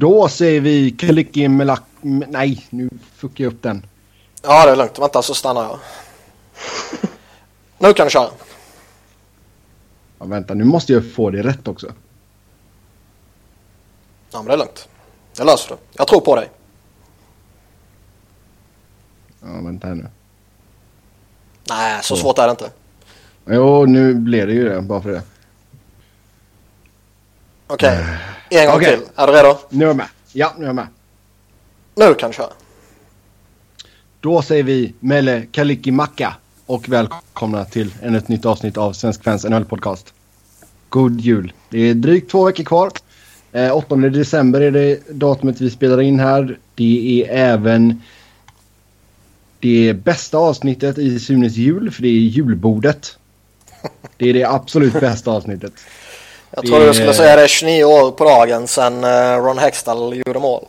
Då säger vi Kalicki Nej, nu fuckar jag upp den. Ja, det är lugnt. Vänta så stannar jag. nu kan du köra. Ja, vänta, nu måste jag få det rätt också. Ja, men det är lugnt. Det löser du. Jag tror på dig. Ja, vänta här nu. Nej, så svårt är det inte. Jo, nu blev det ju det, bara för det. Okej, okay. En gång okay. till. Är du redo? Nu är jag med. Ja, nu är jag med. Nu kan du köra. Då säger vi Melle Kalikimaka och välkomna till ännu ett nytt avsnitt av Svensk Fans NHL-podcast. God jul. Det är drygt två veckor kvar. Eh, 8 december är det datumet vi spelar in här. Det är även det bästa avsnittet i Sunes jul, för det är julbordet. Det är det absolut bästa avsnittet. Jag tror du skulle säga det är 29 år på dagen sedan eh, Ron Hextall gjorde mål.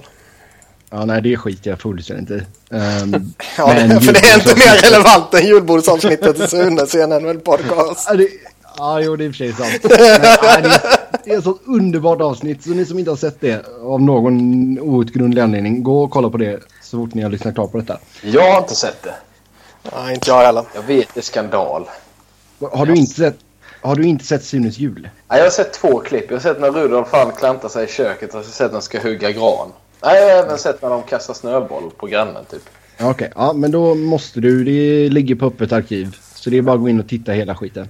Ja, nej, det skiter jag fullständigt i. Um, ja, det, för det är inte mer relevant än julbordsavsnittet i Sunes NHL-podcast. Ja, det, ja, jo, det är i och för sig sant. Men, nej, det, det är ett sånt underbart avsnitt, så ni som inte har sett det av någon outgrundlig anledning, gå och kolla på det så fort ni har lyssnat klart på detta. Jag har inte sett det. Nej, inte jag heller. Jag vet det är skandal. Har du inte sett, har du inte sett Sunes jul? Ja, jag har sett två klipp. Jag har sett när Rudolf han klantar sig i köket och jag har sett när de ska hugga gran. Nej, jag har även sett när de kastar snöboll på grannen typ. Okej, okay, ja men då måste du. Det ligger på öppet arkiv. Så det är bara att gå in och titta hela skiten.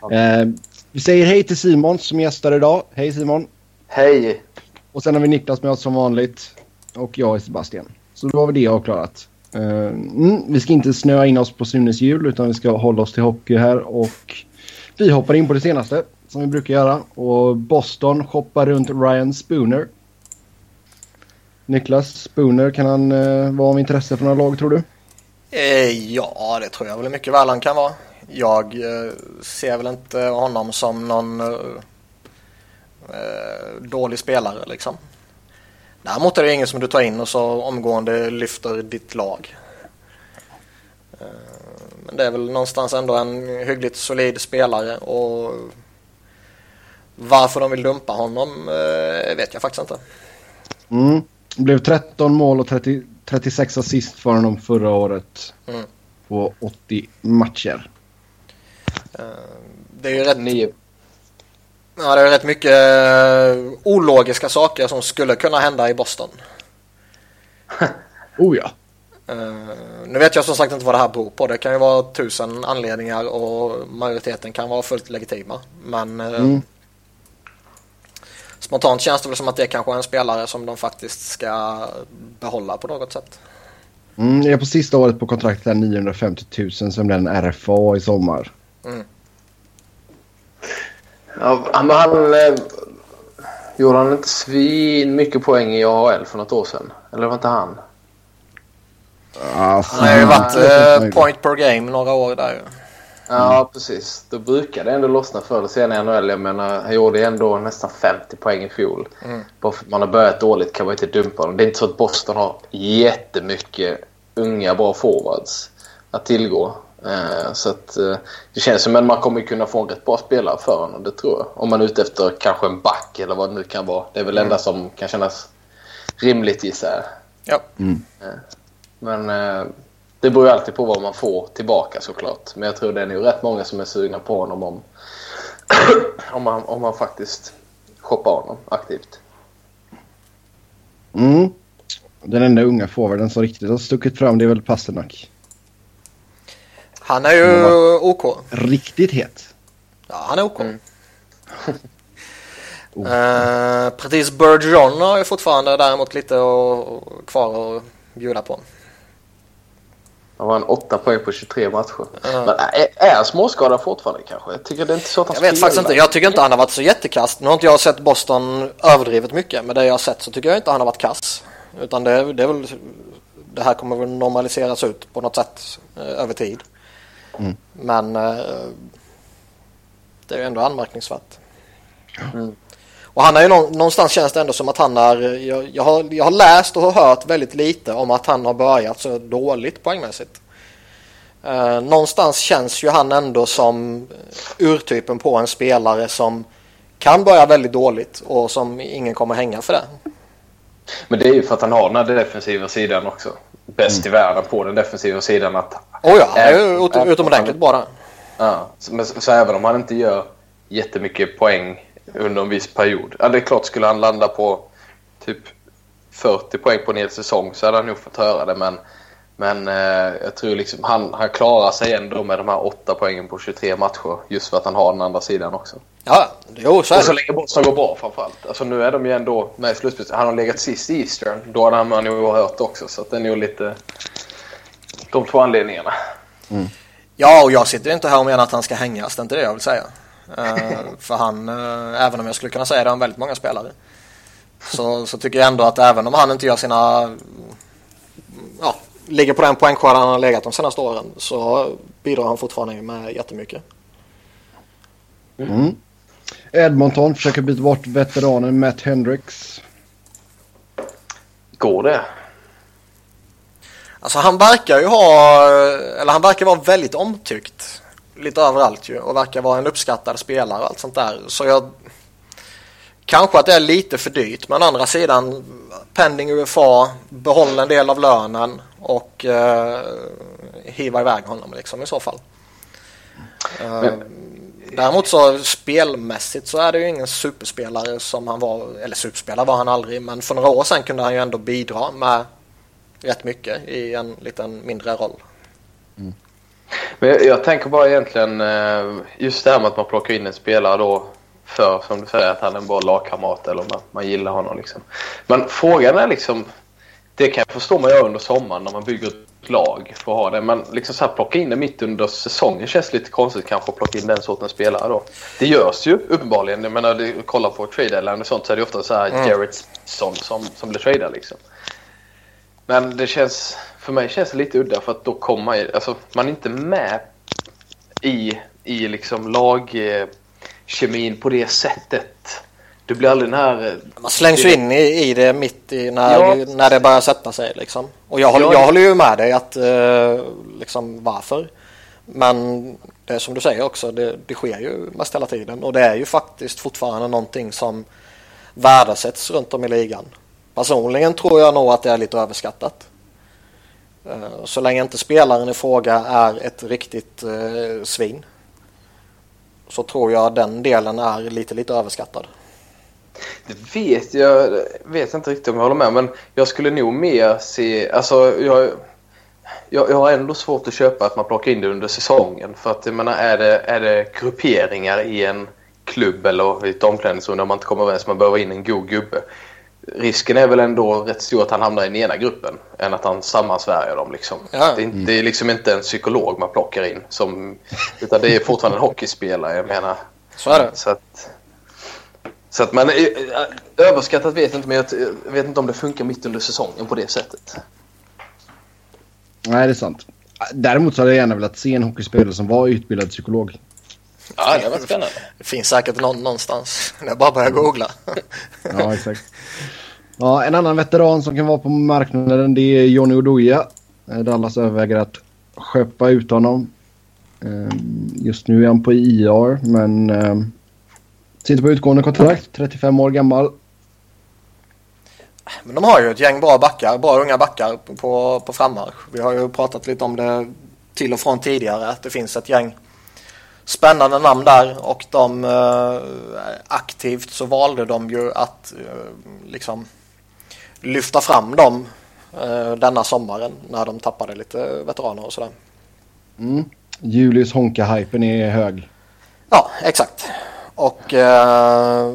Okay. Eh, vi säger hej till Simon som gästar idag. Hej Simon. Hej. Och sen har vi Niklas med oss som vanligt. Och jag är Sebastian. Så då har vi det avklarat. Uh, mm, vi ska inte snöa in oss på Sunes jul utan vi ska hålla oss till hockey här och vi hoppar in på det senaste som vi brukar göra. Och Boston shoppar runt Ryan Spooner. Niklas Spooner, kan han eh, vara av intresse för några lag tror du? Eh, ja, det tror jag väl mycket väl han kan vara. Jag eh, ser väl inte honom som någon eh, eh dålig spelare liksom. Däremot är det ingen som du tar in och så omgående lyfter ditt lag. Eh, Eh, men det är väl någonstans ändå en hyggligt solid spelare och varför de vill dumpa honom eh, vet jag faktiskt inte. Mm. Det blev 13 mål och 30, 36 assist för honom förra året mm. på 80 matcher. Eh, det är ju rätt... Nio. Ja, det är rätt mycket uh, ologiska saker som skulle kunna hända i Boston. oh ja. Uh, nu vet jag som sagt inte vad det här beror på. Det kan ju vara tusen anledningar och majoriteten kan vara fullt legitima. Men uh, mm. spontant känns det väl som att det kanske är en spelare som de faktiskt ska behålla på något sätt. Mm, jag är på sista året på kontraktet 950 000 som blir en RFA i sommar. Mm. Ja, men han... Eh, gjorde han inte svin mycket poäng i AHL för något år sedan? Eller var inte han? Han har ju varit eh, point per game några år där ju. Ja, mm. precis. Då brukar det ändå lossna förr eller senare i NHL. Jag menar, han gjorde ändå nästan 50 poäng i fjol. Mm. Bara för att man har börjat dåligt kan man inte dumpa honom. Det är inte så att Boston har jättemycket unga bra forwards att tillgå. Eh, så att eh, det känns som att man kommer kunna få en rätt bra spelare för honom, det tror jag. Om man är ute efter kanske en back eller vad det nu kan vara. Det är väl mm. enda som kan kännas rimligt gissar jag. Ja. Mm. Eh, men det beror ju alltid på vad man får tillbaka såklart. Men jag tror det är nog rätt många som är sugna på honom om, om, man, om man faktiskt shoppar honom aktivt. Mm. Den enda unga forwarden som riktigt har stuckit fram det är väl Pasternak. Han är ju OK. Riktigt het. Ja, han är OK. Mm. uh, precis Bergeron har ju fortfarande däremot lite och, och kvar att bjuda på. Han var en 8 poäng på 23 matcher. Uh. Men är, är småskadad fortfarande kanske? Jag tycker det är inte så att han Jag vet faktiskt inte. Jag tycker inte han har varit så jättekast. Nu har inte jag sett Boston överdrivet mycket. Men det jag har sett så tycker jag inte han har varit kass. Utan det, det är väl... Det här kommer väl normaliseras ut på något sätt eh, över tid. Mm. Men eh, det är ju ändå anmärkningsvärt. Mm. Och han är ju någonstans känns det ändå som att han är, jag, jag, har, jag har läst och hört väldigt lite om att han har börjat så dåligt poängmässigt. Eh, någonstans känns ju han ändå som urtypen på en spelare som kan börja väldigt dåligt och som ingen kommer hänga för det. Men det är ju för att han har den här defensiva sidan också. Bäst mm. i världen på den defensiva sidan. Att oh ja, är, är utomordentligt bra där. Ja, så, så, även om han inte gör jättemycket poäng under en viss period. Ja, det är klart, skulle han landa på typ 40 poäng på en hel säsong så hade han nog fått höra det. Men, men eh, jag tror liksom han, han klarar sig ändå med de här 8 poängen på 23 matcher. Just för att han har den andra sidan också. Ja, jo, så är Och så länge Boston går bra framförallt. Alltså nu är de ju ändå med i slutspelet. Han har legat sist i Eastern. Då hade han nog hört också. Så det är nog lite de två anledningarna. Mm. Ja, och jag sitter inte här och menar att han ska hängas. Det är inte det jag vill säga. Uh, för han, uh, även om jag skulle kunna säga det om väldigt många spelare. Så, så tycker jag ändå att även om han inte gör sina... Ja, ligger på den poängskörden han har legat de senaste åren så bidrar han fortfarande med jättemycket. Mm. Edmonton försöker byta bort veteranen Matt Hendricks. Går det? Alltså han verkar ju ha, eller han verkar vara väldigt omtyckt lite överallt ju och verkar vara en uppskattad spelare och allt sånt där. Så jag kanske att det är lite för dyrt men å andra sidan pending UFA, behåll en del av lönen och eh, hiva iväg honom liksom i så fall. Men, eh, Däremot så spelmässigt så är det ju ingen superspelare som han var, eller superspelare var han aldrig, men för några år sedan kunde han ju ändå bidra med rätt mycket i en liten mindre roll. Men jag, jag, tänker bara egentligen eh, just det här med att man plockar in en spelare då för, som du säger, att han är en bra lagkamrat eller man, man gillar honom. Liksom. Men frågan är liksom, det kan jag förstå man gör under sommaren när man bygger ett lag för att ha det. Men liksom så här, plocka in det mitt under säsongen känns lite konstigt kanske att plocka in den sortens spelare då. Det görs ju uppenbarligen. Jag menar, kolla på trade deadline och sånt så är det ofta så här mm. Jared som, som blir tradad liksom. Men det känns, för mig känns det lite udda för att då kommer man, alltså, man är inte med i, i liksom lagkemin på det sättet. Du blir aldrig den här... Eh, man slängs ju in i, i det mitt i när, ja. när det börjar sätta sig liksom. Och jag, håller, jag håller ju med dig att uh, liksom varför. Men det är som du säger också, det, det sker ju mest hela tiden. Och det är ju faktiskt fortfarande någonting som värdesätts runt om i ligan. Personligen tror jag nog att det är lite överskattat. Eh, så länge inte spelaren i fråga är ett riktigt eh, svin så tror jag den delen är lite, lite överskattad. Det vet jag vet inte riktigt om jag håller med men jag skulle nog mer se, alltså jag, jag, jag har ändå svårt att köpa att man plockar in det under säsongen för att jag menar är det, är det grupperingar i en klubb eller i ett omklädningsrum där man inte kommer överens man behöver in en god gubbe. Risken är väl ändå rätt stor att han hamnar i den ena gruppen än att han sammansvärjer dem. Liksom. Ja. Det, är, det, är liksom inte en psykolog man plockar in. Som, utan det är fortfarande en hockeyspelare. Jag menar. Så är det. Så att, så att man, överskattat vet jag inte, men jag vet inte om det funkar mitt under säsongen på det sättet. Nej, det är sant. Däremot så hade jag gärna velat se en hockeyspelare som var utbildad psykolog. Ja, det var spännande. Det finns säkert någon någonstans. Det är bara att börja googla. ja, exakt. Ja, en annan veteran som kan vara på marknaden det är Johnny Oduya. Eh, Dallas överväger att köpa ut honom. Ehm, just nu är han på IR, men ehm, Sitter på utgående kontrakt, 35 år gammal. Men de har ju ett gäng bra backar, bra unga backar på, på frammarsch. Vi har ju pratat lite om det till och från tidigare att det finns ett gäng spännande namn där och de eh, aktivt så valde de ju att eh, liksom lyfta fram dem eh, denna sommaren när de tappade lite veteraner och sådär. Mm. Julius Honka-hypen är hög. Ja, exakt. Och eh,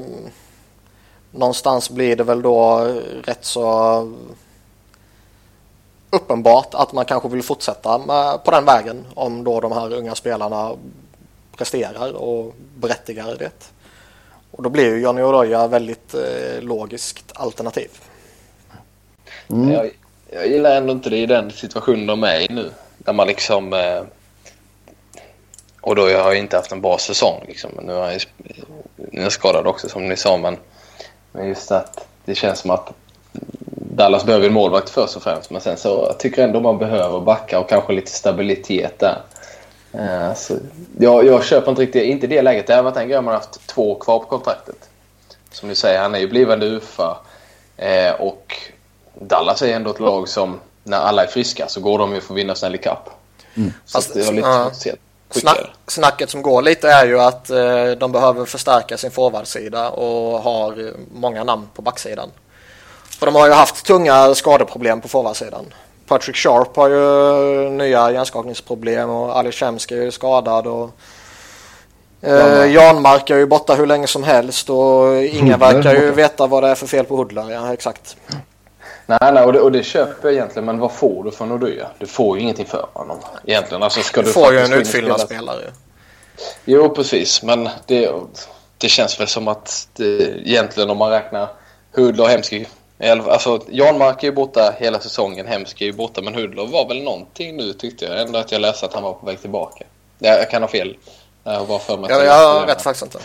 någonstans blir det väl då rätt så uppenbart att man kanske vill fortsätta med, på den vägen om då de här unga spelarna presterar och berättigar det. Och då blir ju Johnny Oroya väldigt eh, logiskt alternativ. Mm. Jag, jag, gillar ändå inte det i den situationen de är i nu. Där man liksom eh, och då har jag inte haft en bra säsong. Liksom. Nu är jag, nu är jag skadad också som ni sa. Men, men just att det känns som att Dallas behöver en målvakt först och främst. Men sen så jag tycker jag ändå man behöver backa och kanske lite stabilitet där. Uh, så jag, jag köper inte riktigt, inte det läget. Det har varit en grej man har haft två kvar på kontraktet. Som ni säger, han är ju blivande UFA. Uh, och Dallas är ändå ett lag som när alla är friska så går de ju för att vinna Stanley Cup. Mm. Så Fast, det har lite uh, Snack, snacket som går lite är ju att uh, de behöver förstärka sin forwardsida och har många namn på backsidan. För de har ju haft tunga skadeproblem på forwardsidan. Patrick Sharp har ju nya hjärnskakningsproblem och Ali Shemsky är ju skadad. Och, eh, Janmark är ju borta hur länge som helst och ingen verkar ju veta vad det är för fel på Hudler. Ja, exakt. Nej, nej och, det, och det köper jag egentligen. Men vad får du från Oduya? Du får ju ingenting för honom egentligen. Alltså, ska du, du får ju en utfyllnadsspelare. Jo, precis. Men det, det känns väl som att det, egentligen om man räknar Hudler och Hemsky Alltså, Janmark är ju borta hela säsongen, Hemsk är ju borta, men Hudler var väl någonting nu tyckte jag. Ändå att jag läste att han var på väg tillbaka. Jag kan ha fel. Jag var för mig ja, jag vet faktiskt inte.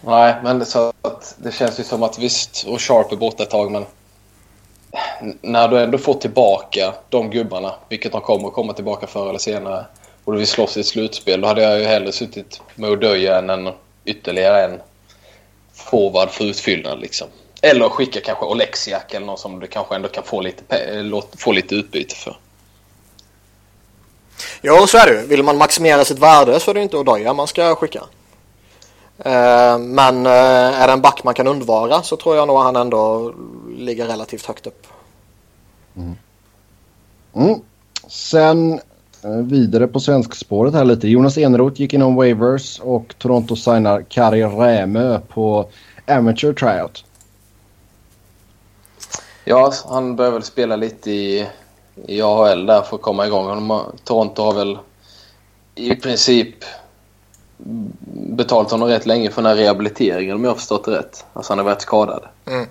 Nej, men så att det känns ju som att visst, och Sharp är borta ett tag, men när du ändå får tillbaka de gubbarna, vilket de kommer att komma tillbaka förr eller senare, och du vill slåss i ett slutspel, då hade jag ju hellre suttit med O'Döja än en, ytterligare en forward för utfyllnad liksom. Eller skicka kanske Oleksiak eller någon som du kanske ändå kan få lite, få lite utbyte för. Jo, så är det Vill man maximera sitt värde så är det inte Odoja man ska skicka. Eh, men eh, är det en back man kan undvara så tror jag nog han ändå ligger relativt högt upp. Mm. Mm. Sen eh, vidare på svenskspåret här lite. Jonas Eneroth gick inom waivers och Toronto signar Kari Rämö på Amateur Tryout. Ja, han behöver väl spela lite i, i AHL där för att komma igång. Toronto har väl i princip betalt honom rätt länge för den här rehabiliteringen om jag har förstått det rätt. Alltså han har varit skadad. Mm.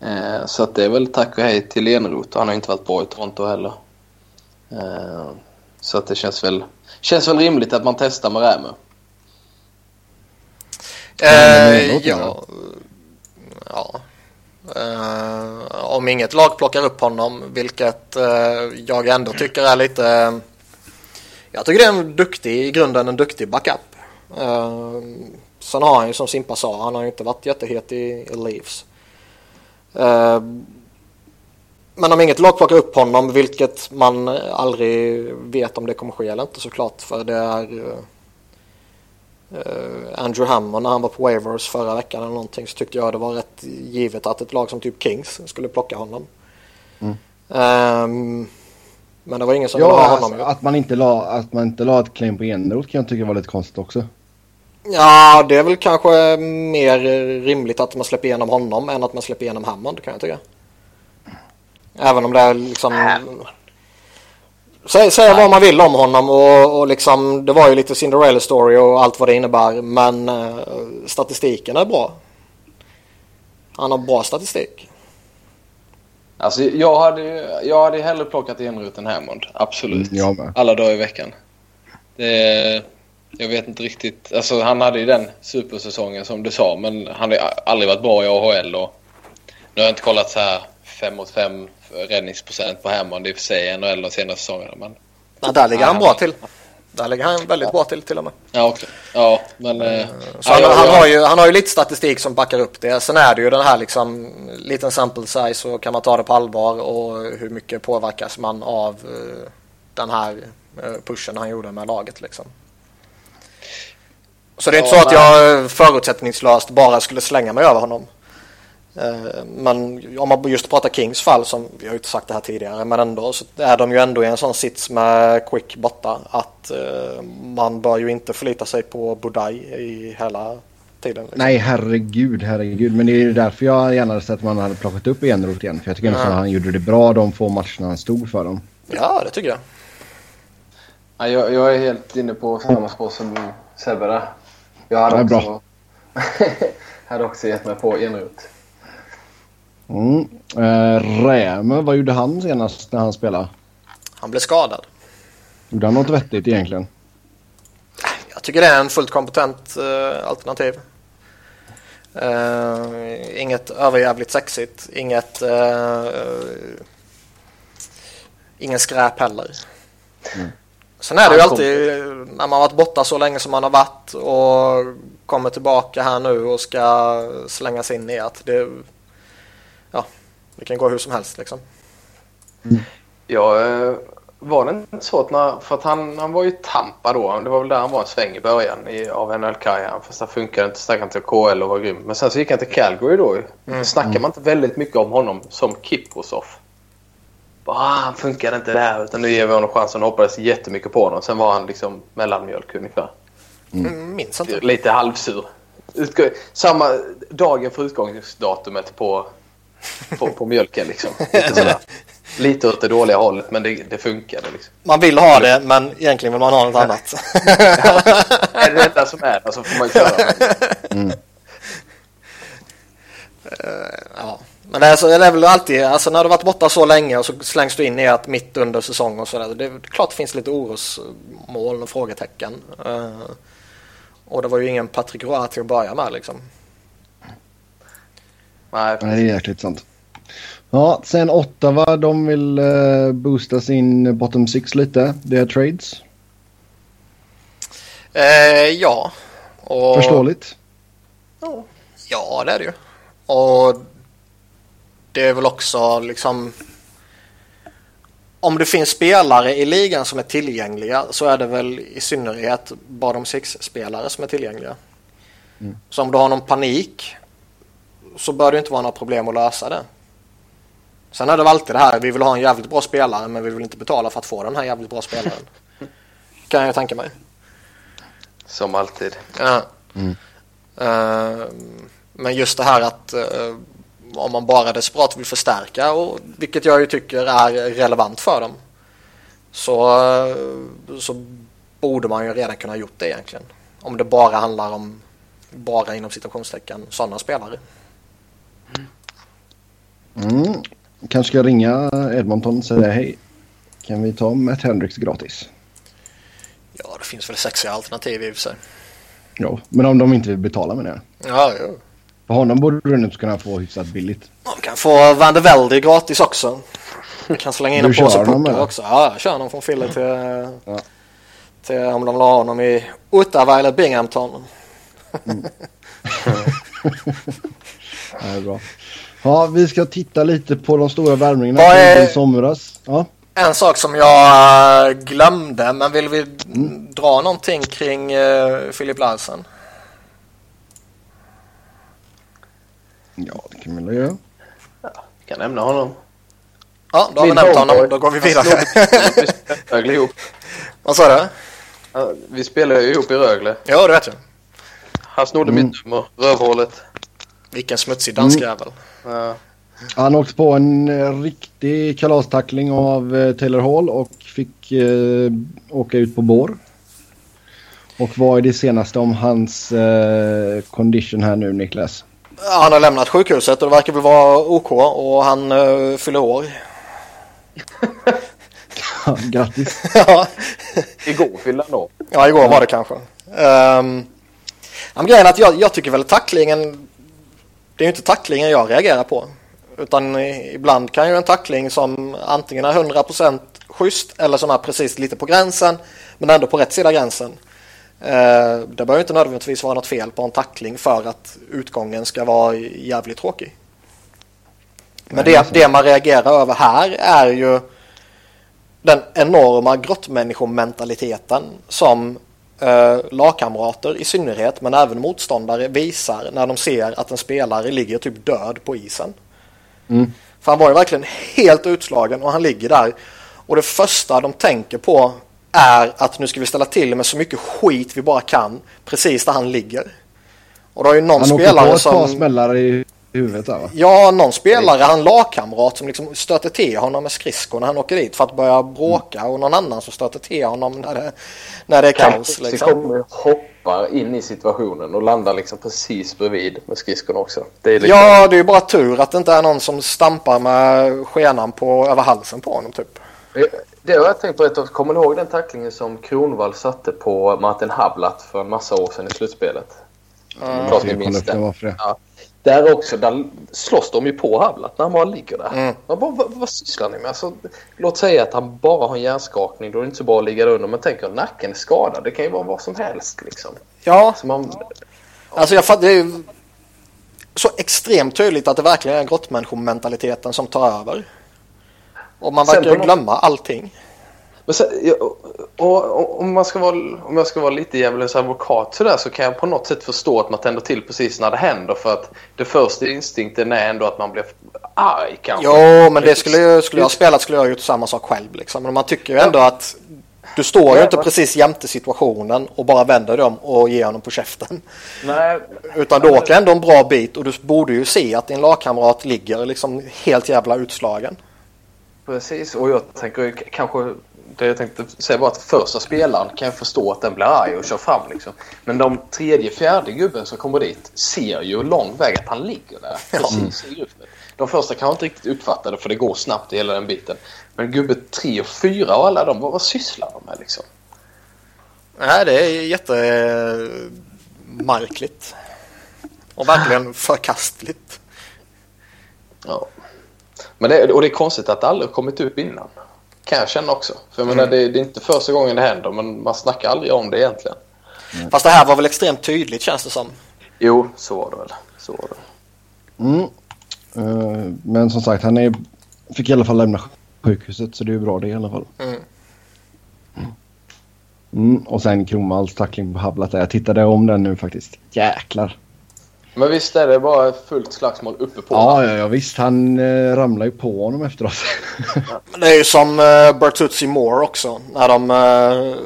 Eh, så att det är väl tack och hej till Eneroth. Han har inte varit bra i Toronto heller. Eh, så att det känns väl, känns väl rimligt att man testar med Rämö. Eh, ja. ja. Uh, om inget lag plockar upp honom, vilket uh, jag ändå tycker är lite... Uh, jag tycker det är en duktig, i grunden en duktig backup. Uh, sen har han ju som Simpa sa, han har ju inte varit jättehet i, i Leafs. men om inget lag plockar upp honom, vilket man aldrig vet om det kommer ske eller inte såklart, för det är Uh, Andrew Hammond när han var på waivers förra veckan eller någonting så tyckte jag det var rätt givet att ett lag som typ Kings skulle plocka honom. Mm. Um, men det var ingen som ja, ville ha honom. Att man inte la, att man inte la ett claim på Eneroth kan jag tycka var lite konstigt också. Ja, det är väl kanske mer rimligt att man släpper igenom honom än att man släpper igenom Hammond kan jag tycka. Även om det är liksom... Säga, säga vad man vill om honom och, och liksom, det var ju lite Cinderella story och allt vad det innebär. Men uh, statistiken är bra. Han har bra statistik. Alltså jag hade, jag hade hellre plockat Eneroth än Hammond. Absolut. Mm, Alla dagar i veckan. Det, jag vet inte riktigt. Alltså han hade ju den supersäsongen som du sa. Men han har aldrig varit bra i AHL. Och nu har jag inte kollat så här 5 mot 5 räddningsprocent på Hammond i och för sig i NHL de senaste säsongerna. Men... Ja, där ligger han bra till. Där ligger han väldigt bra till till och med. Ja, okay. ja men... Eh, så han, han, har ju, han har ju lite statistik som backar upp det. Sen är det ju den här liksom liten sample size så kan man ta det på allvar och hur mycket påverkas man av uh, den här pushen han gjorde med laget liksom. Så det är inte ja, så att jag förutsättningslöst bara skulle slänga mig över honom. Eh, men om man just pratar Kings fall, som vi har ju inte sagt det här tidigare, men ändå så är de ju ändå i en sån sits med Quick borta att uh, man bör ju inte förlita sig på Budaj i hela tiden. Liksom. Nej, herregud, herregud. Men det är ju därför jag gärna hade sett att man hade plockat upp Enroth igen. För jag tycker mm. att han gjorde det bra de få matcherna han stod för dem. Ja, det tycker jag. Ja, jag, jag är helt inne på samma spår som Sebbe där. Jag hade, också, hade också gett mig på Enroth. Mm. Eh, Räme, vad gjorde han senast när han spelade? Han blev skadad. Gjorde han något vettigt egentligen? Jag tycker det är en fullt kompetent uh, alternativ. Uh, inget överjävligt sexigt. Inget... Uh, ingen skräp heller. Mm. Sen är det ju alltid när man varit borta så länge som man har varit och kommer tillbaka här nu och ska slängas in i att det Det kan gå hur som helst liksom. Ja, eh, var det inte så att när, för att han, han var ju Tampa då. Det var väl där han var en sväng i början i, av NHL-karriären. Fast det funkade inte. Stack han till KL och var grym. Men sen så gick han till Calgary då ju. Mm. Snackar man inte väldigt mycket om honom som Kiprosov. Ah, han funkade inte där utan nu ger vi honom chansen och hoppades jättemycket på honom. Sen var han liksom mellanmjölk ungefär. Mm. Minns inte. Lite halvsur. Utgå, samma dagen för utgångsdatumet på, på, på mjölken liksom. Lite, sådär. Lite åt det dåliga hållet men det, det funkade liksom. Man vill ha det men egentligen vill man ha något annat. ja, är det detta som är det så får man köra. Mm. Uh, ja. Men det är, så, det är väl alltid, alltså när du varit borta så länge och så slängs du in i att mitt under säsong och sådär. Det är klart det finns lite orosmål och frågetecken. Uh, och det var ju ingen Patrick Roy till att börja med liksom. Nej, Nej det är jäkligt sant. Ja, sen Ottawa, de vill uh, boosta sin bottom six lite. Det är trades. Uh, ja. Och... Förståeligt. Ja, det är det ju. Och det är väl också liksom om det finns spelare i ligan som är tillgängliga så är det väl i synnerhet bottom six-spelare som är tillgängliga. Mm. Så om du har någon panik så bör det inte vara några problem att lösa det. Sen är det väl alltid det här, vi vill ha en jävligt bra spelare men vi vill inte betala för att få den här jävligt bra spelaren. kan jag tänka mig. Som alltid. Ja. Mm. Uh, men just det här att uh, om man bara desperat vill förstärka, och, vilket jag ju tycker är relevant för dem, så, så borde man ju redan kunna ha gjort det egentligen. Om det bara handlar om, bara inom citationstecken, sådana spelare. Mm. Kanske ska ringa Edmonton och säga hej. Kan vi ta Matt Hendricks gratis? Ja, det finns väl sexiga alternativ i och för sig. Ja, men om de inte vill betala med det. Ja, ja. För honom borde du nu kunna få hyfsat billigt. Man kan få Van de Velde gratis också. Du kan slänga in en påse puckar också. Ja, jag kör honom från Fille till, ja. till om de vill ha honom i Ottawa eller Binghamton. Mm. det är bra. Ja, vi ska titta lite på de stora värmningarna är... i somras. Ja. En sak som jag glömde, men vill vi mm. dra någonting kring uh, Filip Larsen? Ja, det kan vi väl göra. Ja, vi kan nämna honom. Ja, då har vi nämnt honom. Då går vi vidare. Rögle ihop. Vad sa du? Vi spelade ju ihop i Rögle. Ja, det vet jag. Han snodde mm. mitt nummer, rövhålet. Vilken smutsig danskjävel. Mm. Ja. Han åkte på en eh, riktig kalastackling av eh, Taylor Hall och fick eh, åka ut på bår. Och vad är det senaste om hans eh, condition här nu Niklas? Han har lämnat sjukhuset och det verkar väl vara OK och han uh, fyller år. Grattis. ja. Igår fyllde han år. Ja, igår var det kanske. Um, grejen är att jag, jag tycker väl tacklingen, det är ju inte tacklingen jag reagerar på. Utan ibland kan ju en tackling som antingen är 100% schysst eller som är precis lite på gränsen men ändå på rätt sida gränsen. Eh, det behöver inte nödvändigtvis vara något fel på en tackling för att utgången ska vara jävligt tråkig. Men det, det man reagerar över här är ju den enorma grottmänniskomentaliteten som eh, lagkamrater i synnerhet men även motståndare visar när de ser att en spelare ligger typ död på isen. Mm. För han var ju verkligen helt utslagen och han ligger där. Och det första de tänker på är att nu ska vi ställa till med så mycket skit vi bara kan precis där han ligger. Och då har ju någon han spelare på ett som... par smällar i huvudet där va? Ja, någon spelare, han lagkamrat som liksom stöter till honom med skridskor när han åker dit för att börja bråka mm. och någon annan som stöter till honom när det, när det är kaos. Liksom. kommer hoppar in i situationen och landar liksom precis bredvid med skridskorna också. Det är liksom... Ja, det är ju bara tur att det inte är någon som stampar med skenan på, över halsen på honom typ. Det har jag tänkt på ett Kommer ni ihåg den tacklingen som Kronvall satte på Martin Hablat för en massa år sedan i slutspelet? Mm. Klart ni minns det. Ja. Där också, där slåss de ju på Hablat när han bara ligger där. Mm. bara, vad, vad sysslar ni med? Alltså, låt säga att han bara har en hjärnskakning, då är det inte så bra att ligga under. Men tänk om nacken är skadad, det kan ju vara vad som helst liksom. Ja. Så man... Alltså jag fattar, så extremt tydligt att det verkligen är grottmänniskomentaliteten som tar över. Och man verkar glömma allting. Men sen, och, om, man ska vara, om jag ska vara lite djävulens advokat så, där, så kan jag på något sätt förstå att man tänder till precis när det händer. För att det första instinkten är ändå att man blir arg kanske. Jo, men det skulle, jag, skulle jag spelat skulle jag gjort samma sak själv. Liksom. Men man tycker ju ändå att du står ju inte precis jämte situationen och bara vänder dig om och ger honom på käften. Nej. Utan du åker ändå en bra bit och du borde ju se att din lagkamrat ligger liksom helt jävla utslagen. Precis, och jag tänker kanske det jag tänkte säga var att första spelaren kan jag förstå att den blir arg och kör fram liksom. Men de tredje, fjärde gubben som kommer dit ser ju lång väg att han ligger där. Precis i gruppen. De första kanske inte riktigt uppfattade för det går snabbt i hela den biten. Men gubbe tre och fyra och alla de, vad sysslar de med liksom? Nej, det är jättemärkligt. Och verkligen förkastligt. Ja. Men det, och det är konstigt att det aldrig kommit upp innan. Kan jag känna också. För jag mm. menar, det, det, är inte första gången det händer men man snackar aldrig om det egentligen. Mm. Fast det här var väl extremt tydligt känns det som. Jo, så var det väl. Så var det. Mm. Uh, men som sagt, han är, fick i alla fall lämna sjukhuset så det är ju bra det i alla fall. Mm. Mm. Och sen Kronwalls tackling på Havlat Jag tittade om den nu faktiskt. Jäklar. Men visst är det bara fullt slagsmål uppe på Ja, ja, ja visst. Han eh, ramlar ju på honom efteråt. Det är ju som eh, Bertuzzi Moore också. När, de, eh,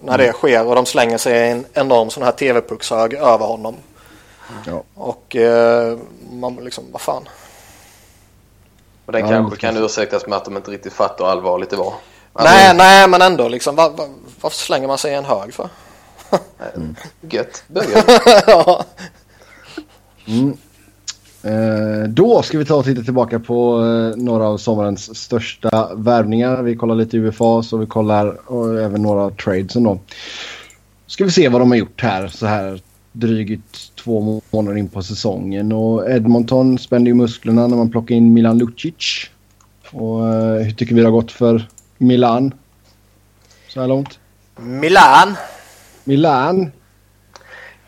när det sker och de slänger sig en enorm sån här tv-puckshög över honom. Ja. Och eh, man liksom, vad fan. Och den ja, kanske kan ursäktas med att de inte riktigt fattar allvarligt det var. Alltså, nej, nej, men ändå liksom. Var, var, varför slänger man sig i en hög för? mm. Gött. Bögget. ja. Mm. Eh, då ska vi ta och titta tillbaka på eh, några av sommarens största värvningar. Vi kollar lite UFA så vi kollar och även några tradesen då. Ska vi se vad de har gjort här så här drygt två månader in på säsongen. Och Edmonton spände ju musklerna när man plockade in Milan Lucic. Och eh, hur tycker vi det har gått för Milan? Så här långt. Milan. Milan.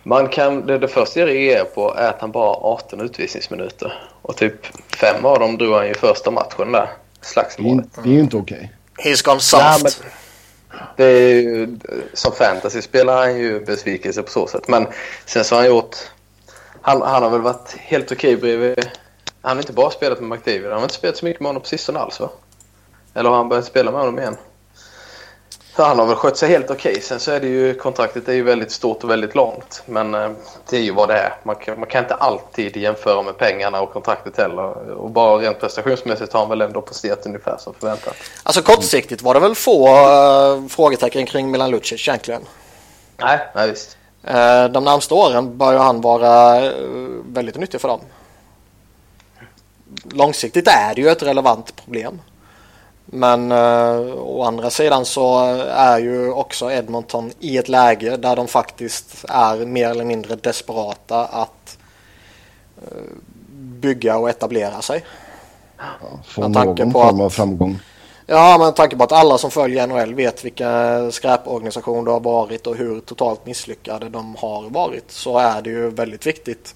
Man kan, det, det första jag reagerar på är att han bara har 18 utvisningsminuter. Och typ fem av dem drog han ju första matchen där. Slagsmålet. Det är, ju inte okej. Okay. He's gone soft. Ja, men, det är ju, som fantasy spelar han ju besvikelse på så sätt. Men sen så har han gjort... Han, han har väl varit helt okej bredvid... Han har inte bara spelat med McDavid. Han har inte spelat så mycket med honom på sistone alls va? Eller har han börjat spela med honom igen? Han har väl skött sig helt okej. Okay. Sen så är det ju kontraktet är ju väldigt stort och väldigt långt. Men eh, det är ju vad det är. Man kan, man kan inte alltid jämföra med pengarna och kontraktet heller. Och bara rent prestationsmässigt har han väl ändå presterat ungefär som förväntat. Alltså kortsiktigt var det väl få uh, frågetecken kring Milan Lucic egentligen? Nej, nej visst. Uh, de närmsta åren bör ju han vara uh, väldigt nyttig för dem. Långsiktigt är det ju ett relevant problem. Men uh, å andra sidan så är ju också Edmonton i ett läge där de faktiskt är mer eller mindre desperata att uh, bygga och etablera sig. Ja, få någon form av framgång. Ja, med tanke på att alla som följer NHL vet vilka skräporganisationer det har varit och hur totalt misslyckade de har varit så är det ju väldigt viktigt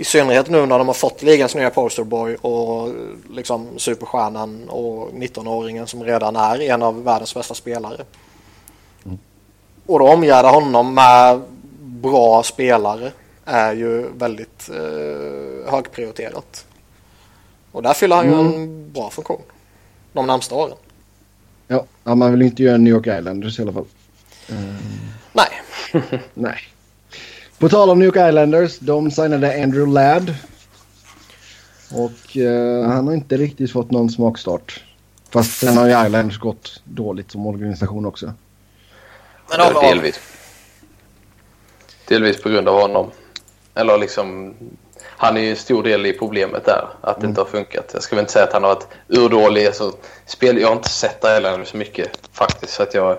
i synnerhet nu när de har fått ligans nya posterboy och liksom superstjärnan och 19-åringen som redan är en av världens bästa spelare. Mm. Och då omgärda honom med bra spelare är ju väldigt eh, högprioriterat. Och där fyller han mm. ju en bra funktion de närmsta åren. Ja, man vill inte göra New York Islanders i alla fall. Mm. Nej. Nej. På tal om New York Islanders, de signade Andrew Ladd. Och eh, han har inte riktigt fått någon smakstart. Fast sen har ju Islanders gått dåligt som organisation också. Men av, delvis. Delvis på grund av honom. Eller liksom... Han är ju en stor del i problemet där. Att mm. det inte har funkat. Jag ska väl inte säga att han har varit urdålig. Alltså, spel, jag har inte sett Islanders så mycket faktiskt. Så att jag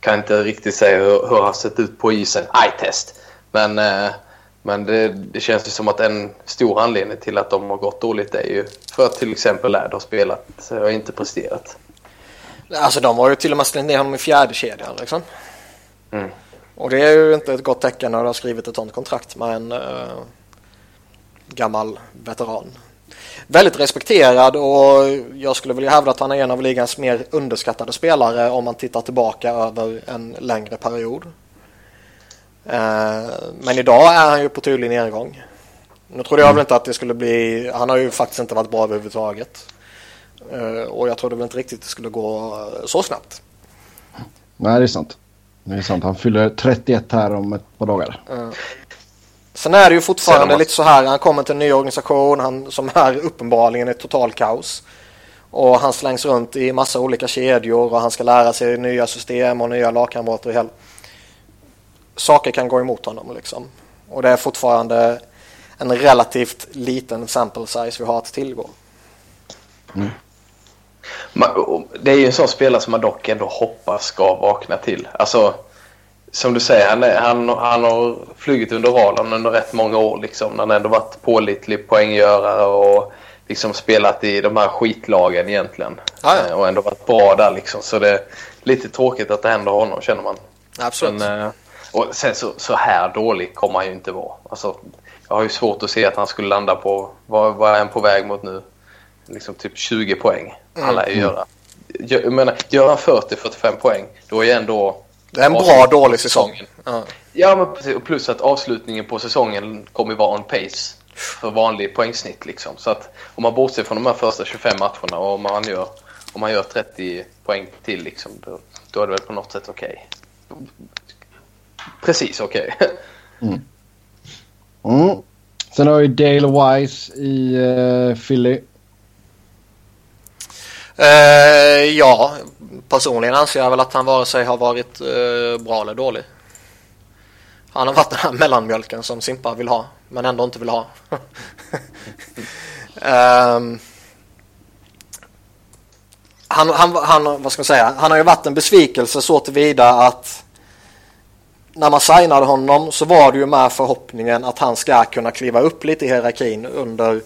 kan inte riktigt säga hur, hur han har sett ut på isen. Eye-test. Men, eh, men det, det känns ju som att en stor anledning till att de har gått dåligt är ju för att till exempel Ladd har spelat och inte presterat. Alltså de har ju till och med slängt ner honom i fjärde kedjan liksom. Mm. Och det är ju inte ett gott tecken när du har skrivit ett sånt kontrakt med en uh, gammal veteran. Väldigt respekterad och jag skulle vilja hävda att han är en av ligans mer underskattade spelare om man tittar tillbaka över en längre period. Eh, men idag är han ju på tydlig nedgång. Nu trodde jag väl inte att det skulle bli, han har ju faktiskt inte varit bra överhuvudtaget. Eh, och jag trodde väl inte riktigt det skulle gå så snabbt. Nej, det är sant. Det är sant. Han fyller 31 här om ett par dagar. Uh. Sen är det ju fortfarande lite så här. Han kommer till en ny organisation han, som är uppenbarligen ett total kaos. Och han slängs runt i massa olika kedjor och han ska lära sig nya system och nya lagkamrater. Och hel... Saker kan gå emot honom liksom. Och det är fortfarande en relativt liten sample size vi har att tillgå. Mm. Det är ju en sån spelare som man dock ändå hoppas ska vakna till. Alltså, som du säger, han, är, han, han har flugit under radarn under rätt många år. Liksom. Han har ändå varit pålitlig poänggörare och liksom spelat i de här skitlagen egentligen. Ah, ja. Och ändå varit bra där liksom. Så det är lite tråkigt att det händer honom känner man. Absolut. Men, eh, och sen så, så här dålig kommer han ju inte vara. Alltså, jag har ju svårt att se att han skulle landa på, vad, vad är han på väg mot nu? Liksom typ 20 poäng. Han lär ju mm. göra. Jag menar, gör han 40-45 poäng, då är ju ändå... Det är en bra dålig säsong. Ja. ja, men precis. Och plus att avslutningen på säsongen kommer vara on pace för vanlig poängsnitt liksom. Så att om man bortser från de här första 25 matcherna och om man gör, om man gör 30 poäng till liksom, då, då är det väl på något sätt okej. Okay. Precis okej. Okay. mm. mm. Sen har vi Dale Wise i uh, Philly. Uh, ja, personligen anser jag väl att han vare sig har varit uh, bra eller dålig. Han har varit den här mellanmjölken som Simpa vill ha, men ändå inte vill ha. um, han, han, han, vad ska man säga, han har ju varit en besvikelse så tillvida att när man signade honom så var det ju med förhoppningen att han ska kunna kliva upp lite i hierarkin under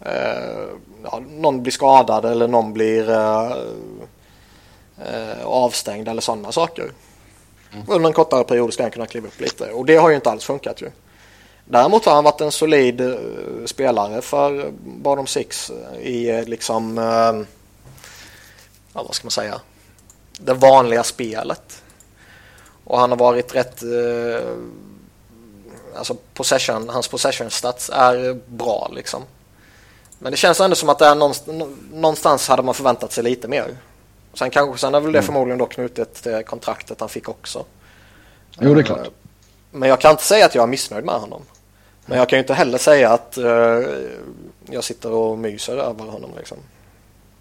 eh, ja, någon blir skadad eller någon blir eh, eh, avstängd eller sådana saker. Mm. Under en kortare period ska han kunna kliva upp lite och det har ju inte alls funkat ju. Däremot har han varit en solid uh, spelare för Bottom Six i uh, liksom, uh, ja, vad ska man säga, det vanliga spelet. Och han har varit rätt, alltså possession, hans possession stats är bra liksom. Men det känns ändå som att det är någonstans, någonstans hade man förväntat sig lite mer. Sen, kanske, sen är väl det mm. förmodligen då knutet till kontraktet han fick också. Jo, det är klart. Eh, men jag kan inte säga att jag är missnöjd med honom. Men jag kan ju inte heller säga att uh, jag sitter och myser över honom. Liksom.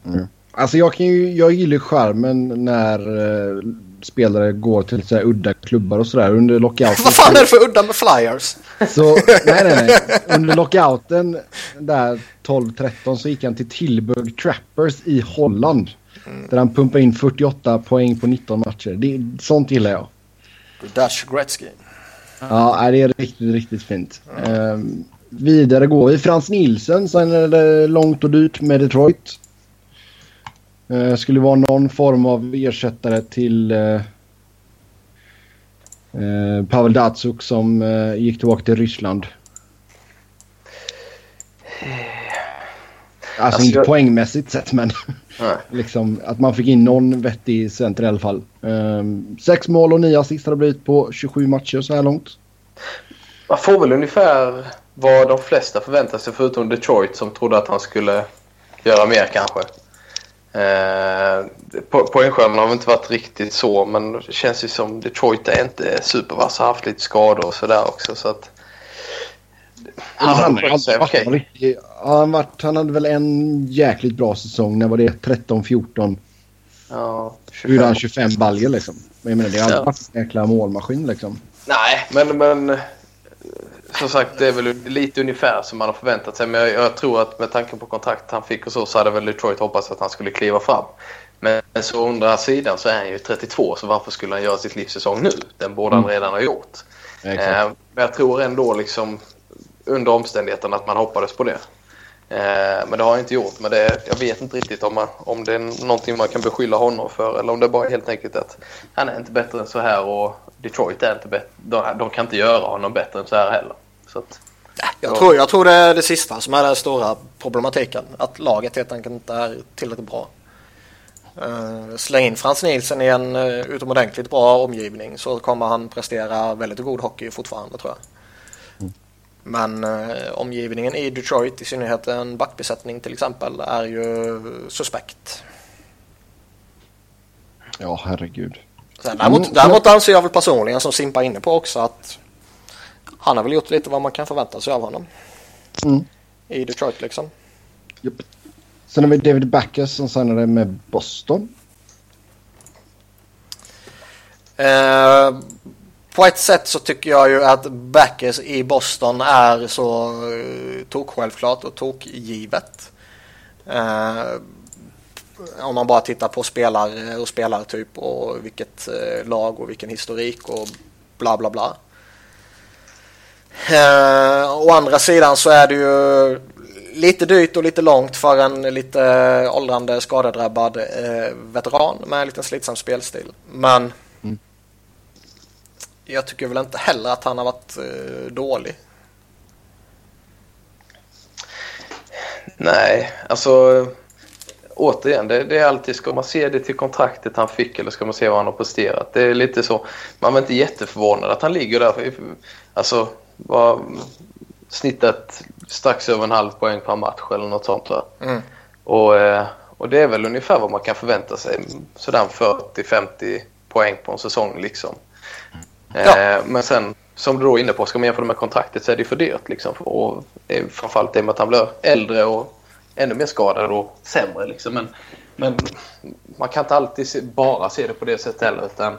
Mm. Alltså jag, kan ju, jag gillar skärmen när uh, spelare går till så udda klubbar och sådär under lockouten. Vad fan är det för udda med flyers? Så, nej, nej, nej. Under lockouten där 12-13 så gick han till Tilburg Trappers i Holland. Mm. Där han pumpade in 48 poäng på 19 matcher. Det, sånt gillar jag. Dutch Gretzky. Ja, det är riktigt, riktigt fint. Mm. Um, vidare går vi. Frans Nilsen sen är det långt och dyrt med Detroit. Uh, skulle vara någon form av ersättare till uh, uh, Pavel Datsuk som gick tillbaka till Ryssland. Alltså, alltså inte jag... poängmässigt sett men liksom, att man fick in någon vettig center i alla fall. Um, sex mål och nio assist har det blivit på 27 matcher så här långt. Man får väl ungefär vad de flesta förväntar sig förutom Detroit som trodde att han skulle göra mer kanske. Eh, po poängskörden har väl inte varit riktigt så men det känns ju som Detroit är inte supervass har haft lite skador och sådär också. Så att, han, han, okay. riktig, han, varit, han hade väl en jäkligt bra säsong. När var det? 13-14. Ja, 25. Gjorde han 25 baljor liksom. Men jag menar, det är aldrig ja. en jäkla målmaskin liksom. Nej, men, men som sagt det är väl lite ungefär som man har förväntat sig. Men jag, jag tror att med tanke på kontrakt han fick och så så hade väl Detroit hoppats att han skulle kliva fram. Men så å andra sidan så är han ju 32 så varför skulle han göra sitt livssäsong nu? Den borde han mm. redan ha gjort. Ja, eh, men jag tror ändå liksom under omständigheterna att man hoppades på det. Eh, men det har jag inte gjort. Men det, jag vet inte riktigt om, man, om det är någonting man kan beskylla honom för eller om det bara är helt enkelt att han är inte bättre än så här och Detroit är inte bättre. De, de kan inte göra honom bättre än så här heller. Så att, Jag, tror, jag tror det är det sista som är den stora problematiken. Att laget helt enkelt inte är tillräckligt bra. Uh, släng in Frans Nielsen i en uh, utomordentligt bra omgivning så kommer han prestera väldigt god hockey fortfarande tror jag. Mm. Men uh, omgivningen i Detroit, i synnerhet en backbesättning till exempel, är ju suspekt. Ja, herregud. Sen, däremot, mm. däremot anser jag väl personligen som Simpa inne på också att han har väl gjort lite vad man kan förvänta sig av honom. Mm. I Detroit liksom. Yep. Sen har vi David Backes som signade med Boston. Eh, på ett sätt så tycker jag ju att Backes i Boston är så eh, tok-självklart och tokgivet. Eh, om man bara tittar på spelare och spelartyp och vilket eh, lag och vilken historik och bla bla bla. Eh, å andra sidan så är det ju lite dyrt och lite långt för en lite åldrande skadedrabbad eh, veteran med en liten slitsam spelstil. Men mm. jag tycker väl inte heller att han har varit eh, dålig. Nej, alltså återigen, det, det, är alltid, ska man se det till kontraktet han fick eller ska man se vad han har presterat? Det är lite så, man är inte jätteförvånad att han ligger där. Alltså, var snittat strax över en halv poäng per match eller något sånt. Mm. Och, eh, och det är väl ungefär vad man kan förvänta sig. Sådär 40-50 poäng på en säsong liksom. Ja. Eh, men sen som du då är inne på, ska man jämföra med kontraktet så är det för dyrt. Liksom. Och framförallt det med att han blir äldre och ännu mer skadad och sämre. Liksom. Men, men man kan inte alltid se, bara se det på det sättet heller. Utan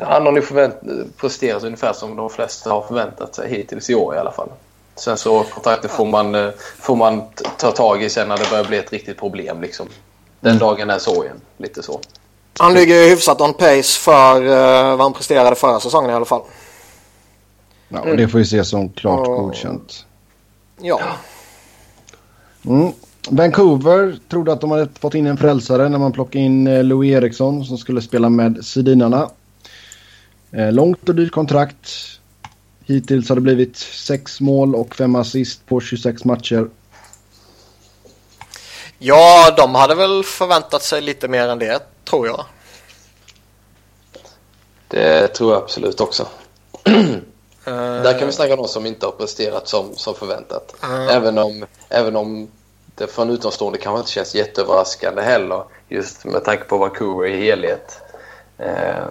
han har nu förvänt, presterat ungefär som de flesta har förväntat sig hittills i år i alla fall. Sen så kontraktet får man, eh, får man ta tag i sen när det börjar bli ett riktigt problem. Liksom. Den mm. dagen är sorgen. Lite så. Han ligger hyfsat on pace för uh, vad han presterade förra säsongen i alla fall. Ja, och det får ju ses som klart och... godkänt. Ja. Mm. Vancouver trodde att de hade fått in en frälsare när man plockade in eh, Louis Eriksson som skulle spela med Sedinarna. Långt och dyrt kontrakt. Hittills har det blivit sex mål och fem assist på 26 matcher. Ja, de hade väl förväntat sig lite mer än det, tror jag. Det tror jag absolut också. Där kan vi snacka om någon som inte har presterat som, som förväntat. Uh. Även, om, även om det från utomstående kanske inte känns jätteöverraskande heller. Just med tanke på Vancouver i helhet. Eh,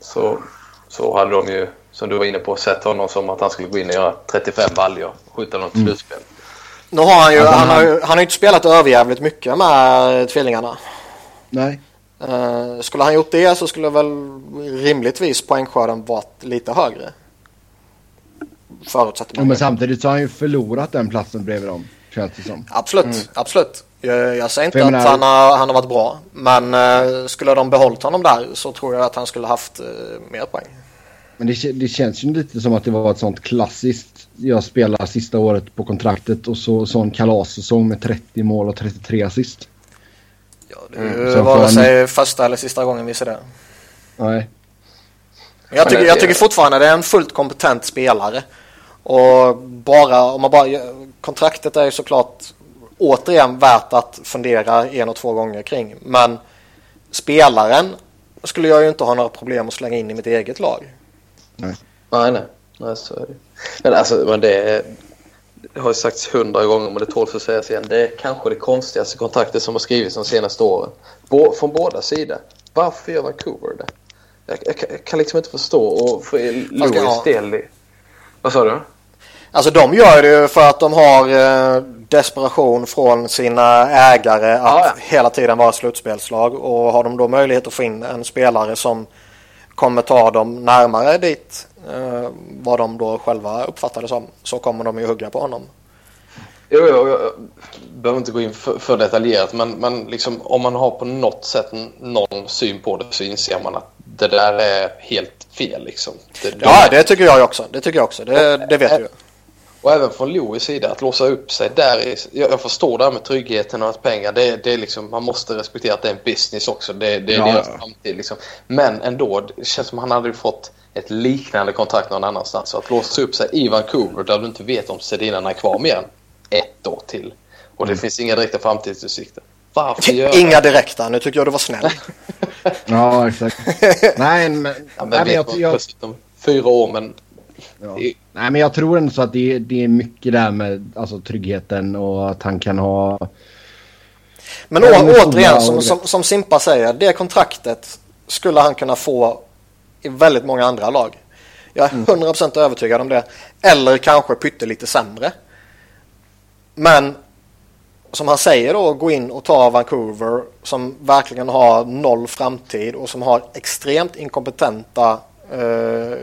så, så hade de ju som du var inne på, sett honom som att han skulle gå in och göra 35 baljor och skjuta något mm. slutspel. Nu har han ju, han har ju, han har inte spelat överjävligt mycket med tvillingarna. Nej. Uh, skulle han gjort det så skulle väl rimligtvis poängskörden varit lite högre. Förutsätter man. Ja, men samtidigt så har han ju förlorat den platsen bredvid dem. Känns det som. Absolut, mm. absolut. Jag, jag säger inte att menar... han, har, han har varit bra. Men uh, skulle de behållit honom där så tror jag att han skulle haft uh, mer poäng. Men det, det, känns ju lite som att det var ett sånt klassiskt. Jag spelar sista året på kontraktet och så sån kalassäsong med 30 mål och 33 assist. Ja, det mm. vare sig första eller sista gången vi ser det. Nej. Jag tycker, jag tycker fortfarande det är en fullt kompetent spelare. Och bara, om man bara, kontraktet är ju såklart återigen värt att fundera en och två gånger kring. Men spelaren skulle jag ju inte ha några problem att slänga in i mitt eget lag. Nej. Nej, nej. nej så är det. Men alltså, men det, det har ju sagts hundra gånger, men det tål att sägas igen. Det är kanske det konstigaste kontraktet som har skrivits de senaste åren. Bo, från båda sidor. Varför gör Vancouver det? Jag, jag, jag, kan liksom inte förstå. Och för Louis ja. del... Vad sa du? Alltså de gör det ju för att de har eh, desperation från sina ägare att ja, ja. hela tiden vara slutspelslag. Och har de då möjlighet att få in en spelare som kommer ta dem närmare dit eh, vad de då själva uppfattar det som så kommer de ju hugga på honom. Jo, jo, jag behöver inte gå in för, för detaljerat men, men liksom, om man har på något sätt någon syn på det så inser man att det där är helt fel. Liksom. Det, ja, det tycker jag också. Det tycker jag också. Det, det vet du. Och även från Louis sida att låsa upp sig där. Är, jag, förstår det här med tryggheten och att pengar. Det, det är liksom, man måste respektera att det är en business också. Det, det är ja, deras ja. framtid. Liksom. Men ändå, det känns som han hade fått ett liknande kontrakt någon annanstans. Så att låsa upp sig i Vancouver där du inte vet om Sedinarna är kvar mer än ett år till. Och det mm. finns inga direkta framtidsutsikter. Varför göra Inga direkta, nu tycker jag du var snäll. ja, exakt. Nej, men... Ja, men nej, jag, jag... Fyra år, men... Ja. Nej, men jag tror ändå så att det, det är mycket där med alltså, tryggheten och att han kan ha... Men å, återigen, som, som, som Simpa säger, det kontraktet skulle han kunna få i väldigt många andra lag. Jag är 100% mm. övertygad om det. Eller kanske pyttelite sämre. Men som han säger då, gå in och ta Vancouver som verkligen har noll framtid och som har extremt inkompetenta eh,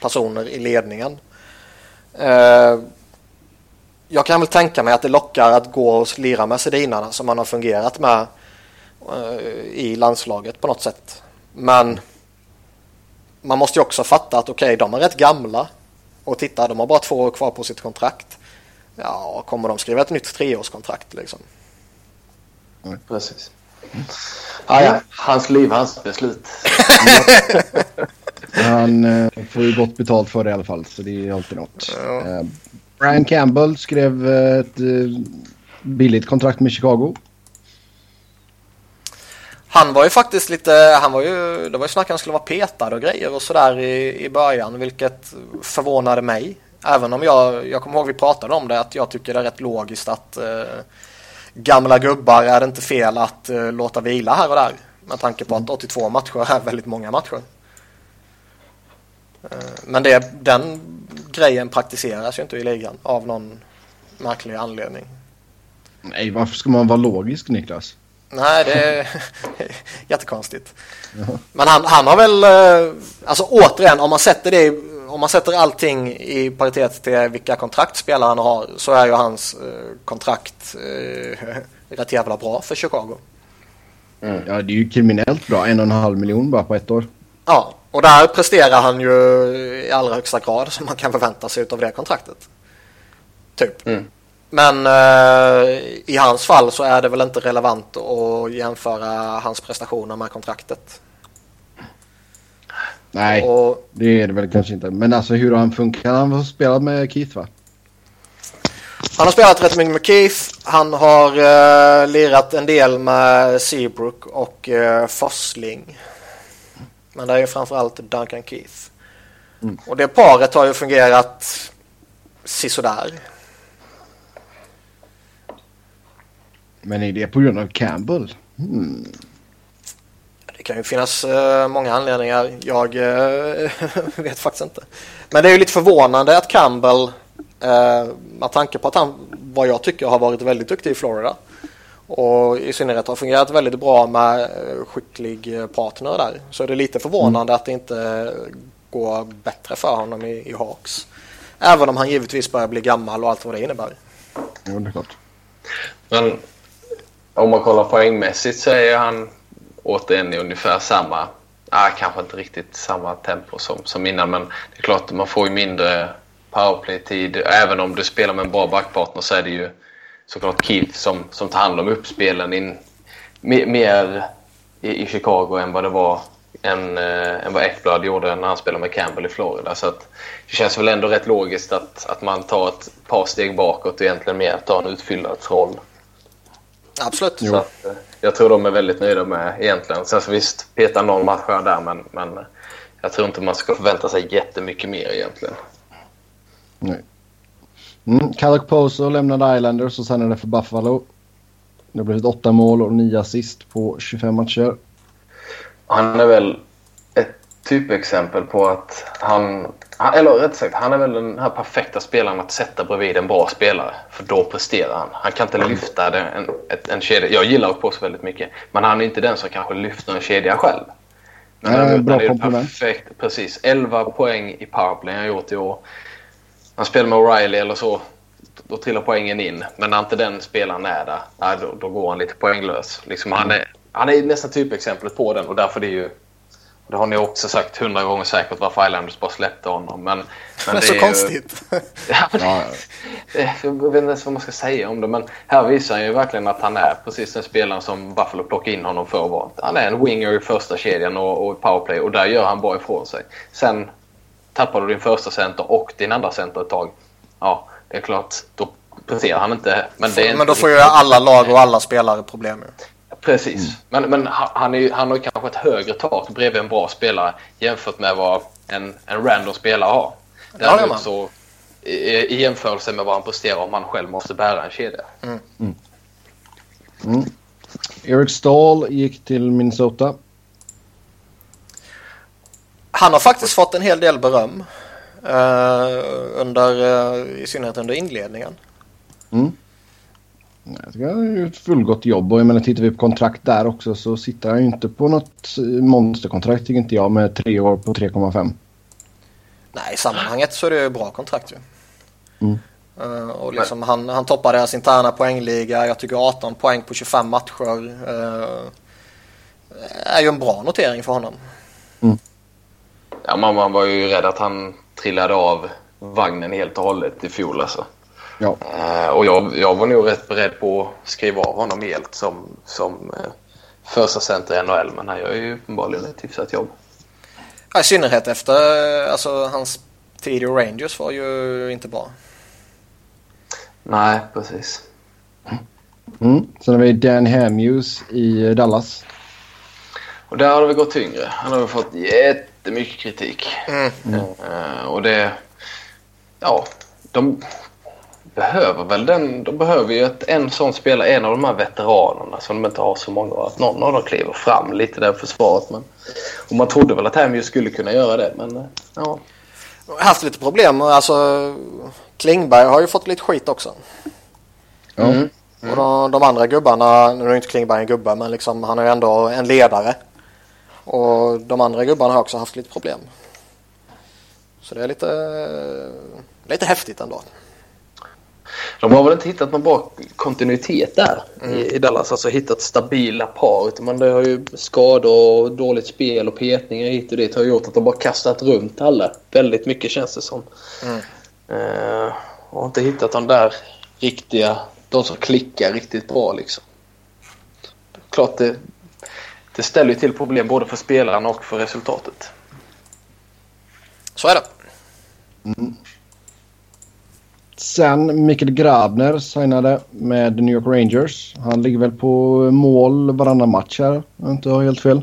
personer i ledningen. Eh, jag kan väl tänka mig att det lockar att gå och lira med Sedinarna som man har fungerat med eh, i landslaget på något sätt. Men man måste ju också fatta att okej, okay, de är rätt gamla. Och titta, de har bara två år kvar på sitt kontrakt. Ja, kommer de skriva ett nytt treårskontrakt liksom? Mm. Precis. Ah, ja. Hans liv, hans beslut. Han eh, får ju gott betalt för det i alla fall, så det är alltid något. Ja. Eh, Brian Campbell skrev eh, ett eh, billigt kontrakt med Chicago. Han var ju faktiskt lite, han var ju, det var ju snack han skulle vara petad och grejer och sådär i, i början, vilket förvånade mig. Även om jag, jag kommer ihåg vi pratade om det, att jag tycker det är rätt logiskt att eh, gamla gubbar är det inte fel att eh, låta vila här och där. Med tanke på att 82 matcher är väldigt många matcher. Eh, men det, den grejen praktiseras ju inte i ligan av någon märklig anledning. Nej, varför ska man vara logisk Niklas? Nej, det är jättekonstigt. Ja. Men han, han har väl, eh, alltså återigen, om man sätter det om man sätter allting i paritet till vilka kontrakt spelaren har så är ju hans eh, kontrakt eh, rätt jävla bra för Chicago. Mm. Ja, det är ju kriminellt bra. En och en halv miljon bara på ett år. Ja, och där presterar han ju i allra högsta grad som man kan förvänta sig av det kontraktet. Typ. Mm. Men eh, i hans fall så är det väl inte relevant att jämföra hans prestationer med kontraktet. Nej, och, det är det väl kanske inte. Men alltså hur har han funkat? Han har spelat med Keith va? Han har spelat rätt mycket med Keith. Han har uh, lirat en del med Seabrook och uh, Fossling. Men det är ju framförallt Duncan Keith. Mm. Och det paret har ju fungerat sisådär. Men är det på grund av Campbell? Hmm. Det kan ju finnas uh, många anledningar. Jag uh, vet faktiskt inte. Men det är ju lite förvånande att Campbell, uh, med tanke på att han, vad jag tycker, har varit väldigt duktig i Florida. Och i synnerhet har fungerat väldigt bra med skicklig partner där. Så är det lite förvånande mm. att det inte går bättre för honom i, i Hawks. Även om han givetvis börjar bli gammal och allt vad det innebär. Jo, det är klart. Men om man kollar poängmässigt så är han återigen i ungefär samma, ah, kanske inte riktigt samma tempo som, som innan men det är klart att man får ju mindre powerplay-tid. Även om du spelar med en bra backpartner så är det ju såklart Keith som, som tar hand om uppspelen in, mer, mer i, i, Chicago än vad det var än, äh, än vad Ekblad gjorde när han spelade med Campbell i Florida. Så att det känns väl ändå rätt logiskt att, att man tar ett par steg bakåt och egentligen mer tar en utfyllnadsroll. Absolut. Så att, eh, jag tror de är väldigt nöjda med egentligen. Sen så visst, peta någon match där men, men jag tror inte man ska förvänta sig jättemycket mer egentligen. Nej. Mm, Kadok Poso lämnade Islanders och sen är det för Buffalo. Det har blivit åtta mål och nio assist på 25 matcher. Han är väl ett typexempel på att han eller rätt sagt, han är väl den här perfekta spelaren att sätta bredvid en bra spelare. För då presterar han. Han kan inte mm. lyfta det, en, en kedja. Jag gillar Okposo väldigt mycket. Men han är inte den som kanske lyfter en kedja själv. Men Nej, han, är bra han är perfekt. Precis. 11 poäng i powerplay har gjort i år. Han spelar med O'Reilly eller så. Då trillar poängen in. Men när inte den spelaren är där, nej, då, då går han lite poänglös. Liksom, han, är, han är nästan typexemplet på den och därför det är ju Det har ni också sagt hundra gånger säkert varför Islanders bara släppte honom. Men, men det är så ju- konstigt. Ja, men Ja, det, jag vet inte ens vad man ska säga om det. Men här visar han ju verkligen att han är precis den spelaren som Buffalo plockade in honom för att vara. Han är en winger i första kedjan och, och powerplay och där gör han bra ifrån sig. Sen tappar du din första center och din andra center ett tag. Ja, det är klart. Då presterar han inte. Men, det är inte Men då får ju alla lag och alla spelare problem ju. Precis. Men, men han, är, han har ju kanske ett högre tak bredvid en bra spelare jämfört med vad en, en random spelare har. Ja, det är man. Däremot så i, i jämförelse med vad han presterar om han själv måste bära en kedja. Eric Stahl gick till Minnesota. Han har faktiskt fått en hel del beröm. eh, under, eh, I synnerhet under inledningen. Jag tycker han har gjort ett fullgott jobb och jag menar tittar vi på kontrakt där också så sitter han ju inte på något eh, monsterkontrakt tycker inte jag med tre år på 3,5. Nej, i sammanhanget så är det ju bra kontrakt ju. Mm. Eh, och liksom han, han toppar deras interna poängliga. Jag tycker 18 poäng på 25 matcher. eh, är ju en bra notering för honom. Ja, man, man var ju rädd att han trillade av vagnen helt och hållet i fjol. Alltså. Ja. Eh, och jag, jag var nog rätt beredd på att skriva av honom helt som, som eh, första center i NHL. Men han gör ju uppenbarligen ett hyfsat jobb. Ja, I synnerhet efter eh, alltså, hans tid i Rangers var ju inte bra. Nej, precis. Mm. Sen har vi Dan Hamhughes i Dallas. Och där har väl gått tyngre. Han har fått jättemycket kritik. Mm. Eh, och det... Ja, de behöver väl den... De behöver ju att en sån spelare, en av de här veteranerna som de inte har så många av, att någon av dem kliver fram lite där försvaret. Men, och man trodde väl att Hamilton skulle kunna göra det, men eh, ja. Jag har haft lite problem. Alltså, Klingberg har ju fått lite skit också. Ja. Mm. Och de, de andra gubbarna, nu är inte Klingberg en gubbe men liksom, han är ju ändå en ledare. Och de andra gubbarna har också haft lite problem. Så det är lite, lite häftigt ändå. De har väl inte hittat någon bra kontinuitet där i, i Dallas. Alltså hittat stabila par. Utan man, det har ju skador och dåligt spel och petningar hit och dit har gjort att de bara kastat runt alla. Väldigt mycket känns det som. Mm. Eh, och inte hittat de där riktiga, de som klickar riktigt bra liksom. Klart det, det ställer ju till problem både för spelarna och för resultatet. Så är det. Sen Mikael Grabner signade med New York Rangers. Han ligger väl på mål varannan match här. Om jag inte har helt fel.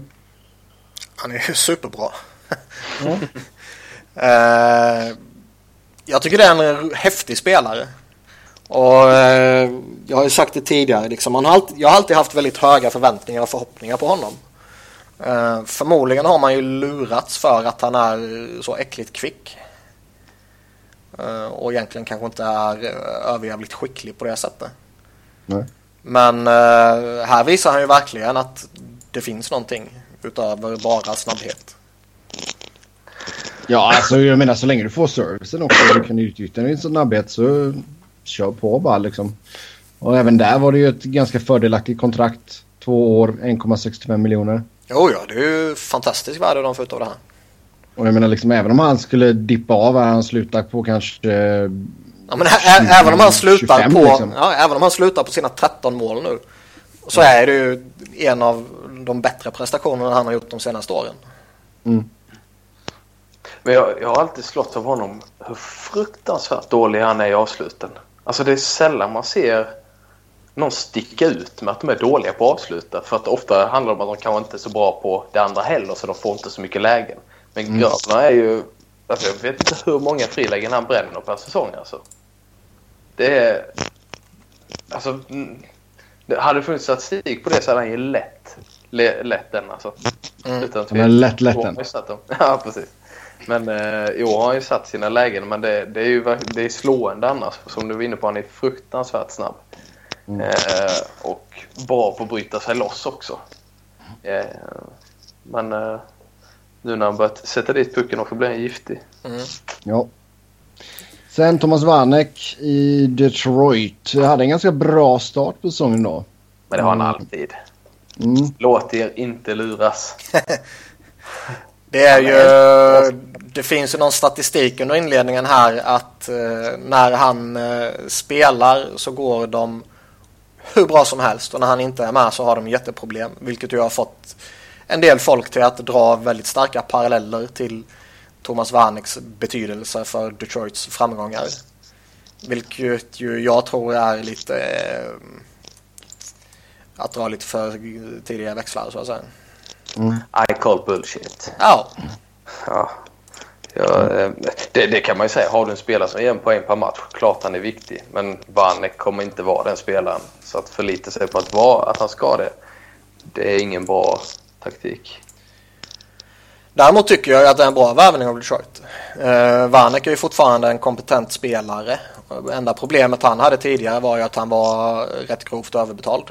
Han är ju superbra. Eh, jag tycker det är en häftig spelare. Och jag har ju sagt det tidigare, liksom, han har alltid, jag har alltid haft väldigt höga förväntningar och förhoppningar på honom. Eh, förmodligen har man ju lurats för att han är så äckligt kvick. Eh, och egentligen kanske inte är eh, överjävligt skicklig på det sättet. Nej. Men eh, här visar han ju verkligen att det finns någonting utöver bara snabbhet. Ja, alltså jag menar så länge du får servicen också och du kan utnyttja din snabbhet så kör på bara liksom. Och även där var det ju ett ganska fördelaktigt kontrakt. Två år, 1,65 miljoner. Jo, ja, det är ju fantastiskt värde de får ut av det här. Och jag menar liksom även om han skulle dippa av här, han slutar på kanske... Ja, men även om han slutar 25 på, liksom. ja, även om han slutar på sina 13 mål nu. Så är det ju en av de bättre prestationerna han har gjort de senaste åren. Men jag, jag har alltid slått av honom hur fruktansvärt dålig han är i avsluten. Alltså det är sällan man ser någon sticka ut med att de är dåliga på att avsluta. För att ofta handlar det om att de kanske inte är så bra på det andra heller så de får inte så mycket lägen. Men mm. Grabner är ju... Alltså jag vet inte hur många frilägen han bränner per säsong alltså. Det är... Alltså... mm, Det hade funnits statistik på det så hade han ju lätt, le, lätt den alltså. Mm. Utan Han har lätt lätt den. han. Ja, precis. Men eh, jo, han har ju satt sina lägen. Men det, det är ju det är slående annars. Som du var inne på, han är fruktansvärt snabb. Eh, och bra på att bryta sig loss också. Eh, men eh, nu när han börjat sätta dit pucken också blir han giftig. Mm. Ja. Sen Thomas Vanek i Detroit. Hade en ganska bra start på säsongen då. Men det har han Mm. alltid. Mm. Låt er inte luras. Det är ju... Det finns ju någon statistik under inledningen här att eh, när han eh, spelar så går de hur bra som helst och när han inte är med så har de jätteproblem. Vilket ju har fått en del folk till att dra väldigt starka paralleller till Thomas Warnecks betydelse för Detroits framgångar. Vilket ju jag tror är lite eh, att dra lite för tidiga växlar så att säga. Mm. I call bullshit. Ja. ja. Ja eh, det, det, kan man ju säga. Har du en spelare som ger en poäng per match, klart han är viktig. Men Vanek kommer inte vara den spelaren. Så att förlita sig på att, vara, att han ska det, det är ingen bra taktik. Däremot tycker jag att det är en bra värvning av Detroit. Eh, Vanek är ju fortfarande en kompetent spelare. Enda problemet han hade tidigare var ju att han var rätt grovt överbetald.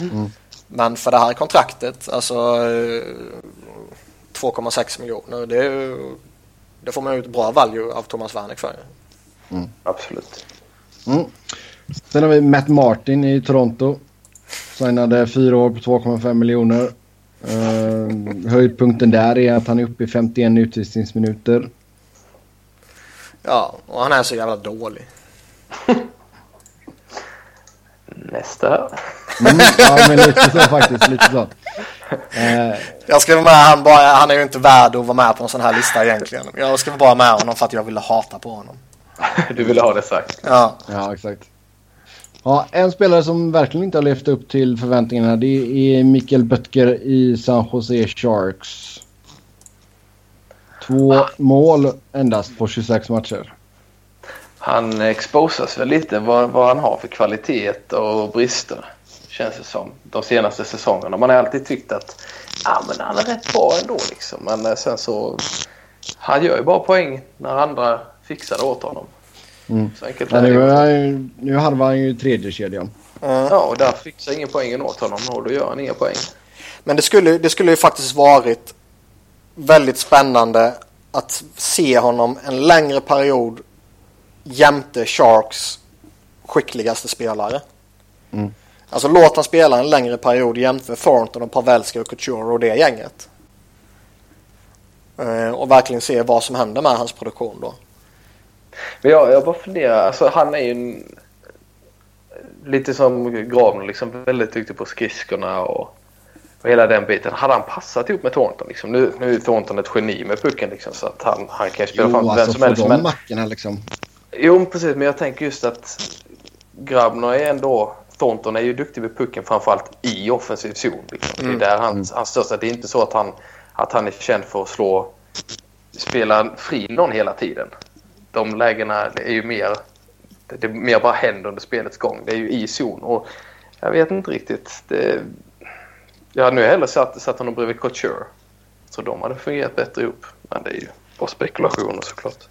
Mm. Men för det här kontraktet, alltså 2,6 eh, miljoner, det, det, får man ut bra value av Thomas Wernick för. Mm. Absolut. Mm. Sen har vi Matt Martin i Toronto. Signade fyra år på 2,5 miljoner. Uh, höjdpunkten där är att han är uppe i 51 utvisningsminuter. Ja, och han är så jävla dålig. Nästa. Mm, ja, men lite så faktiskt. Lite så. Uh, jag skrev med han bara, han är ju inte värd att vara med på en sån här lista egentligen. Jag skrev bara med honom för att jag ville hata på honom. du ville ha det sagt. Ja, ja exakt. Ja, en spelare som verkligen inte har levt upp till förväntningarna det är Mikael Böttger i San Jose Sharks. Två mål endast på 26 matcher. Han exposas väl lite vad, vad han har för kvalitet och brister. Känns det som. De senaste säsongerna. Man har alltid tyckt att ah, men han är rätt bra ändå. Liksom. Men eh, sen så... Han gör ju bara poäng när andra fixar det åt honom. Mm. Så enkelt ja, nu, är, nu harvar han ju tredje kedjan. Mm. Ja, och där fixar ingen poängen åt honom och då gör han inga poäng. Men det skulle, det skulle ju faktiskt varit väldigt spännande att se honom en längre period jämte Sharks skickligaste spelare. Mm. Alltså låt han spela en längre period jämte Thornton och Pavelski och Couture och det gänget. Eh, och verkligen se vad som händer med hans produktion då. Men jag, jag bara funderar, alltså han är ju en, lite som Gravner liksom väldigt duktig på skridskorna och, och hela den biten. Hade han passat ihop med Thornton liksom? Nu, nu är Thornton ett geni med pucken liksom så att han, han kan ju spela jo, fram alltså, vem som helst. Men... mackorna liksom. Jo precis men jag tänker just att Grabner är ändå Thornton är ju duktig med pucken framförallt i offensiv zon. Liksom. Mm. Det är där hans, hans största. Det är inte så att han, att han är känd för att slå spela fri någon hela tiden de lägena är ju mer, det är mer bara händer under spelets gång. Det är ju i zon och jag vet inte riktigt. Det, jag hade nu hellre satt, satt honom bredvid Couture. Så de hade fungerat bättre ihop. Men det är ju bara spekulationer såklart.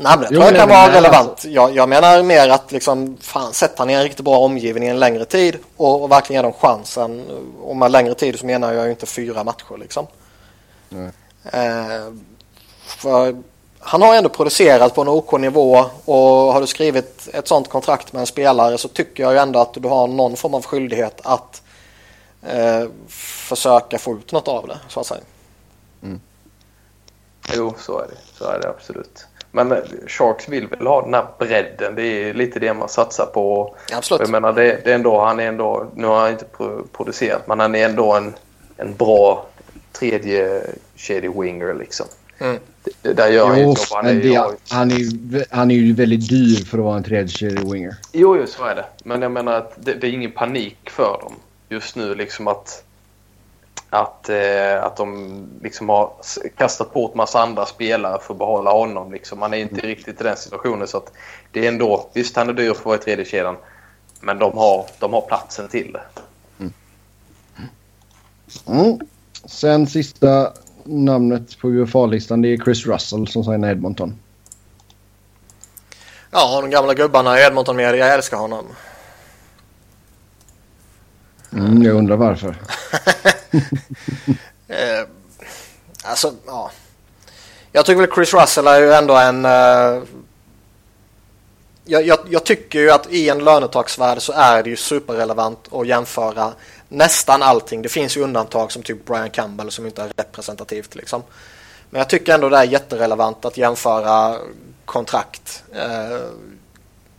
Nej, men det tror jag kan vara relevant. Alltså. Jag, jag, menar mer att liksom, fan, sätta i en riktigt bra omgivning en längre tid och, och verkligen ge dem chansen. Och med längre tid så menar jag ju inte fyra matcher liksom. Eh, för han har ändå producerat på en OK-nivå och har du skrivit ett sånt kontrakt med en spelare så tycker jag ju ändå att du har någon form av skyldighet att eh, försöka få ut något av det så att säga. Mm. Jo, så är det. Så är det absolut. Men Sharks vill väl ha den här bredden. Det är lite det man satsar på. Absolut. Jag menar, det, det är ändå, han är ändå, nu har han inte producerat, men han är ändå en, en bra tredje kedje winger liksom. Mm. Där gör han ju. Han är, det, ju, han, är, han är ju väldigt dyr för att vara en tredje winger. Jo, jo, så är det. Men jag menar att det, det är ingen panik för dem just nu. Liksom att, att, eh, att de liksom har kastat bort massa andra spelare för att behålla honom. Liksom. Man är inte mm. riktigt i den situationen. så att det är ändå, Visst, han är dyr för att vara i tredje kedjan, Men de har, de har platsen till det. Mm. Mm. Sen sista namnet på UFA-listan det är Chris Russell som signar Edmonton. Ja, de gamla gubbarna i Edmonton med jag älskar honom. Mm, jag undrar varför. eh, alltså, ja. Jag tycker väl Chris Russell är ju ändå en... Eh, jag, jag, jag, tycker ju att i en lönetaksvärld så är det ju superrelevant att jämföra nästan allting. Det finns ju undantag som typ Brian Campbell som inte är representativt liksom. Men jag tycker ändå det är jätterelevant att jämföra kontrakt eh,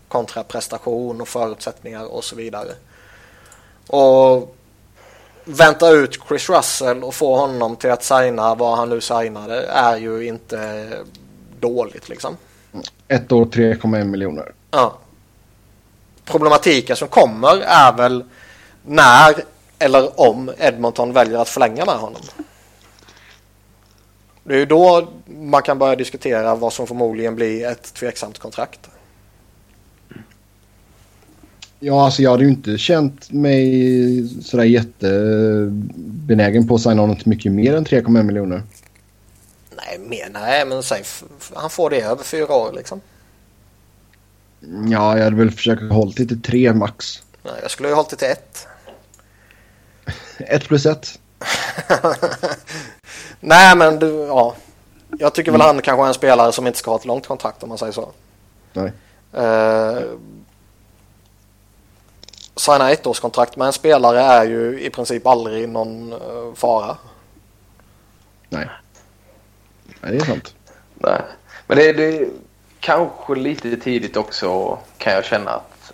kontra prestation och förutsättningar och så vidare. Och vänta ut Chris Russell och få honom till att signa vad han nu signade är ju inte dåligt liksom. Ett år 3,1 miljoner. Ja. Problematiken som kommer är väl när eller om Edmonton väljer att förlänga med honom. Det är ju då man kan börja diskutera vad som förmodligen blir ett tveksamt kontrakt. Ja, alltså jag hade ju inte känt mig sådär jättebenägen på att signa honom till mycket mer än 3,1 miljoner. Nej, mer, nej men säg han får det över fyra år liksom. Ja, jag hade väl försökt hålla det till tre max. Nej, jag skulle ju hållit det till ett. ett plus ett. nej, men du, ja. Jag tycker väl han kanske är en spelare som inte ska ha ett långt kontrakt om man säger så. Nej. Uh, signa ettårskontrakt med en spelare är ju i princip aldrig någon uh, fara. Nej. Nej, det är sant. Nej. Men det, det är kanske lite tidigt också kan jag känna att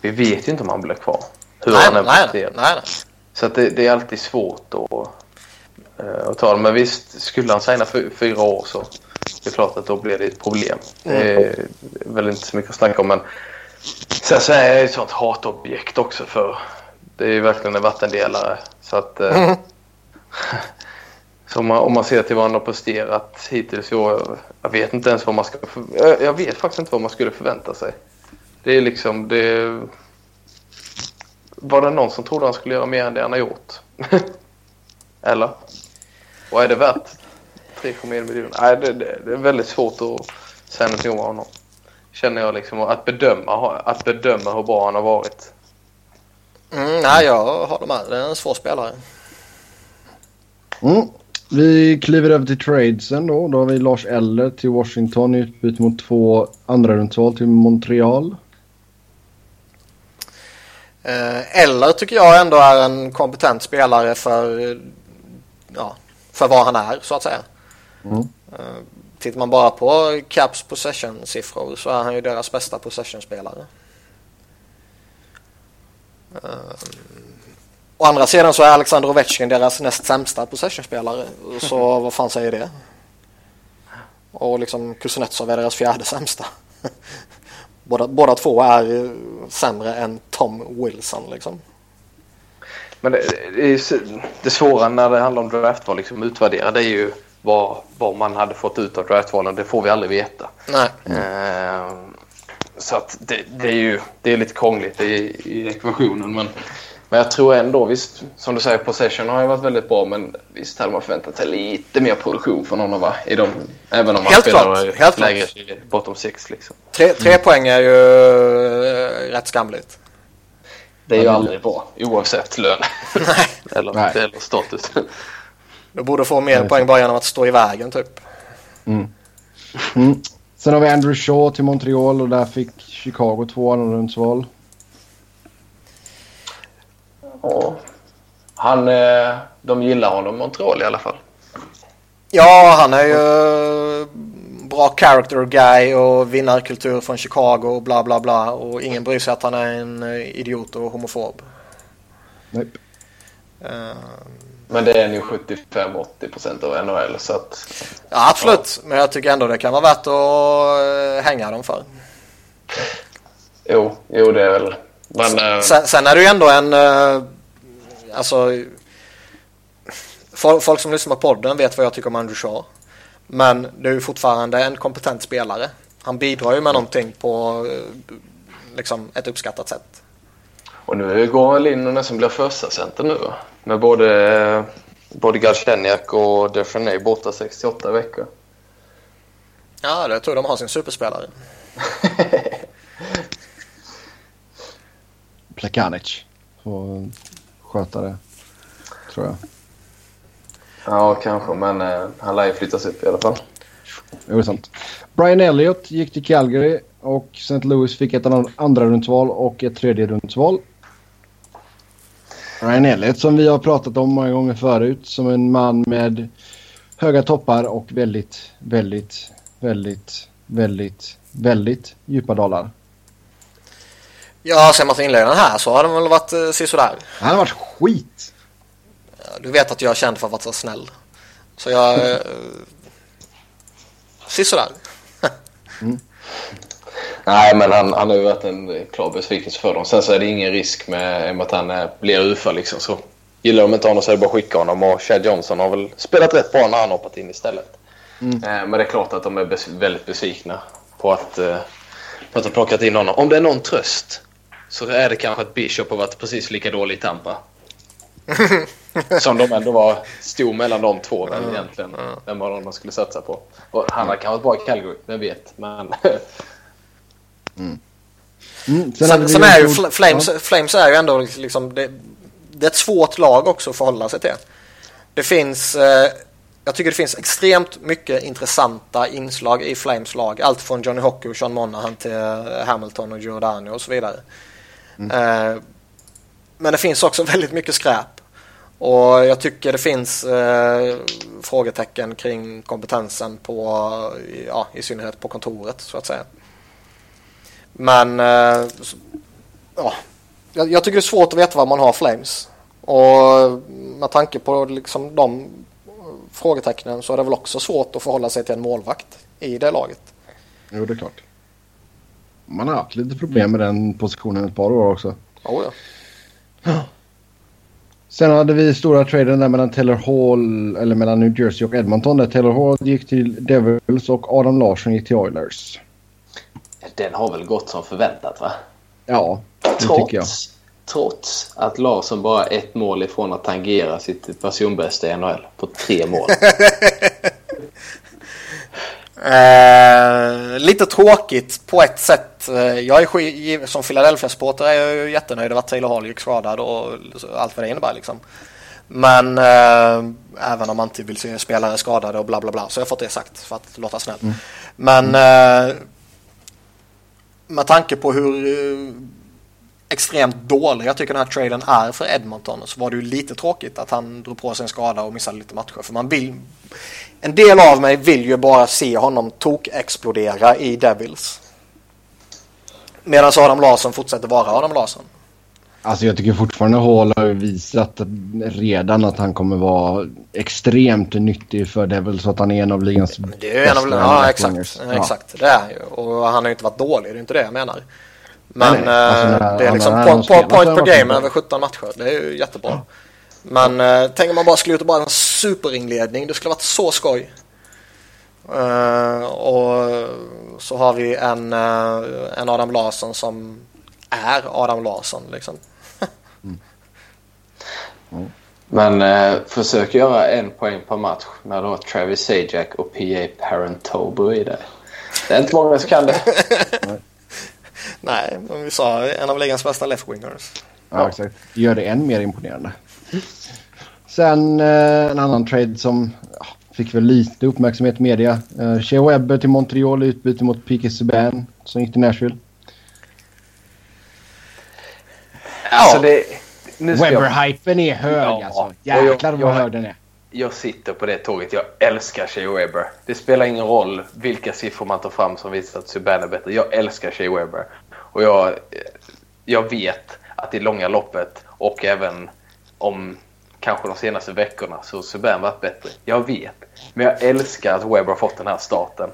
vi vet ju inte om han blir kvar. Hur nej, han är nej, nej, nej. Så att det, det, är alltid svårt att, uh, att ta det. Men visst, skulle han signa fyra år så det är klart att då blir det ett problem. Mm. Det är väl inte så mycket att snacka om. Men sen så är jag ett sånt hatobjekt också för det är ju verkligen en vattendelare. Så att... Uh, mm. Så om man, om man ser till vad han har presterat hittills i år. Jag vet inte ens vad man ska... Jag, jag vet faktiskt inte vad man skulle förvänta sig. Det är liksom... Det, var det någon som trodde han skulle göra mer än det han har gjort? Eller? Och är det värt 3,1 miljoner? Nej, det, det, det, är väldigt svårt att säga någonting om honom. Känner jag liksom. Att bedöma, att bedöma hur bra han har varit. Mm, nej, jag håller med. Det är en svår spelare. Mm. Vi kliver över till tradesen då. Då har vi Lars Eller till Washington i utbyte mot två andra rundsval till Montreal. Eh, Eller tycker jag ändå är en kompetent spelare för, ja, för vad han är så att säga. Mm. Tittar man bara på Caps possession-siffror så är han ju deras bästa possession-spelare. Eh, Å andra sidan så är Alexander Ovechkin deras näst sämsta possession-spelare. Så vad fan säger det? Och liksom Kuznetsov är deras fjärde sämsta. båda, båda två är sämre än Tom Wilson liksom. Men det, det, det svåra när det handlar om draftval, liksom utvärdera, det är ju vad, vad man hade fått ut av draftvalen. Det får vi aldrig veta. Nej. Eh, så att det, det, är ju det är lite krångligt i, i ekvationen. Men men jag tror ändå, visst, som du säger, possession har ju varit väldigt bra. Men visst hade man förväntat sig lite mer produktion från honom va? I de, även om han helt spelar klart, helt lägre klart. bottom six liksom. Tre, tre mm. poäng är ju äh, rätt skamligt. Det är ju aldrig bra, oavsett lön. Eller, Nej. eller status. Du borde få mer poäng bara genom att stå i vägen typ. Mm. Mm. Sen har vi Andrew Shaw till Montreal och där fick Chicago två andra rundsval. Ja. Han, eh, de gillar honom, Montreal i alla fall. Ja, han är ju bra character guy och vinnarkultur från Chicago och bla bla bla. Och ingen bryr sig att han är en eh, idiot och homofob. Nej. Men det är nu 75-80% av NHL så att... Ja, absolut. Ja. Men jag tycker ändå det kan vara värt att hänga dem för. Jo, jo det är väl. Men, sen, sen, är det ju ändå en alltså folk som lyssnar på podden vet vad jag tycker om Andrew Shaw. Men det är ju fortfarande en kompetent spelare. Han bidrar ju med någonting på liksom ett uppskattat sätt. Och nu går han in och nästan blir första center nu Med både, både Galchenyak och Defraney borta 68 veckor. Ja, det tror jag de har sin superspelare. Plekanic får sköta det. Tror jag. Ja, kanske. Men eh, han lär ju flyttas upp i alla fall. Jo, det är sant. Brian Elliott gick till Calgary och St. Louis fick ett andra rundsval och ett tredje rundsval. Ryan Elliott som vi har pratat om många gånger förut som en man med höga toppar och väldigt, väldigt, väldigt, väldigt, väldigt djupa dalar. Ja, ser man till inledningen här så har den väl varit eh, sisådär. Han har varit skit. Du vet att jag är känd för att vara så snäll. Så jag... Eh, sisådär. Nej, men han, han har ju varit en klar besvikelse för dem. Sen så är det ingen risk med, med att han eh, blir UFA liksom. Så gillar de inte honom så är det bara att skicka honom. Och Chad Johnson har väl spelat rätt bra när han hoppat in istället. Mm. Eh, men det är klart att de är bes väldigt besvikna på att, eh, på att ha plockat in honom. Om det är någon tröst så är det kanske att Bishop har varit precis lika dålig i Tampa. Som de ändå var stod mellan de två väl egentligen. Vem var de man skulle satsa på? Och han har kanske varit bra i Calgary, vem vet. Men Mm, hade Sen, sen är ju Flames, Ja. Flames är ju ändå liksom... Det, det är ett svårt lag också att förhålla sig till. Det finns... Eh, jag tycker det finns extremt mycket intressanta inslag i Flames lag. Allt från Johnny Hockey och Sean Monahan till eh, Hamilton och Giordano och så vidare. Eh, men det finns också väldigt mycket skräp. Och jag tycker det finns eh, frågetecken kring kompetensen på, ja, i synnerhet på kontoret så att säga. Men eh, ja, jag, jag tycker det är svårt att veta vad man har Flames. Och med tanke på liksom de frågetecknen så är det väl också svårt att förhålla sig till en målvakt i det laget. Jo, det är klart. Man har haft lite problem med den positionen ett par år också. Oh, ja. Sen hade vi stora traden där mellan Taylor Hall, eller mellan New Jersey och Edmonton. Där Taylor Hall gick till Devils och Adam Larsson gick till Oilers. Den har väl gått som förväntat va? Ja, det tycker jag. Trots, trots att Larsson bara är ett mål ifrån att tangera sitt personbästa i NHL på tre mål. Eh, lite tråkigt på ett sätt. Eh, Jag är som Philadelphia-supporter är jag ju jättenöjd över att Taylor Hall gick skadad och allt vad det innebär liksom. Men eh, även om man inte vill se spelare skadade och bla bla bla så har jag fått det sagt för att låta snäll. Men eh, med tanke på hur eh, extremt dålig jag tycker den här traden är för Edmonton så var det ju lite tråkigt att han drog på sig en skada och missade lite matcher. För man vill, en del av mig vill ju bara se honom tok-explodera i Devils. Medan Adam Larsson fortsätter vara Adam Larsson. Alltså jag tycker fortfarande Hall har visat redan att han kommer vara extremt nyttig för Devils. Så att han är en av ligans Det är en av, bästa ja, exakt, exakt. Det är han ju. Och han har ju inte varit dålig, det är inte det jag menar. Men Nej, nej. Alltså, eh, när- det är liksom när så point per game över 17 matcher. Det är ju jättebra. Men eh, tänk om man bara skulle bara en superinledning. Det skulle varit så skoj. Eh, och så har vi en, eh, en Adam Larsson som är Adam Larsson liksom. Men eh, försök göra en poäng per match när du har Travis Sajak och P.A. Parentobo i dig. Det är inte många som kan det. Nej, men vi sa en av ligans bästa left-wingers. Ja, exakt. Det gör det än mer imponerande. Sen eh, en annan trade som ja, fick väl lite uppmärksamhet i media. Eh, Shea Webber till Montreal i utbyte mot P.K. Subban som gick till Nashville. Alltså det... Webber-hypen är hög Ja, alltså. jag- Jäklar vad jag- hög den är. jag sitter på det tåget. Jag älskar Shea Weber. Det spelar ingen roll vilka siffror man tar fram som visar att Subban är bättre. Jag älskar Shea Weber. Och jag, jag vet att i långa loppet och även om kanske de senaste veckorna så har Subban varit bättre. Jag vet. Men jag älskar att Weber har fått den här starten.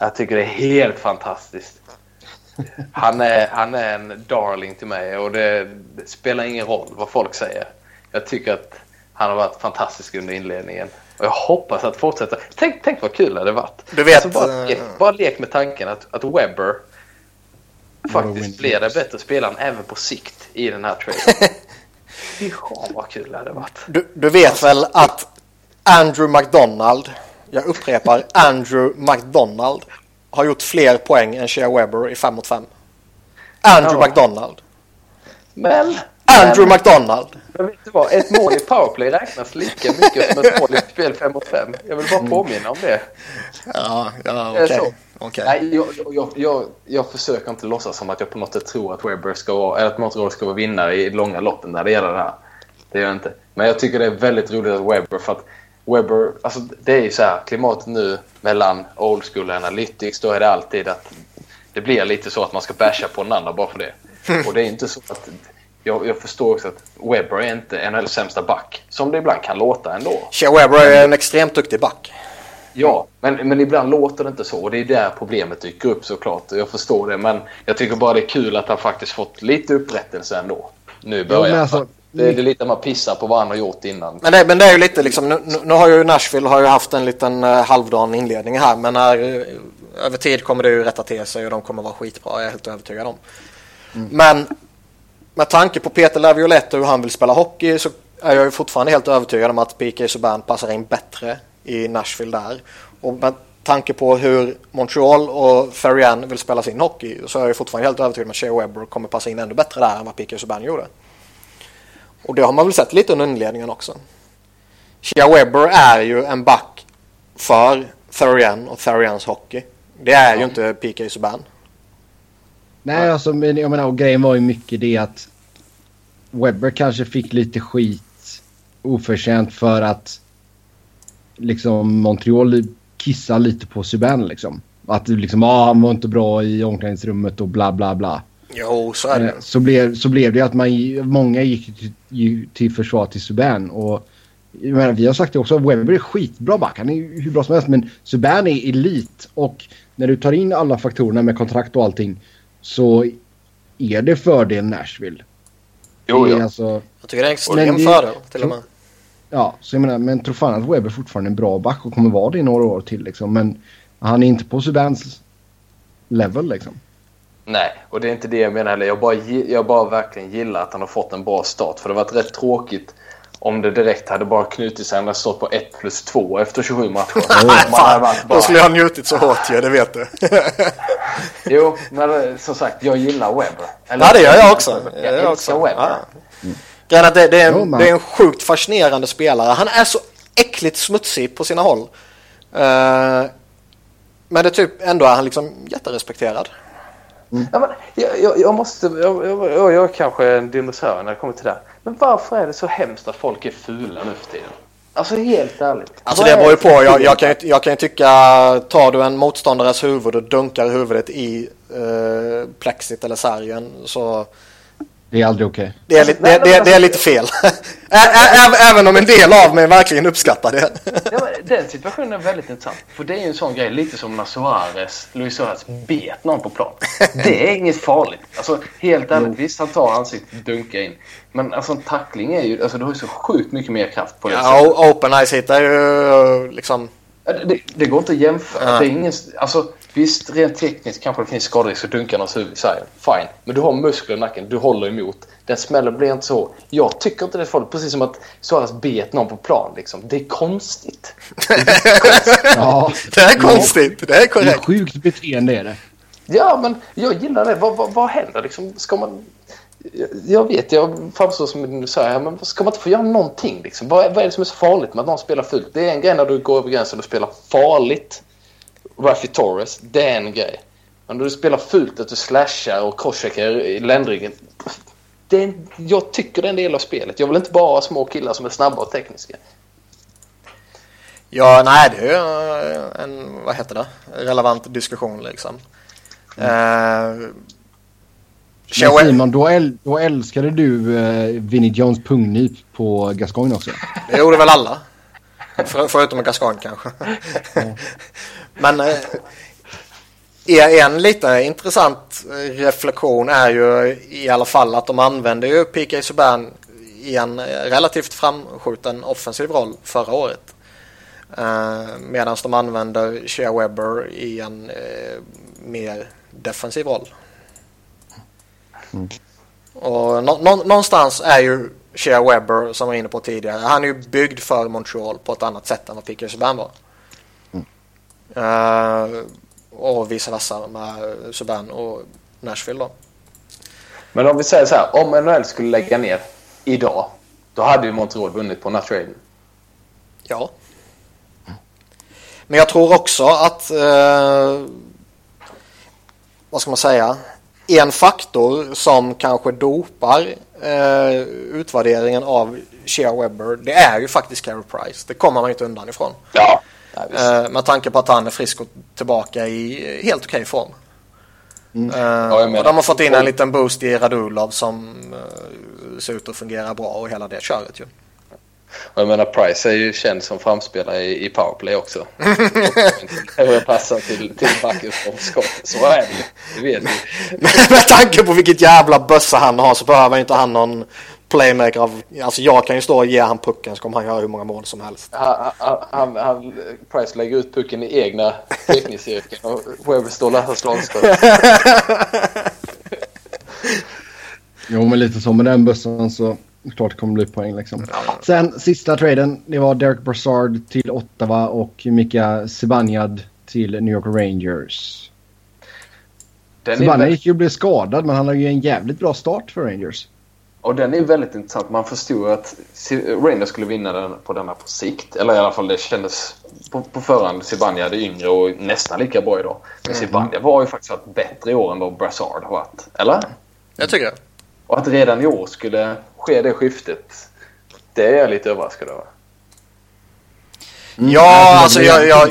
Jag tycker det är helt fantastiskt. Han är, han är en darling till mig och det, det spelar ingen roll vad folk säger. Jag tycker att han har varit fantastisk under inledningen. Och jag hoppas att fortsätta. Tänk, tänk vad kul det hade vatt. Du vet, Alltså bara, eh, bara lek med tanken att, att Webber faktiskt blir den bättre spelaren även på sikt i den här traden. Fy fan vad kul det hade varit. Du, du vet väl att Andrew McDonald, jag upprepar Andrew McDonald, har gjort fler poäng än Shea Weber i 5 mot 5. Andrew Ja. McDonald. Men... Andrew men, McDonald. men vet du vad? Ett mål i powerplay räknas lika mycket som ett mål i spel 5 mot 5. Jag vill bara påminna om det. Ja, ja okej. Okej. Nej, jag, jag, jag, jag försöker inte låtsas som att jag på något sätt tror att Webber ska vara, eller att Montreal ska vara vinnare i långa loppen när det gäller det här. Det gör jag inte. Men jag tycker det är väldigt roligt att Webber, för att Webber, alltså det är ju så här, klimatet nu mellan old school och analytics, då är det alltid att det blir lite så att man ska basha på den andra bara för det. Och det är inte så att, jag, jag förstår också att Webber är inte NHLs sämsta back, som det ibland kan låta ändå. Shea Webber är en extremt duktig back. Ja, men, men ibland låter det inte så och det är där problemet dyker upp såklart. Jag förstår det, men jag tycker bara det är kul att han faktiskt fått lite upprättelse ändå. Nu i början. men alltså- det, är- det är lite man pissar på vad han har gjort innan. Men det, men det är ju lite liksom, nu, nu- har ju Nashville har ju haft en liten uh, halvdan inledning här men när, eh, över tid kommer det ju rätta till sig och de kommer vara skitbra, jag är helt övertygad om. Men med tanke på Peter Laviolette och hur han vill spela hockey så är jag ju fortfarande helt övertygad om att P.K. Subban passar in bättre i Nashville där. Och med tanke på hur Montreal och Ferrian vill spela sin hockey så är jag ju fortfarande helt övertygad om att Shea Webber kommer passa in ännu bättre där än vad P.K. Subban gjorde. Och det har man väl sett lite under inledningen också. Shea Webber är ju en back för Therian och Therians hockey. Det är ju inte P.K. Subban. Nej, alltså, men jag menar, och grejen var ju mycket det att Webber kanske fick lite skit oförtjänt för att liksom Montreal kissar lite på Subban liksom. Att liksom, ah, han var inte bra i omklädningsrummet och bla bla bla. Jo, så är det. Eh, Så blev, så blev det att man, många gick till, till försvar till Subban. Och jag menar, vi har sagt det också, Webber är skitbra back. Han är hur bra som helst. Men Subban är elit. Och när du tar in alla faktorerna med kontrakt och allting så är det fördel Nashville. Jo, Det är ja. Alltså, Jag tycker det är en extrem det- fördel till och med. ja, så jag menar, men tror fan att Webber fortfarande är en bra back och kommer vara det i några år till. Liksom. Men han är inte på Subans level liksom. Nej, och det är inte det jag menar heller. Jag bara, jag bara verkligen gillar att han har fått en bra start. För det har varit rätt tråkigt om det direkt hade bara knutit sig. Han hade stått på 1 plus 2 efter 27 matcher. Nej, man bara- Då skulle jag ha njutit så hårt ju, det vet du. Jo, men eh, som sagt, jag gillar Webber. Eller- Ja, det gör jag också. Jag, jag älskar också. Webber. Ja. Grejen att det, det, är en, det är en sjukt fascinerande spelare. Han är så äckligt smutsig på sina håll. Eh, men det är typ ändå är han liksom jätterespekterad. Ja, men, jag, jag, jag måste... Jag, jag, jag, är kanske en dinosaur när det kommer till det. här. Men varför är det så hemskt att folk är fula nu för tiden? Alltså helt ärligt. Alltså det beror ju på. Jag, jag, kan, jag kan ju tycka, tar du en motståndares huvud och dunkar huvudet i uh, plexit eller sargen så Det är aldrig okej. det är, li, det, det, det är lite fel. Ä, ä, ä, även om en del av mig verkligen uppskattar det. Ja, den situationen är väldigt intressant. För det är ju en sån grej, lite som när Suarez, Luis Suarez bet någon på plan. Det är inget farligt. Alltså helt ärligt, visst han tar ansiktet dunkar in. Men alltså en tackling är ju, alltså du har ju så sjukt mycket mer kraft på det sättet. Ja, och Open Eyes hittar ju liksom... Ja, Det, det går inte att jämföra. Ja. Det är ingen, alltså, visst, rent tekniskt kanske det finns skaderisk och dunkar någons huvud i sargen. Fine. Men du har muskler i nacken. Du håller emot. Den smällen blir inte så. Jag tycker inte det är farligt. Precis som att Suarez bet någon på plan. Liksom. Det är konstigt. Ja, Det är konstigt, det är det är korrekt. sjukt beteende är det. Ja, men jag gillar det. Vad, vad, vad händer? Liksom, ska man... Jag- vet, jag framstår som en säger, men ska man inte få göra någonting? Liksom? Vad, vad är det som är så farligt med att någon spelar fult? Det är en grej när du går över gränsen och spelar farligt. Raffi Torres, det är en grej. Men när du spelar fult, att du slashar och crosscheckar i ländryggen. Det är jag tycker det är en del av spelet. Jag vill inte bara ha små killar som är snabba och tekniska. Ja, nej, det är ju en, vad heter det, relevant diskussion liksom. Uh, Men Simon, då, äl då älskade du uh, Vinnie Jones pungnyp på Gascoigne också. Det gjorde väl alla. För, förutom Gascoigne kanske. Men eh, e- en lite intressant reflektion är ju i alla fall att de använde ju P.K. Subban i en eh, relativt framskjuten offensiv roll förra året. Eh, Medan de använder Shea Webber i en eh, mer defensiv roll. Och nå, nå, någonstans är ju Shea Webber som jag var inne på tidigare. Han är ju byggd för Montreal på ett annat sätt än vad Pickers Subban var. Eh, och vice versa med Subban och Nashville då. Men om vi säger så här, om NHL skulle lägga ner idag, då hade ju Montreal vunnit på den här traden. Ja. Men jag tror också att eh, vad ska man säga? En faktor som kanske dopar eh, utvärderingen av Shea Webber, det är ju faktiskt Carey Price. Det kommer man inte undan ifrån. Ja. Eh, med tanke på att han är frisk och tillbaka i helt okej form. Mm. Eh, ja, och de har fått in en liten boost i Radulov som eh, ser ut att fungera bra och hela det köret ju. Och jag menar Price är ju känd som framspelare i, i powerplay också. och passar till, till backen som skott. Så är det ju. Det vet vi. Med tanke på vilket jävla bössa han har så behöver inte han någon playmaker av... Alltså jag kan ju stå och ge han pucken så kommer han göra hur många mål som helst. Han, han, han Price lägger ut pucken i egna teckningscirkeln och Webber står och läser slagskott. jo men lite så med den bössan så klart det kommer bli poäng liksom. Sen sista traden, det var Derek Brassard till Ottawa och Mika Zibanejad till New York Rangers. Zibanejad gick ju och blev skadad men han har ju en jävligt bra start för Rangers. Och den är väldigt intressant. Man förstod att Rangers skulle vinna den på denna på sikt. Eller i alla fall det kändes på, på förhand. Zibanejad är yngre och nästan lika bra idag. Men mm. Zibanejad har ju faktiskt varit bättre i år än vad Brassard har varit. Eller? Jag tycker det. Och att redan i år skulle ske det skiftet. Det är jag lite överraskad över. Mm. Ja, alltså jag, jag,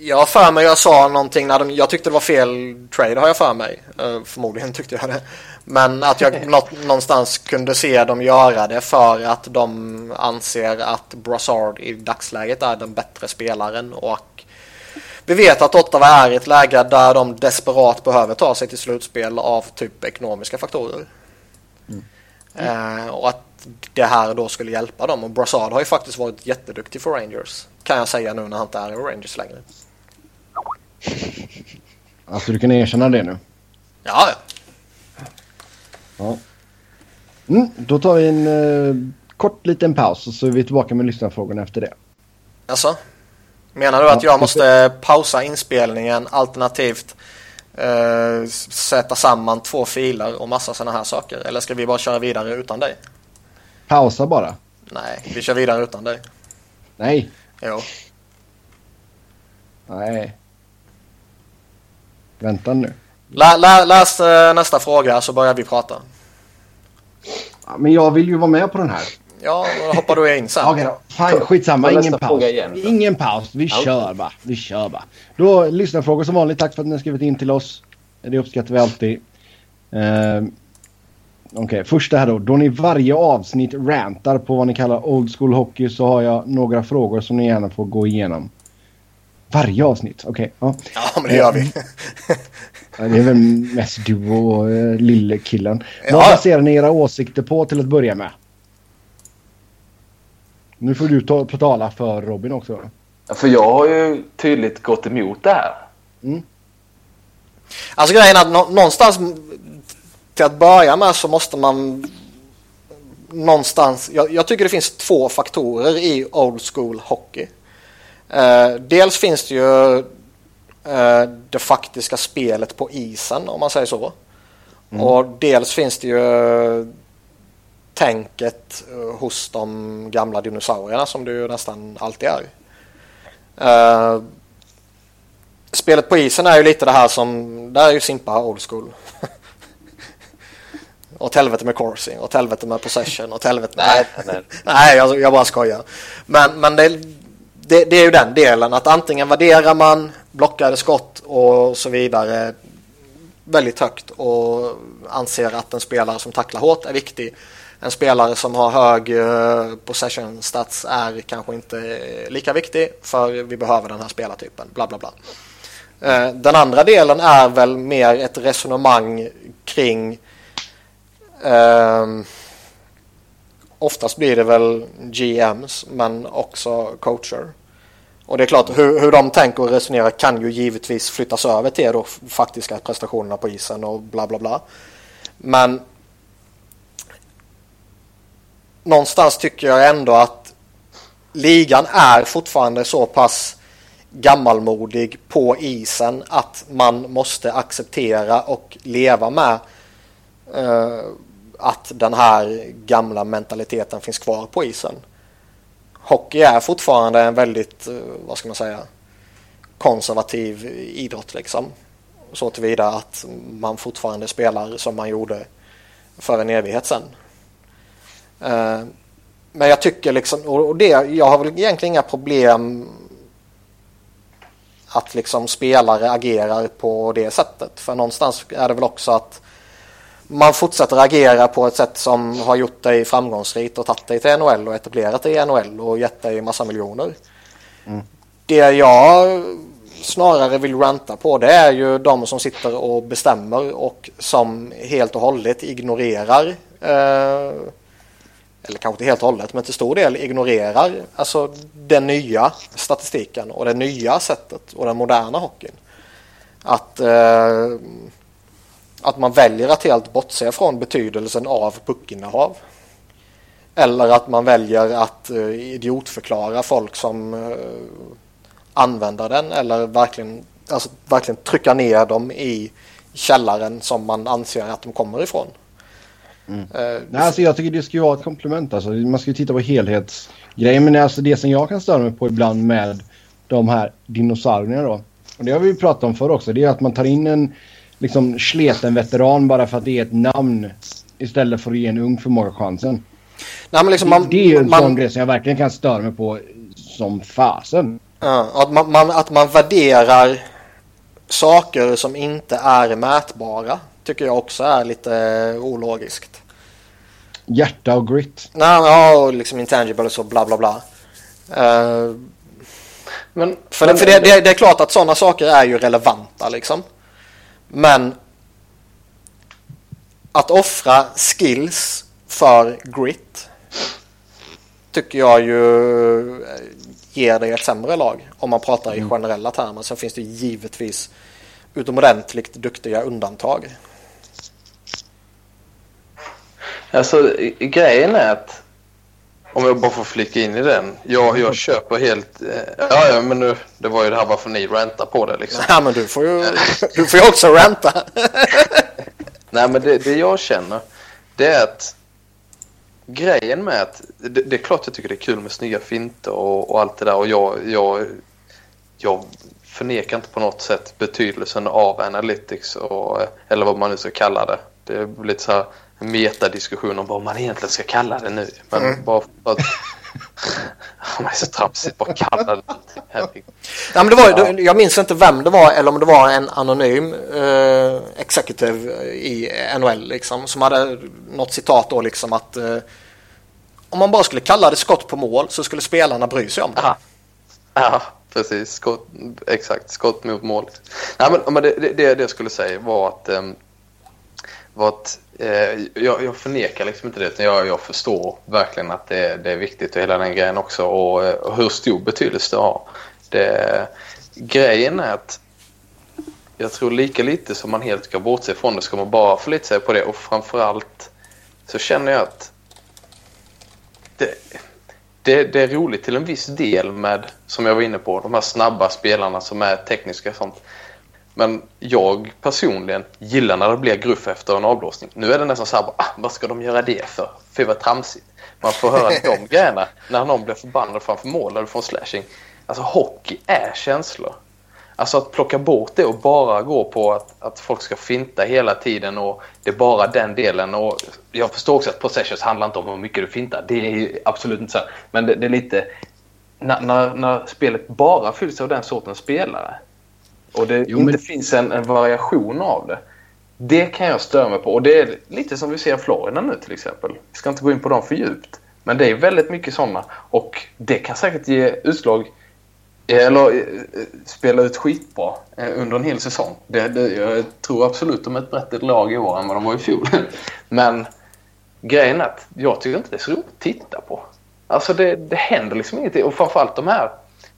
jag har för mig jag sa någonting när de, jag tyckte det var fel trade har jag för mig. Uh, förmodligen tyckte jag det. Men att jag någonstans kunde se dem göra det för att de anser att Brassard i dagsläget är den bättre spelaren och vi vet att Ottawa är i ett läge där de desperat behöver ta sig till slutspel av typ ekonomiska faktorer. Eh, och att det här då skulle hjälpa dem. Och Brassard har ju faktiskt varit jätteduktig för Rangers. Kan jag säga nu när han inte är i Rangers längre. Alltså du kan erkänna det nu? Ja, ja. Ja. Mm, då tar vi en uh, kort liten paus och så är vi tillbaka med lyssnarfrågorna efter det. Alltså? Menar du att jag måste pausa inspelningen alternativt eh, sätta samman två filer och massa sådana här saker? Eller ska vi bara köra vidare utan dig? Pausa bara. Nej, vi kör vidare utan dig. Nej. Jo. Nej. Vänta nu. Lä, lä, läs äh, nästa fråga så börjar vi prata. Ja, men jag vill ju vara med på den här. Ja, då hoppar du in sen. Okej då. Fan, skitsamma. Ingen paus. Igen, Ingen paus. Vi okay. kör bara. Vi kör bara. Då lyssnarfrågor som vanligt. Tack för att ni har skrivit in till oss. Det uppskattar vi alltid. Uh, Okej, okay. första här då. Då ni varje avsnitt rantar på vad ni kallar old school hockey så har jag några frågor som ni gärna får gå igenom. Varje avsnitt? Okej. Okay. Ja. ja, men det gör vi. det är väl mest du och uh, lille killen. Ja. Vad baserar ni era åsikter på till att börja med? Nu får du ta, tala för Robin också. För jag har ju tydligt gått emot det här. Mm. Alltså grejen är att någonstans till att börja med så måste man någonstans, jag, jag tycker det finns två faktorer i old school hockey. Eh, dels finns det ju eh, det faktiska spelet på isen om man säger så. Mm. Och dels finns det ju tänket eh, hos de gamla dinosaurierna som det ju nästan alltid är. Uh, spelet på isen är ju lite det här som, där är ju Simpa old school. åt helvete med coursing, åt helvete med possession, åt helvete med... Nej, nej. nej jag, jag bara skojar. Men, men det, det, det, är ju den delen att antingen värderar man blockade skott och så vidare väldigt högt och anser att en spelare som tacklar hårt är viktig en spelare som har hög eh, possession stats är kanske inte lika viktig för vi behöver den här spelartypen. Bla bla bla. Eh, den andra delen är väl mer ett resonemang kring uh, oftast blir det väl GMs men också coacher. Och det är klart hur, hur de tänker och resonerar kan ju givetvis flyttas över till de faktiska prestationerna på isen och bla bla bla. Men någonstans tycker jag ändå att ligan är fortfarande så pass gammalmodig på isen att man måste acceptera och leva med uh, att den här gamla mentaliteten finns kvar på isen. Hockey är fortfarande en väldigt, eh, vad ska man säga, konservativ idrott liksom. Så tillvida att man fortfarande spelar som man gjorde för en evighet sedan. Eh, men jag tycker liksom, och det, jag har väl egentligen inga problem att liksom spelare agerar på det sättet. För någonstans är det väl också att man fortsätter agera på ett sätt som har gjort dig framgångsrikt och tagit dig till NHL och etablerat dig i NHL och gett dig massa miljoner. Mm. Det jag snarare vill ranta på det är ju de som sitter och bestämmer och som helt och hållet ignorerar eh, eller kanske inte helt och hållet men till stor del ignorerar alltså den nya statistiken och det nya sättet och den moderna hockeyn. Att eh, att man väljer att helt bortse från betydelsen av puckinnehav. Eller att man väljer att uh, idiotförklara folk som uh, använder den eller verkligen, alltså, verkligen trycka ner dem i källaren som man anser att de kommer ifrån. Mm. Uh, Nej, alltså jag tycker det ska ju vara ett komplement. Alltså, man ska ju titta på helhetsgrejen. Men alltså det som jag kan störa mig på ibland med de här dinosaurierna då. Och det har vi ju pratat om förr också. Det är att man tar in en liksom sleten veteran bara för att det är ett namn istället för att ge en ung förmåga chansen. Nej, men liksom man, det är ju en man, sån grej som jag verkligen kan störa mig på som fasen. Ja, att man, man, att man värderar saker som inte är mätbara tycker jag också är lite ologiskt. Hjärta och grit. Nej, ja, och liksom intangibles och bla bla bla. Uh, men, för, men, det, för det, det, det, är klart att sådana saker är ju relevanta liksom. Men att offra skills för grit tycker jag ju ger dig ett sämre lag om man pratar i mm. generella termer. Sen finns det givetvis utomordentligt duktiga undantag. Alltså grejen är att om jag bara får flika in i den. Jag, jag köper helt... Eh, ja, ja, men nu, det var ju det här varför ni räntar på det liksom. Ja, men du får ju, du får ju också ränta. Nej, men det, det jag känner, det är att grejen med att... Det, det, är klart jag tycker det är kul med snygga finter och, och allt det där och jag, jag, jag förnekar inte på något sätt betydelsen av analytics och, eller vad man nu ska kalla det. Det är lite så här metadiskussion om vad man egentligen ska kalla det nu. Men mm. bara för att... det är så tramsigt bara kalla det. Ja, men det var, ja. Jag minns inte vem det var eller om det var en anonym eh, executive i NHL liksom, som hade något citat då liksom att eh, om man bara skulle kalla det skott på mål så skulle spelarna bry sig om det. Aha. Ja, precis. Skott, exakt, skott mot mål. Nej, men, men det, det, det jag skulle säga var att, um, var att Eh, jag, jag förnekar liksom inte det. Utan jag, jag förstår verkligen att det, det, är viktigt och hela den grejen också. Och, och hur stor betydelse det har. Det, grejen är att jag tror lika lite som man helt ska bortse från det ska man bara förlita sig på det. Och framförallt så känner jag att det, det, det, är roligt till en viss del med, som jag var inne på, de här snabba spelarna som är tekniska och sånt. Men jag personligen gillar när det blir gruff efter en avblåsning. Nu är det nästan så här, ah, vad ska de göra det för? Fy vad tramsigt. Man får höra de grejerna när någon blir förbannad framför mål eller får slashing. Alltså hockey är känslor. Alltså att plocka bort det och bara gå på att, att folk ska finta hela tiden och det är bara den delen. Och jag förstår också att possessions handlar inte om hur mycket du fintar. Det är absolut inte så. Men det, det är lite... När, när, när spelet bara fylls av den sortens spelare och det jo, inte men... finns en, en, variation av det. Det kan jag störa mig på. Och det är lite som vi ser i Florida nu till exempel. Vi ska inte gå in på dem för djupt. Men det är väldigt mycket sådana. Och det kan säkert ge utslag eller eh, spela ut skitbra eh, under en hel säsong. Det, det, jag tror absolut de är ett bättre lag i år än vad de var i fjol. Men grejen är att jag tycker inte det är så roligt att titta på. Alltså det, det händer liksom ingenting. Och framförallt de här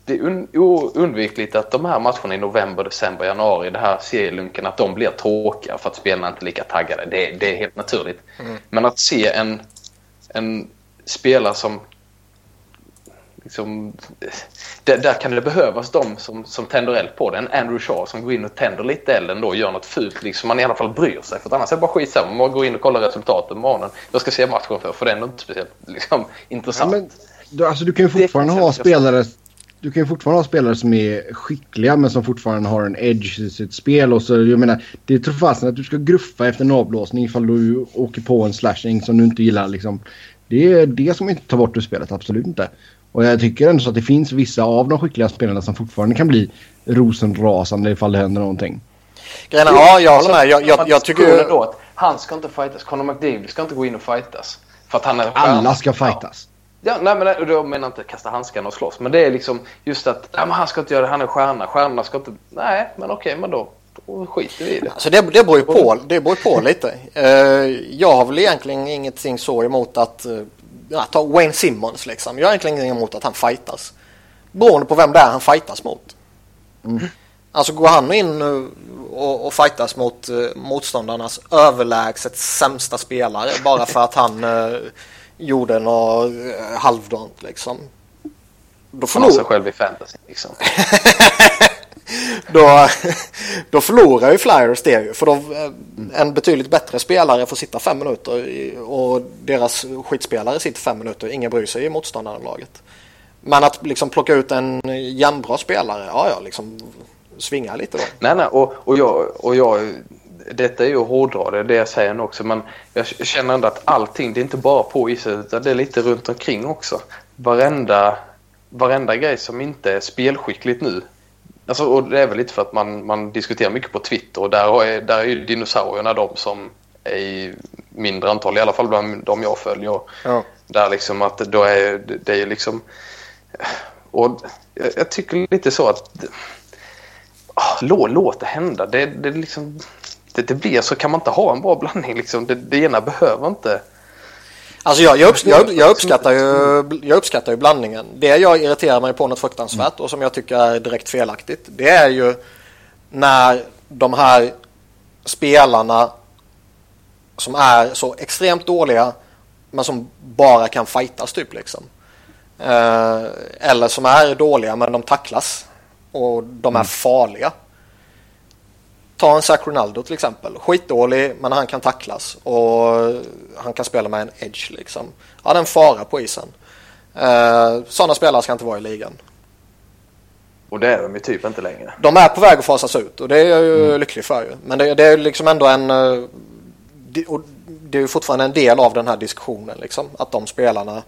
det är oundvikligt att de här matcherna i november, december, januari, det här serielunken, att de blir tråkiga för att spelarna inte är lika taggade. Det, det är helt naturligt. Mm. Men att se en, en spelare som... Liksom, där, där, kan det behövas de som, som tänder eld på det. En Andrew Shaw som går in och tänder lite elden då och gör något fult. Liksom man i alla fall bryr sig. För annars är det bara skitsamma. Man går in och kollar resultaten på morgonen. Jag ska se matchen för, för det är ändå inte speciellt liksom, intressant. Ja, men, du, alltså, du kan ju fortfarande ha spelare du kan ju fortfarande ha spelare som är skickliga men som fortfarande har en edge i sitt spel. Och så, jag menar, det tror fasen att du ska gruffa efter en avblåsning ifall du åker på en slashing som du inte gillar. Liksom. Det är det som inte tar bort ur spelet, absolut inte. Och jag tycker ändå så att det finns vissa av de skickliga spelarna som fortfarande kan bli rosenrasande ifall det händer någonting. Grejen ja, jag håller med. Jag, jag, jag tycker ju... Då att han ska inte fightas. Conor McDavid ska inte gå in och fightas. För att han är Alla ska fightas. Ja, nej, men då menar jag inte kasta handskarna och slåss. Men det är liksom just att nej, men han ska inte göra det, han är stjärna. Stjärnorna ska inte... Nej, men okej, men då, då skiter vi i det. Alltså det, det beror ju på, det beror på lite. Uh, jag har väl egentligen ingenting så emot att... Uh, ja, ta Wayne Simmons liksom. Jag har egentligen ingenting emot att han fightas. Beroende på vem det är han fightas mot. Mm. Alltså går han in och, och fightas mot uh, motståndarnas överlägset sämsta spelare bara för att han uh, gjorde något uh, halvdant liksom. Då har sig själv i fantasy liksom. då, då förlorar ju Flyers det ju. För då, en betydligt bättre spelare får sitta fem minuter och deras skitspelare sitter fem minuter. Ingen bryr sig i motståndarlaget. Men att liksom plocka ut en jämnbra spelare, ja ja, liksom svinga lite då. Nej, nej, och, och, jag, och jag, detta är ju att hårdra det, det jag säger nu också, men jag känner ändå att allting, det är inte bara på isen utan det är lite runt omkring också. Varenda, varenda grej som inte är spelskickligt nu. Alltså, och det är väl lite för att man, man diskuterar mycket på Twitter och där är, där är ju dinosaurierna de som är i mindre antal, i alla fall bland de jag följer. Ja. Där liksom att då är det är liksom... Och jag, jag tycker lite så att oh, låt, låt det hända. Det, det, liksom, det, det blir så kan man inte ha en bra blandning. Liksom. Det, det ena behöver inte... Alltså jag, jag, upps jag, jag, uppskattar ju, jag uppskattar ju blandningen. Det jag irriterar mig på något fruktansvärt och som jag tycker är direkt felaktigt. Det är ju när de här spelarna som är så extremt dåliga men som bara kan fightas typ liksom. Eh, eller som är dåliga men de tacklas och de är mm. farliga. Ta en Zach Ronaldo till exempel. Skitdålig men han kan tacklas och han kan spela med en edge liksom. Han är en fara på isen. Eh, sådana spelare ska inte vara i ligan. Och det är de ju typ inte längre. De är på väg att fasas ut och det är jag ju mm. lycklig för ju. Men det, det, är liksom ändå en... Eh, det är ju fortfarande en del av den här diskussionen liksom. Att de spelarna...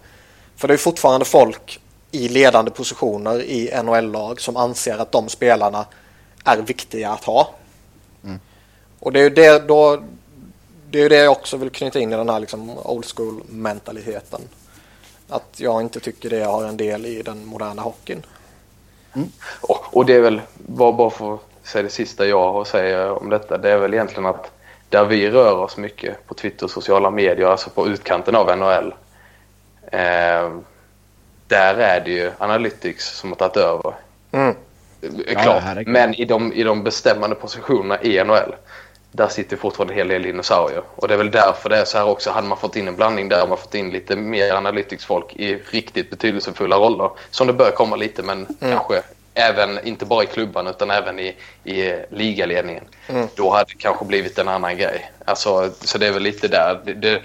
För det är fortfarande folk i ledande positioner i NHL-lag som anser att de spelarna är viktiga att ha. Och det är ju det, då, det, är det jag också vill knyta in i den här liksom old school mentaliteten. Att jag inte tycker det har en del i den moderna hockeyn. Mm. Och, och, det är väl, bara, bara för att säga det sista jag har att säga om detta, det är väl egentligen att där vi rör oss mycket på Twitter och sociala medier, alltså på utkanten av NHL. Eh, där är det ju Analytics som har tagit över. Mm. Klart. Ja, Men i de, i de bestämmande positionerna i NHL där sitter fortfarande en hel del dinosaurier. Och det är väl därför det är så här också. Hade man fått in en blandning där, man fått in lite mer analytics-folk i riktigt betydelsefulla roller. Som det bör komma lite, men mm. kanske även, inte bara i klubban utan även i, i ligaledningen. Mm. Då hade det kanske blivit en annan grej. Alltså, så det är väl lite där. Det, det,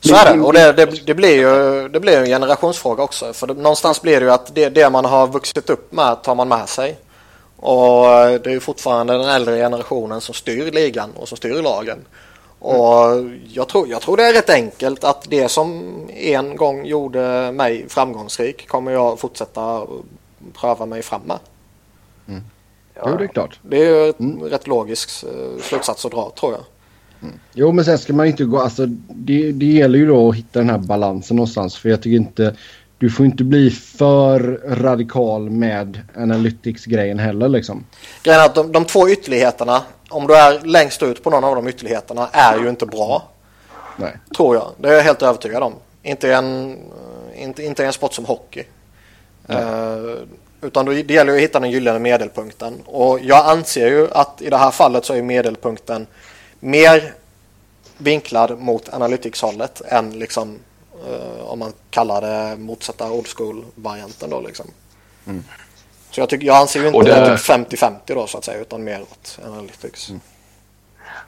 så är det och det, det, det, blir ju det blir en generationsfråga också. För det, någonstans blir det ju att det, det man har vuxit upp med tar man med sig. Och det är ju fortfarande den äldre generationen som styr ligan och som styr lagen. Och jag tror, jag tror det är rätt enkelt att det som en gång gjorde mig framgångsrik kommer jag fortsätta pröva mig fram med. Mm. Ja, jo, det är klart. Det är ju mm. rätt logisk eh, slutsats att dra tror jag. Mm. Jo, men sen ska man inte gå... Alltså, det, det gäller ju då att hitta den här balansen någonstans. För jag tycker inte... Du får inte bli för radikal med analytics-grejen heller liksom. Grejen är att de, de två ytterligheterna, om du är längst ut på någon av de ytterligheterna, är ju inte bra. Nej. Tror jag. Det är jag helt övertygad om. Inte en, inte, inte en sport som hockey. Uh, utan då, det gäller att hitta den gyllene medelpunkten. Och jag anser ju att i det här fallet så är medelpunkten mer vinklad mot analytics-hållet än liksom om man kallar det motsatta old school-varianten då liksom. Mm. Så jag, tycker, jag anser ju inte det... 50-50 då så att säga utan mer åt analytics. Mm.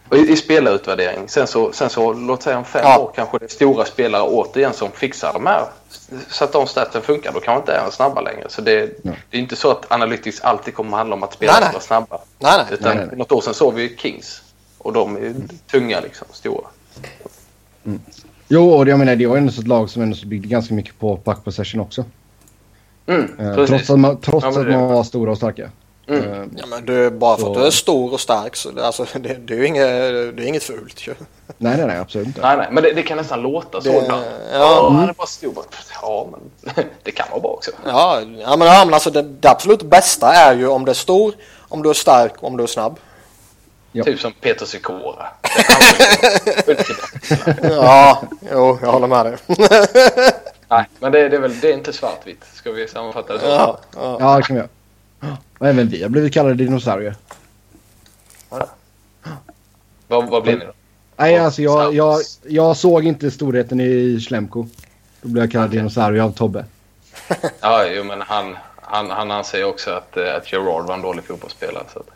Och i, i spelarutvärdering, sen så, sen så låt säga om fem ja. år kanske det är stora spelare återigen som fixar de här så att de statsen funkar. Då kanske inte är snabba längre. Så det, ja. det är inte så att Analytics alltid kommer att handla om att spelare ska vara snabba. Nej, nej. Utan nej, nej. något år sedan såg vi Kings och de är tunga liksom, stora. Mm. Jo, och jag menar det var ändå ett lag som ändå byggde ganska mycket på puck possession också. Mm, Eh, trots att man, trots Ja, att man var stora och starka. Mm. Eh, Ja, men du, bara för att Så- du är stor och stark så det, alltså, det, det är ju inget, det är inget fult ju. nej, nej, nej, absolut inte. Nej, nej, men det, det kan nästan låta så Det- ibland. ja. Ja, han är bara stor. Ja, men det kan vara bra också. Ja, ja men, ja, men alltså det, det absolut bästa är ju om du är stor, om du är stark, om du är snabb. Ja. Typ som Peter Sikora. Ja, jo, jag håller med dig. Nej, men det, det, är väl, det är inte svartvitt. Ska vi sammanfatta det så? ja, ja. Ja, det kan vi göra. Och även vi har blivit kallade dinosaurier. Vad, vad blir ni då? Nej, Ja, alltså jag, jag, jag såg inte storheten i Schlemko. Då blev jag kallad dinosaurie av Tobbe. Ja, jo, men han, han, han anser också att, eh, att Gerard var en dålig fotbollsspelare. Så att,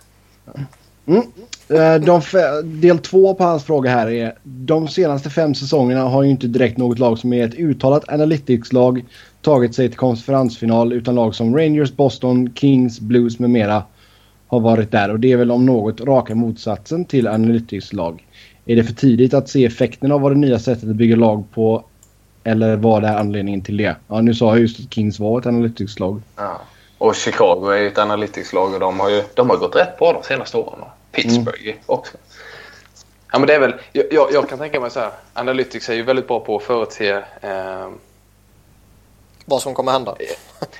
Mm. Eh, de del två på hans fråga här är de senaste fem säsongerna har ju inte direkt något lag som är ett uttalat analytics-lag tagit sig till konferensfinal utan lag som Rangers, Boston, Kings, Blues med mera har varit där och det är väl om något raka motsatsen till analytics-lag. Är det för tidigt att se effekten av vad det nya sättet att bygga lag på eller vad är anledningen till det? Ja, nu sa jag just att Kings var ett analytics-lag. ja. Och Chicago är ju ett analytics-lag och de har ju de har gått rätt bra de senaste åren. Pittsburgh också. Ja, men det är väl, jag, jag, jag kan tänka mig så här. Analytics är ju väldigt bra på att förutse eh, Vad som kommer hända.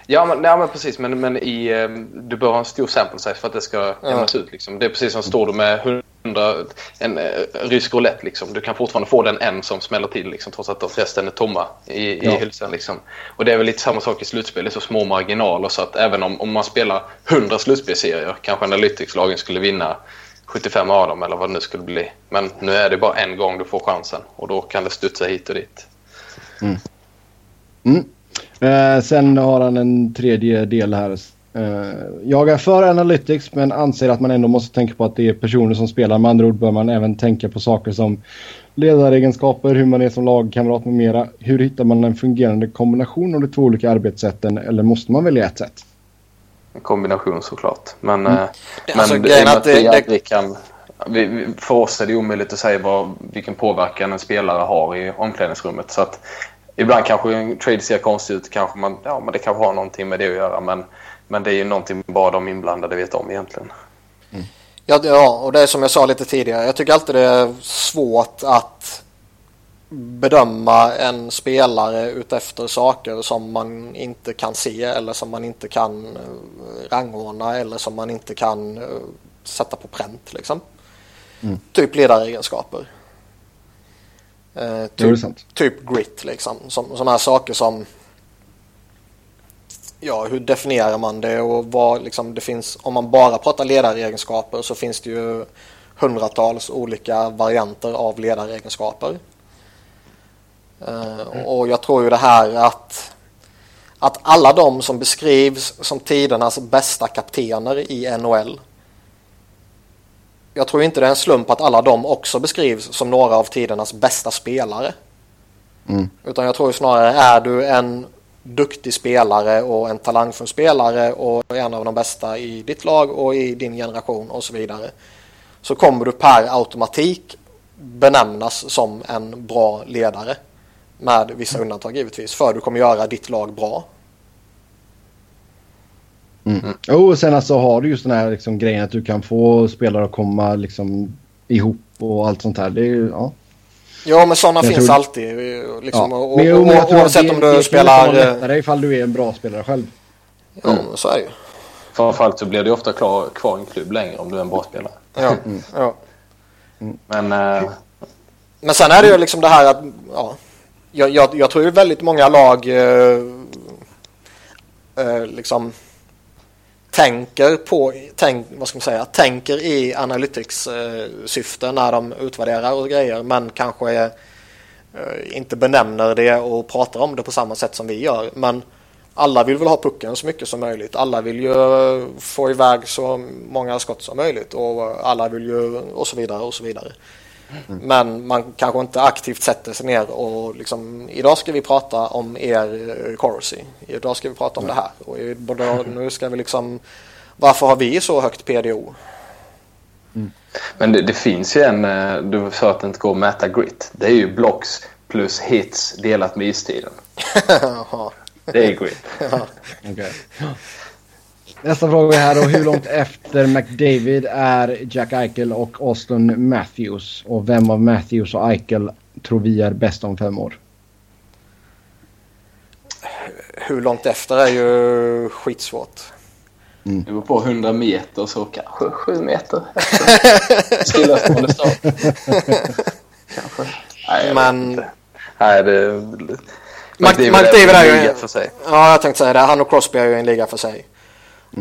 Ja, men, nej, men precis. Men, men i, eh, du bör ha en stor sample size för att det ska jämnas ut. Liksom. Det är precis som står du med 100, en eh, rysk roulette. Liksom. Du kan fortfarande få den en som smäller till liksom, trots att resten är tomma i, i Ja. hylsan. Liksom. Och det är väl lite samma sak i slutspel. Det är så små marginaler så att även om, om man spelar 100 slutspelsserier kanske Analytics-lagen skulle vinna 75 av dem eller vad det nu skulle bli. Men nu är det bara en gång du får chansen och då kan det studsa hit och dit. Mm. Eh, sen har han en tredje del här. Eh, jag är för Analytics men anser att man ändå måste tänka på att det är personer som spelar. Med andra ord bör man även tänka på saker som ledaregenskaper, hur man är som lagkamrat med mera. Hur hittar man en fungerande kombination av de två olika arbetssätten eller måste man välja ett sätt? En kombination såklart. Men, eh, Det- men alltså, det, grejen att det- vi det- kan... Vi, vi, för oss är det omöjligt att säga vad, vilken påverkan en spelare har i omklädningsrummet. Så att ibland kanske en trade ser konstig ut. Kanske man, ja, men det kanske har någonting med det att göra. Men, men det är ju någonting bara de inblandade vet om egentligen. Ja, det- ja, och det är som jag sa lite tidigare. Jag tycker alltid det är svårt att bedöma en spelare utefter saker som man inte kan se eller som man inte kan eh, rangordna eller som man inte kan eh, sätta på pränt. Liksom. Typ ledaregenskaper. Eh, typ, typ grit liksom. Som, här saker som ja, hur definierar man det och vad liksom det finns, om man bara pratar ledaregenskaper så finns det ju hundratals olika varianter av ledaregenskaper. Eh, och jag tror ju det här att att alla de som beskrivs som tidernas bästa kaptener i NHL jag tror inte det är en slump att alla de också beskrivs som några av tidernas bästa spelare. Mm. Utan jag tror snarare är du en duktig spelare och en talangfull spelare och en av de bästa i ditt lag och i din generation och så vidare. Så kommer du per automatik benämnas som en bra ledare. Med vissa undantag givetvis. För du kommer göra ditt lag bra. Mm. Jo, och sen alltså har du just den här liksom, grejen att du kan få spelare att komma liksom, ihop och allt sånt här. Det är ju, ja. Ja men sådana finns tror- alltid. Liksom, ja. och, Men och, men att oavsett det- om det du kan spelar... eh, lättare ifall du är en bra spelare själv. Ja men så är det ju. Framförallt så blir det ofta klar, kvar i en klubb längre om du är en bra spelare. Ja, ja. Men eh, Men sen är det ju liksom det här att ja, jag, jag, jag tror ju väldigt många lag eh, eh, liksom tänker på, tänk, vad ska man säga, tänker i analytics eh, syfte när de utvärderar och grejer men kanske eh, inte benämner det och pratar om det på samma sätt som vi gör. Men alla vill väl ha pucken så mycket som möjligt. Alla vill ju få iväg så många skott som möjligt och alla vill ju och så vidare och så vidare. Men man kanske inte aktivt sätter sig ner och liksom idag ska vi prata om er eh, Corsi. Idag ska vi prata om det här. Och i- både- nu ska vi liksom varför har vi så högt PDO? Men det, det finns ju en, eh, du sa att det inte går att mäta grit. Det är ju blocks plus hits delat med istiden. Det är grip. Okej. Nästa fråga här då. Hur långt efter McDavid är Jack Eichel och Austin Matthews? Och vem av Matthews och Eichel tror vi är bäst om fem år? Hur långt efter är ju skitsvårt. Det var på 100 meter så kanske 7 meter Stillastående start. kanske. Nej, Men-. Nej, det... McDavid är ju- liga för sig. Ja, jag tänkte säga det. Han och Crosby är ju en liga för sig.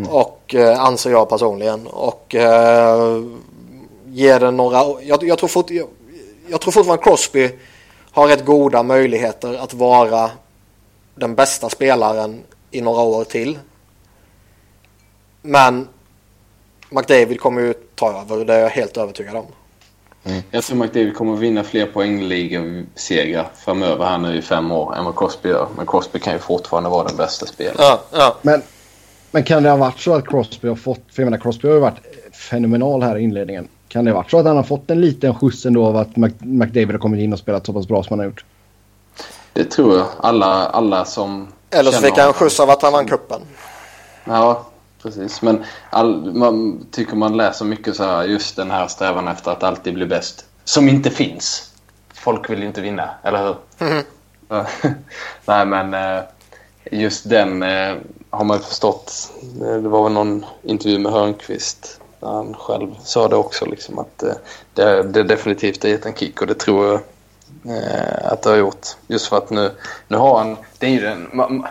Och eh, anser jag personligen. Och eh, ger det några... Jag, jag, tror fort, jag, jag tror fortfarande Crosby har rätt goda möjligheter att vara den bästa spelaren i några år till. Men McDavid kommer ju ta över, det är jag helt övertygad om. Jag tror McDavid kommer att vinna fler poängligasegrar framöver här nu i fem år än vad Crosby gör. Men Crosby kan ju fortfarande vara den bästa spelaren. Ja, ja. Men, men kan det ha varit så att Crosby har fått... För jag menar Crosby har ju varit fenomenal här i inledningen. Kan det ha varit så att han har fått en liten skjuts ändå av att Mc- McDavid har kommit in och spelat så pass bra som han har gjort? Det tror jag. Alla, alla som Eller så fick han skjuts av att han vann cupen. Ja, precis. Men all, man tycker man läser mycket så här, just den här strävan efter att alltid bli bäst. Som inte finns. Folk vill ju inte vinna, eller hur? Ja. Nej, men eh, just den eh, har man förstått. Det var väl någon intervju med Hörnqvist där han själv sa det också. Liksom, att eh, det, det definitivt har gett en kick och det tror jag eh, att det har gjort. Just för att nu, nu har han... Det är ju den, man,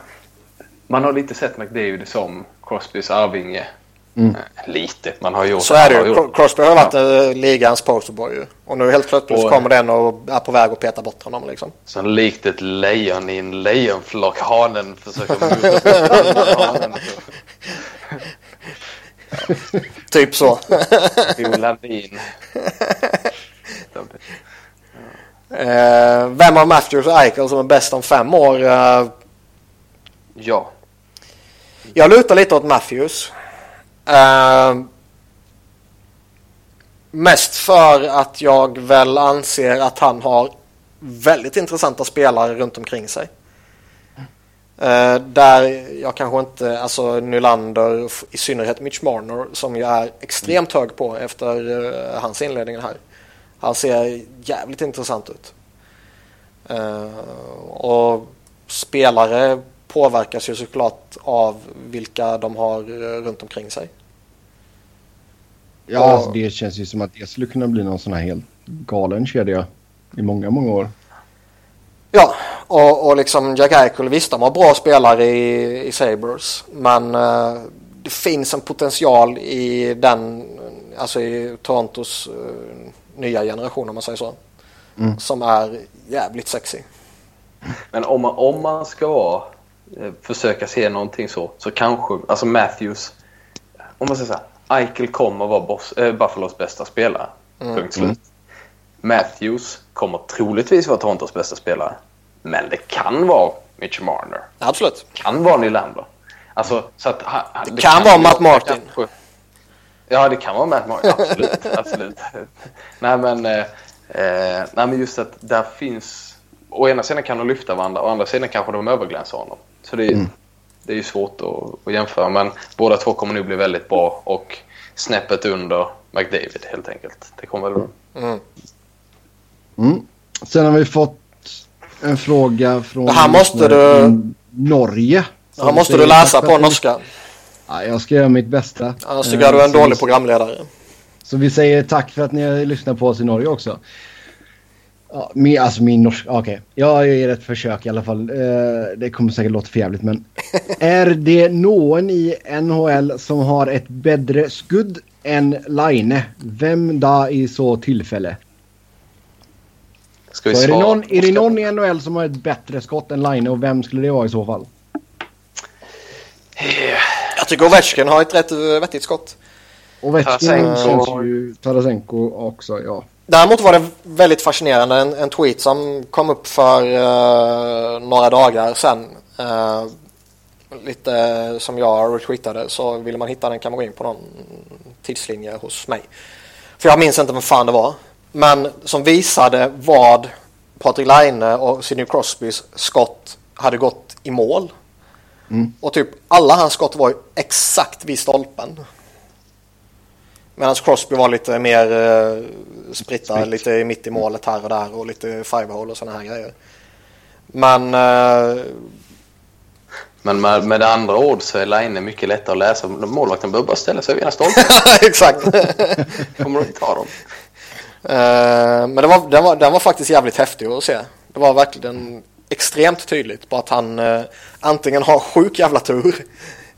man har lite sett McDavid som Crosbys arvinge. Mm. Lite. Man har gjort Så är det ju. Crosby har varit eh, ligans posterboy ju. Och nu helt plötsligt så Och- kommer den och är på väg att peta bort honom liksom. Som likt ett lejon i en lejonflock. Hanen försöker hanen. Typ så. Olanin. eh, vem av Matthews och Eichel som är bäst om fem år? Eh, Ja. jag lutar lite åt Matthews. Ehm, mest för att jag väl anser att han har väldigt intressanta spelare runt omkring sig. Uh, där jag kanske inte, alltså Nylander, i synnerhet Mitch Marner som jag är extremt hög på efter uh, hans inledning här. Han ser jävligt intressant ut. Uh, och spelare påverkas ju såklart av vilka de har eh, runt omkring sig. Ja, Och- alltså, det känns ju som att det skulle kunna bli någon sån här helt galen kedja i många, många år. Ja, och, och liksom Jack Eichel, visst de har bra spelare i, i Sabres. Men eh, det finns en potential i den, alltså i Torontos eh, nya generation om man säger så. Mm. Som är jävligt sexy. Men om man, om man ska eh, försöka se någonting så, så kanske, alltså Matthews, om man säger så här, Eichel kommer vara boss, eh, Buffalos bästa spelare. Punkt slut. Matthews kommer troligtvis vara Torontos bästa spelare. Men det kan vara Mitch Marner. Absolut. kan vara Nylander. Alltså, så att, ha- Det kan vara Matt Martin. kanske- Ja, det kan vara Matt Martin. Absolut. absolut. nej, men, eh, eh, nej, men just att där finns... Å ena sidan kan de lyfta varandra, å andra sidan kanske de överglänser honom. Så det, är- det är ju svårt att, att jämföra. Men båda två kommer nu bli väldigt bra och snäppet under McDavid helt enkelt. Det kommer väl... Mm. Mm. Sen har vi fått en fråga från... Det här måste du- Norge. Det här måste du läsa på norska. Ja, jag ska göra mitt bästa. Annars tycker jag du är en Eh, dålig programledare. Så vi säger tack för att ni har lyssnat på oss i Norge också. Ja, min, alltså min norska, okej. Jag ger ett försök i alla fall. Eh, det kommer säkert låta för jävligt men. är det någon i NHL som har ett bättre skudd än Line? Vem då i så tillfälle? Ska vi Så är, det någon, är det någon i NHL som har ett bättre skott än Line och vem skulle det vara i så fall? Jag tycker Ovechkin har ett rätt eh, vettigt skott. Ovechkin Tarasenko. känns ju... Tarasenko också, ja. Däremot var det väldigt fascinerande en, en tweet som kom upp för eh, några dagar sedan. Eh, lite som jag retweetade så ville man hitta den kan man gå in på någon tidslinje hos mig. För jag minns inte vem fan det var. Men som visade vad Patrik Laine och Sidney Crosbys skott hade gått i mål. Mm. Och typ alla hans skott var ju exakt vid stolpen. Medan Crosby var lite mer eh, spritta, Spritt. lite mitt i målet här och där och lite five-hole och sådana här grejer. Men eh, Men med, med det andra ord så är Line mycket lättare att läsa. Målvakten behöver bara ställa sig vid ena stolpen. exakt. kommer inte ha dem. Eh, men det var, den, var, den var faktiskt jävligt häftig att se. Det var verkligen extremt tydligt på att han eh, antingen har sjuk jävla tur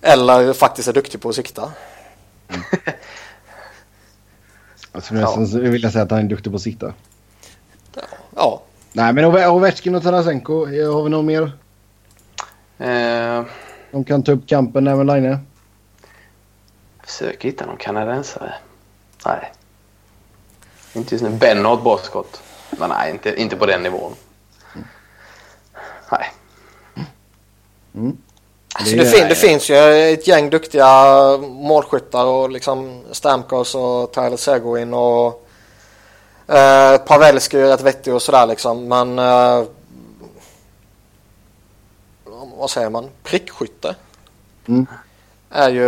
eller faktiskt är duktig på att sikta. Jag skulle nästan vilja säga att han är duktig på att sitta. Ja, Nej, men Ove- Ovechkin och Tarasenko, eh, har vi något mer? Eh, De kan ta upp kampen även Line. försöker hitta någon kanadensare. Nej. Inte just nu. Ben har ett bra skott. Men nej, inte, inte på den nivån. Nej. Alltså det, fin, det finns ju ett gäng duktiga målskyttar och liksom Stamkos och Tyler Seguin och eh, Pavelski är rätt vettig och sådär liksom. Men eh, vad säger man? Prickskytte Mm. är ju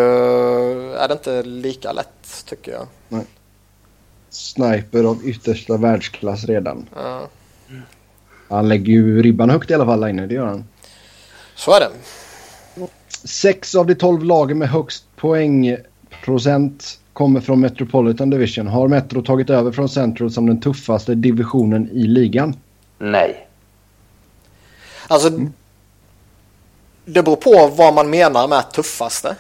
är det inte lika lätt tycker jag. Sniper av yttersta världsklass redan. Ja, Han lägger ju ribban högt i alla fall, Line. Det gör han. så är det. Sex av de tolv lagen med högst poängprocent kommer från Metropolitan Division. Har Metro tagit över från Central som den tuffaste divisionen i ligan? Nej. Alltså, det beror på vad man menar med tuffaste.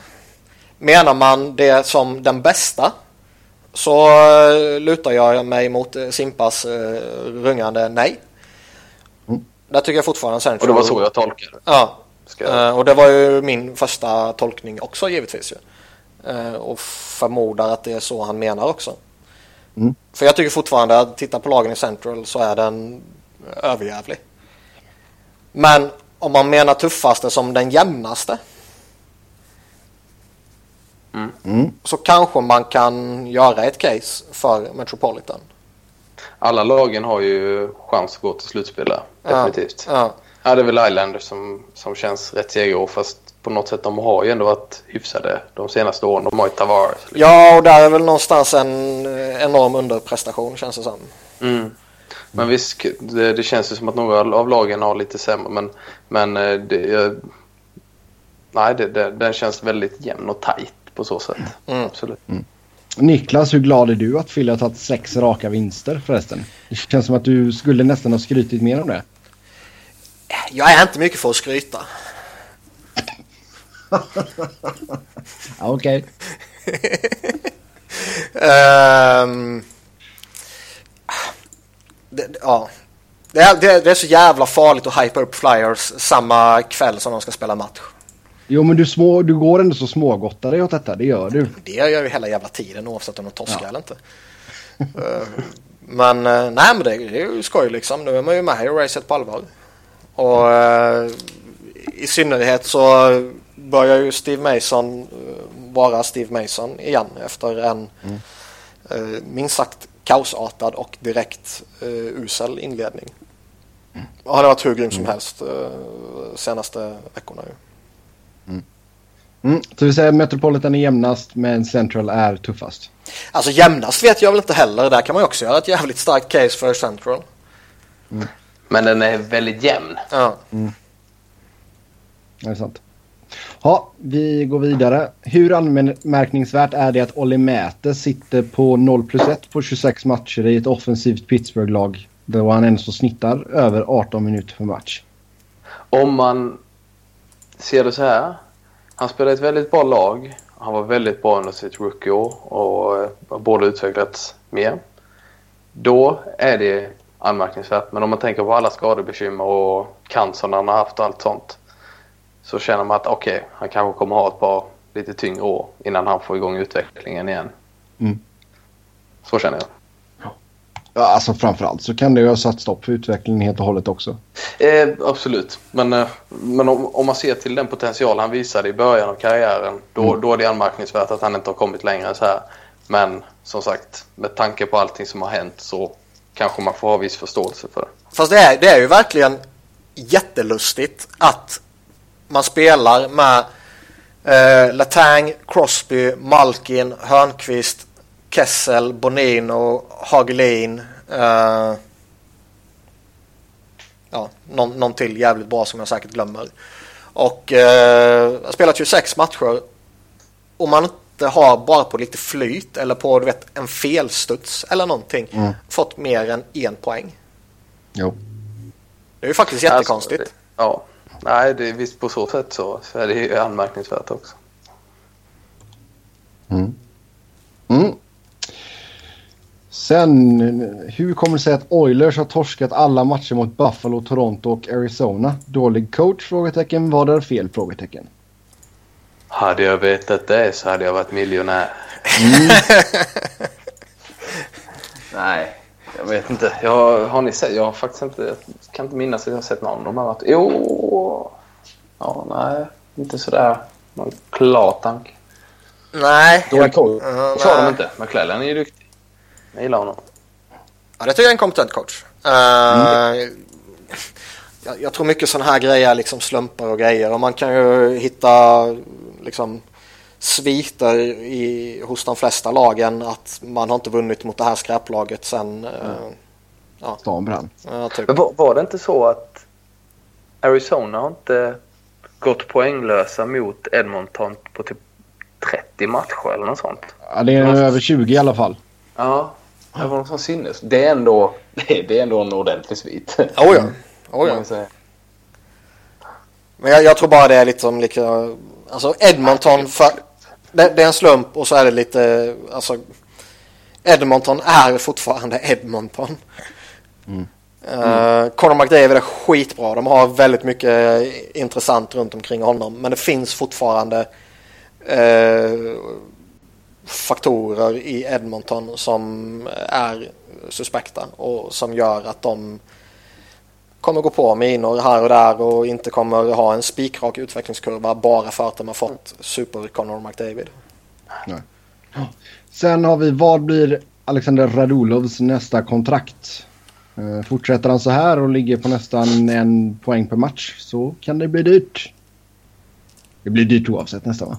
Menar man det som den bästa så eh, lutar jag mig mot eh, Simpas eh, rungande nej. Mm. Där tycker jag fortfarande Central. Och det var så jag tolkade det. Ja, Ska jag... eh, och det var ju min första tolkning också givetvis ju. Eh, Och förmodar att det är så han menar också. Mm. För jag tycker fortfarande att titta på lagen i Central så är den överjävlig. Men om man menar tuffaste som den jämnaste Mm. så kanske man kan göra ett case för Metropolitan. Alla lagen har ju chans att gå till slutspel där. Definitivt. Ja, ja. Ja, det är väl Islanders som, som känns rätt segerår. Fast på något sätt de har ju ändå varit hyfsade de senaste åren. De har ju Tavares. Liksom. ja, och där är väl någonstans en eh, enorm underprestation känns det som. Mm. Men visst, det, det känns ju som att några av lagen har lite sämre. Men, men eh, det, jag, nej, det, det, den känns väldigt jämn och tajt på så sätt. Mm. Absolut. Niklas, hur glad är du att Philly har tagit sex raka vinster förresten? Det känns som att du skulle nästan ha skrytit mer om det. Jag är inte mycket för att skryta. Ja, Okej. Ehm, det, ja. Det är, det, är så jävla farligt att hypa upp Flyers samma kväll som de ska spela match. Jo, men du, små, du går ändå så smågottar dig åt detta. Det gör du. Det gör jag ju hela jävla tiden oavsett om de torskar eller inte. Eh, men eh, nej men det, det är ju skoj liksom. Nu är man ju med i racet på allvar. Och eh, i synnerhet så börjar ju Steve Mason eh, vara Steve Mason igen efter en eh, minst sagt kaosartad och direkt eh, usel inledning. Och han har varit hur grym som helst eh, senaste veckorna ju. Mm. Så vi säger Metropolitan är jämnast men Central är tuffast. Alltså jämnast vet jag väl inte heller. Där kan man ju också göra ett jävligt starkt case för Central. Men den är väldigt jämn. Ja. Det är sant. Ja, vi går vidare. Hur anmärkningsvärt är det att Olli Mäte sitter på 0 plus 1 på 26 matcher i ett offensivt Pittsburgh-lag då han ändå snittar över 18 minuter per match? Om man ser det så här. Han spelade ett väldigt bra lag. Han var väldigt bra under sitt rookieår och eh, har borde utvecklats mer. Då är det anmärkningsvärt. Men om man tänker på alla skadebekymmer och cancern han har haft och allt sånt. Så känner man att okej, han kanske kommer ha ett par lite tyngre år innan han får igång utvecklingen igen. Mm. Så känner jag. Ja, alltså framförallt så kan det ju ha satt stopp för utvecklingen helt och hållet också. Eh, absolut. Men, eh, men om, om man ser till den potential han visade i början av karriären då, då är det anmärkningsvärt att han inte har kommit längre än så här. Men som sagt, med tanke på allting som har hänt så kanske man får ha viss förståelse för. Fast det är, det är ju verkligen jättelustigt att man spelar med eh, Latang, Crosby, Malkin, Hörnqvist, Kessel, Bonino, Hagelin. Eh, ja, någon, någon till jävligt bra som jag säkert glömmer. Och eh, har spelat 26 matcher. Och man har bara på lite flyt eller på du vet, en felstuds eller någonting Mm. fått mer än en poäng. Jo. Det är ju faktiskt jättekonstigt. Alltså, det- ja, nej, det är visst på så sätt så, så är det ju anmärkningsvärt också. Mm. Mm. Sen, hur kommer det sig att Oilers har torskat alla matcher mot Buffalo, Toronto och Arizona? Dålig coach? Frågetecken. Vad är fel? Frågetecken. Hade jag vetat det så hade jag varit miljonär. Nej, jag vet inte. Jag, har ni sett? Jag har faktiskt inte, jag kan inte minnas att jag har sett någon av de här matcherna. Jo! Ja, nej, inte sådär. Någon klar tanke. Nej. Dålig coach. Ja, Så har de nej. inte. McClellan är ju duktig. Jag gillar honom. Ja, det tycker jag är en kompetent coach. Eh, jag, jag tror mycket sådana här grejer är liksom slumpar och grejer. Och man kan ju hitta liksom sviter i, hos de flesta lagen att man har inte vunnit mot det här skräplaget sen eh, Stan brann. ja, typ. Men var, var det inte så att Arizona har inte gått poänglösa mot Edmonton på typ 30 matcher eller något sånt? Ja, det är över 20 i alla fall. Ja, det var något sånt sinnes. Det är ändå, det är, det är ändå en ordentlig svit. Oh ja. Oh ja. Men jag, jag tror bara det är liksom lika, alltså Edmonton, för, det, det är en slump och så är det lite, alltså Edmonton är fortfarande Edmonton. Uh, Conor McDavid är skitbra, de har väldigt mycket intressant runt omkring honom men det finns fortfarande eh, faktorer i Edmonton som är suspekta och som gör att de kommer gå på minor här och där och inte kommer ha en spikrak utvecklingskurva bara för att de har fått super Conor McDavid. Sen har vi, vad blir Alexander Radulovs nästa kontrakt? Eh, fortsätter han så här och ligger på nästan en poäng per match så kan det bli dyrt. Det blir dyrt oavsett nästan va?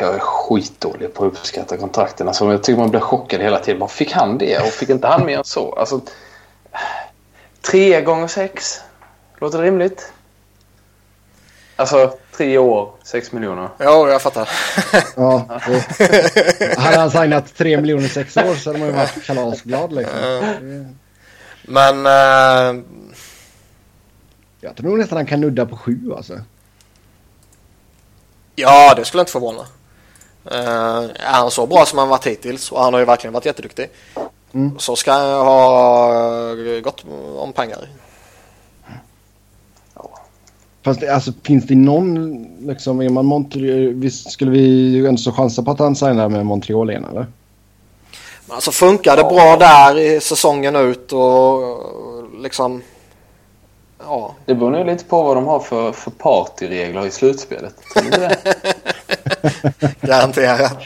Jag är skitdålig på att uppskatta kontrakten. Alltså, jag tycker man blir chockad hela tiden. Bara, fick han det och fick inte han mer än så? Alltså, tre gånger sex. Låter det rimligt? Alltså tre år, sex miljoner. Ja, jag fattar. Ja. hade han signat 3 miljoner sex år så hade man ju varit kalasglad liksom. Men eh, Jag tror nästan han kan nudda på sju alltså. ja, det skulle inte förvåna. Eh, är han så bra som han varit hittills och han har ju verkligen varit jätteduktig. Mm. Så ska han ha gott om pengar. Ja. Fast det, alltså, finns det någon, liksom, är man Montreal, visst skulle vi ändå så chansa på att han signar med Montreal igen eller? Men Alltså funkar det Ja. bra där i säsongen ut och liksom ja. Det beror nog lite på vad de har för, för partyregler i slutspelet. Tror ni det? Garanterat.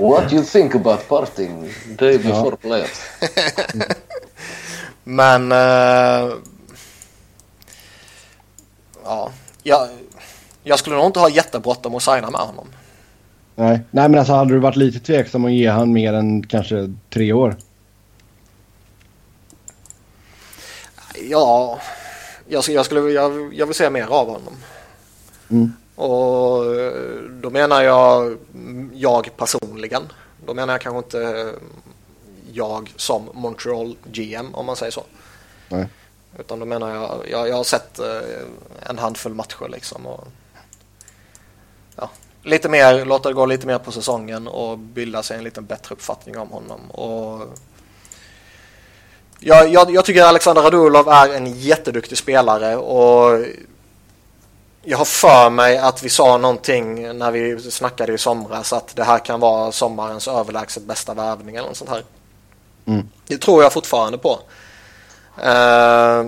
What you think about partying day before playoffs? Men eh, ja, jag, jag skulle nog inte ha jättebråttom att signa med honom. Nej. Nej men alltså hade du varit lite tveksam att ge han mer än kanske tre år? Ja, jag, jag, skulle, jag, jag vill se mer av honom. Mm. Och eh, då menar jag jag personligen. Då menar jag kanske inte jag som Montreal GM om man säger så. Nej. Utan då menar jag, jag, jag har sett eh, en handfull matcher liksom. Och, ja, lite mer, låta det gå lite mer på säsongen och bilda sig en lite bättre uppfattning om honom. Och jag, jag, jag tycker Alexander Radulov är en jätteduktig spelare och jag har för mig att vi sa någonting när vi snackade i somras att det här kan vara sommarens överlägset bästa värvning eller något sånt här. Mm. Det tror jag fortfarande på. Eh,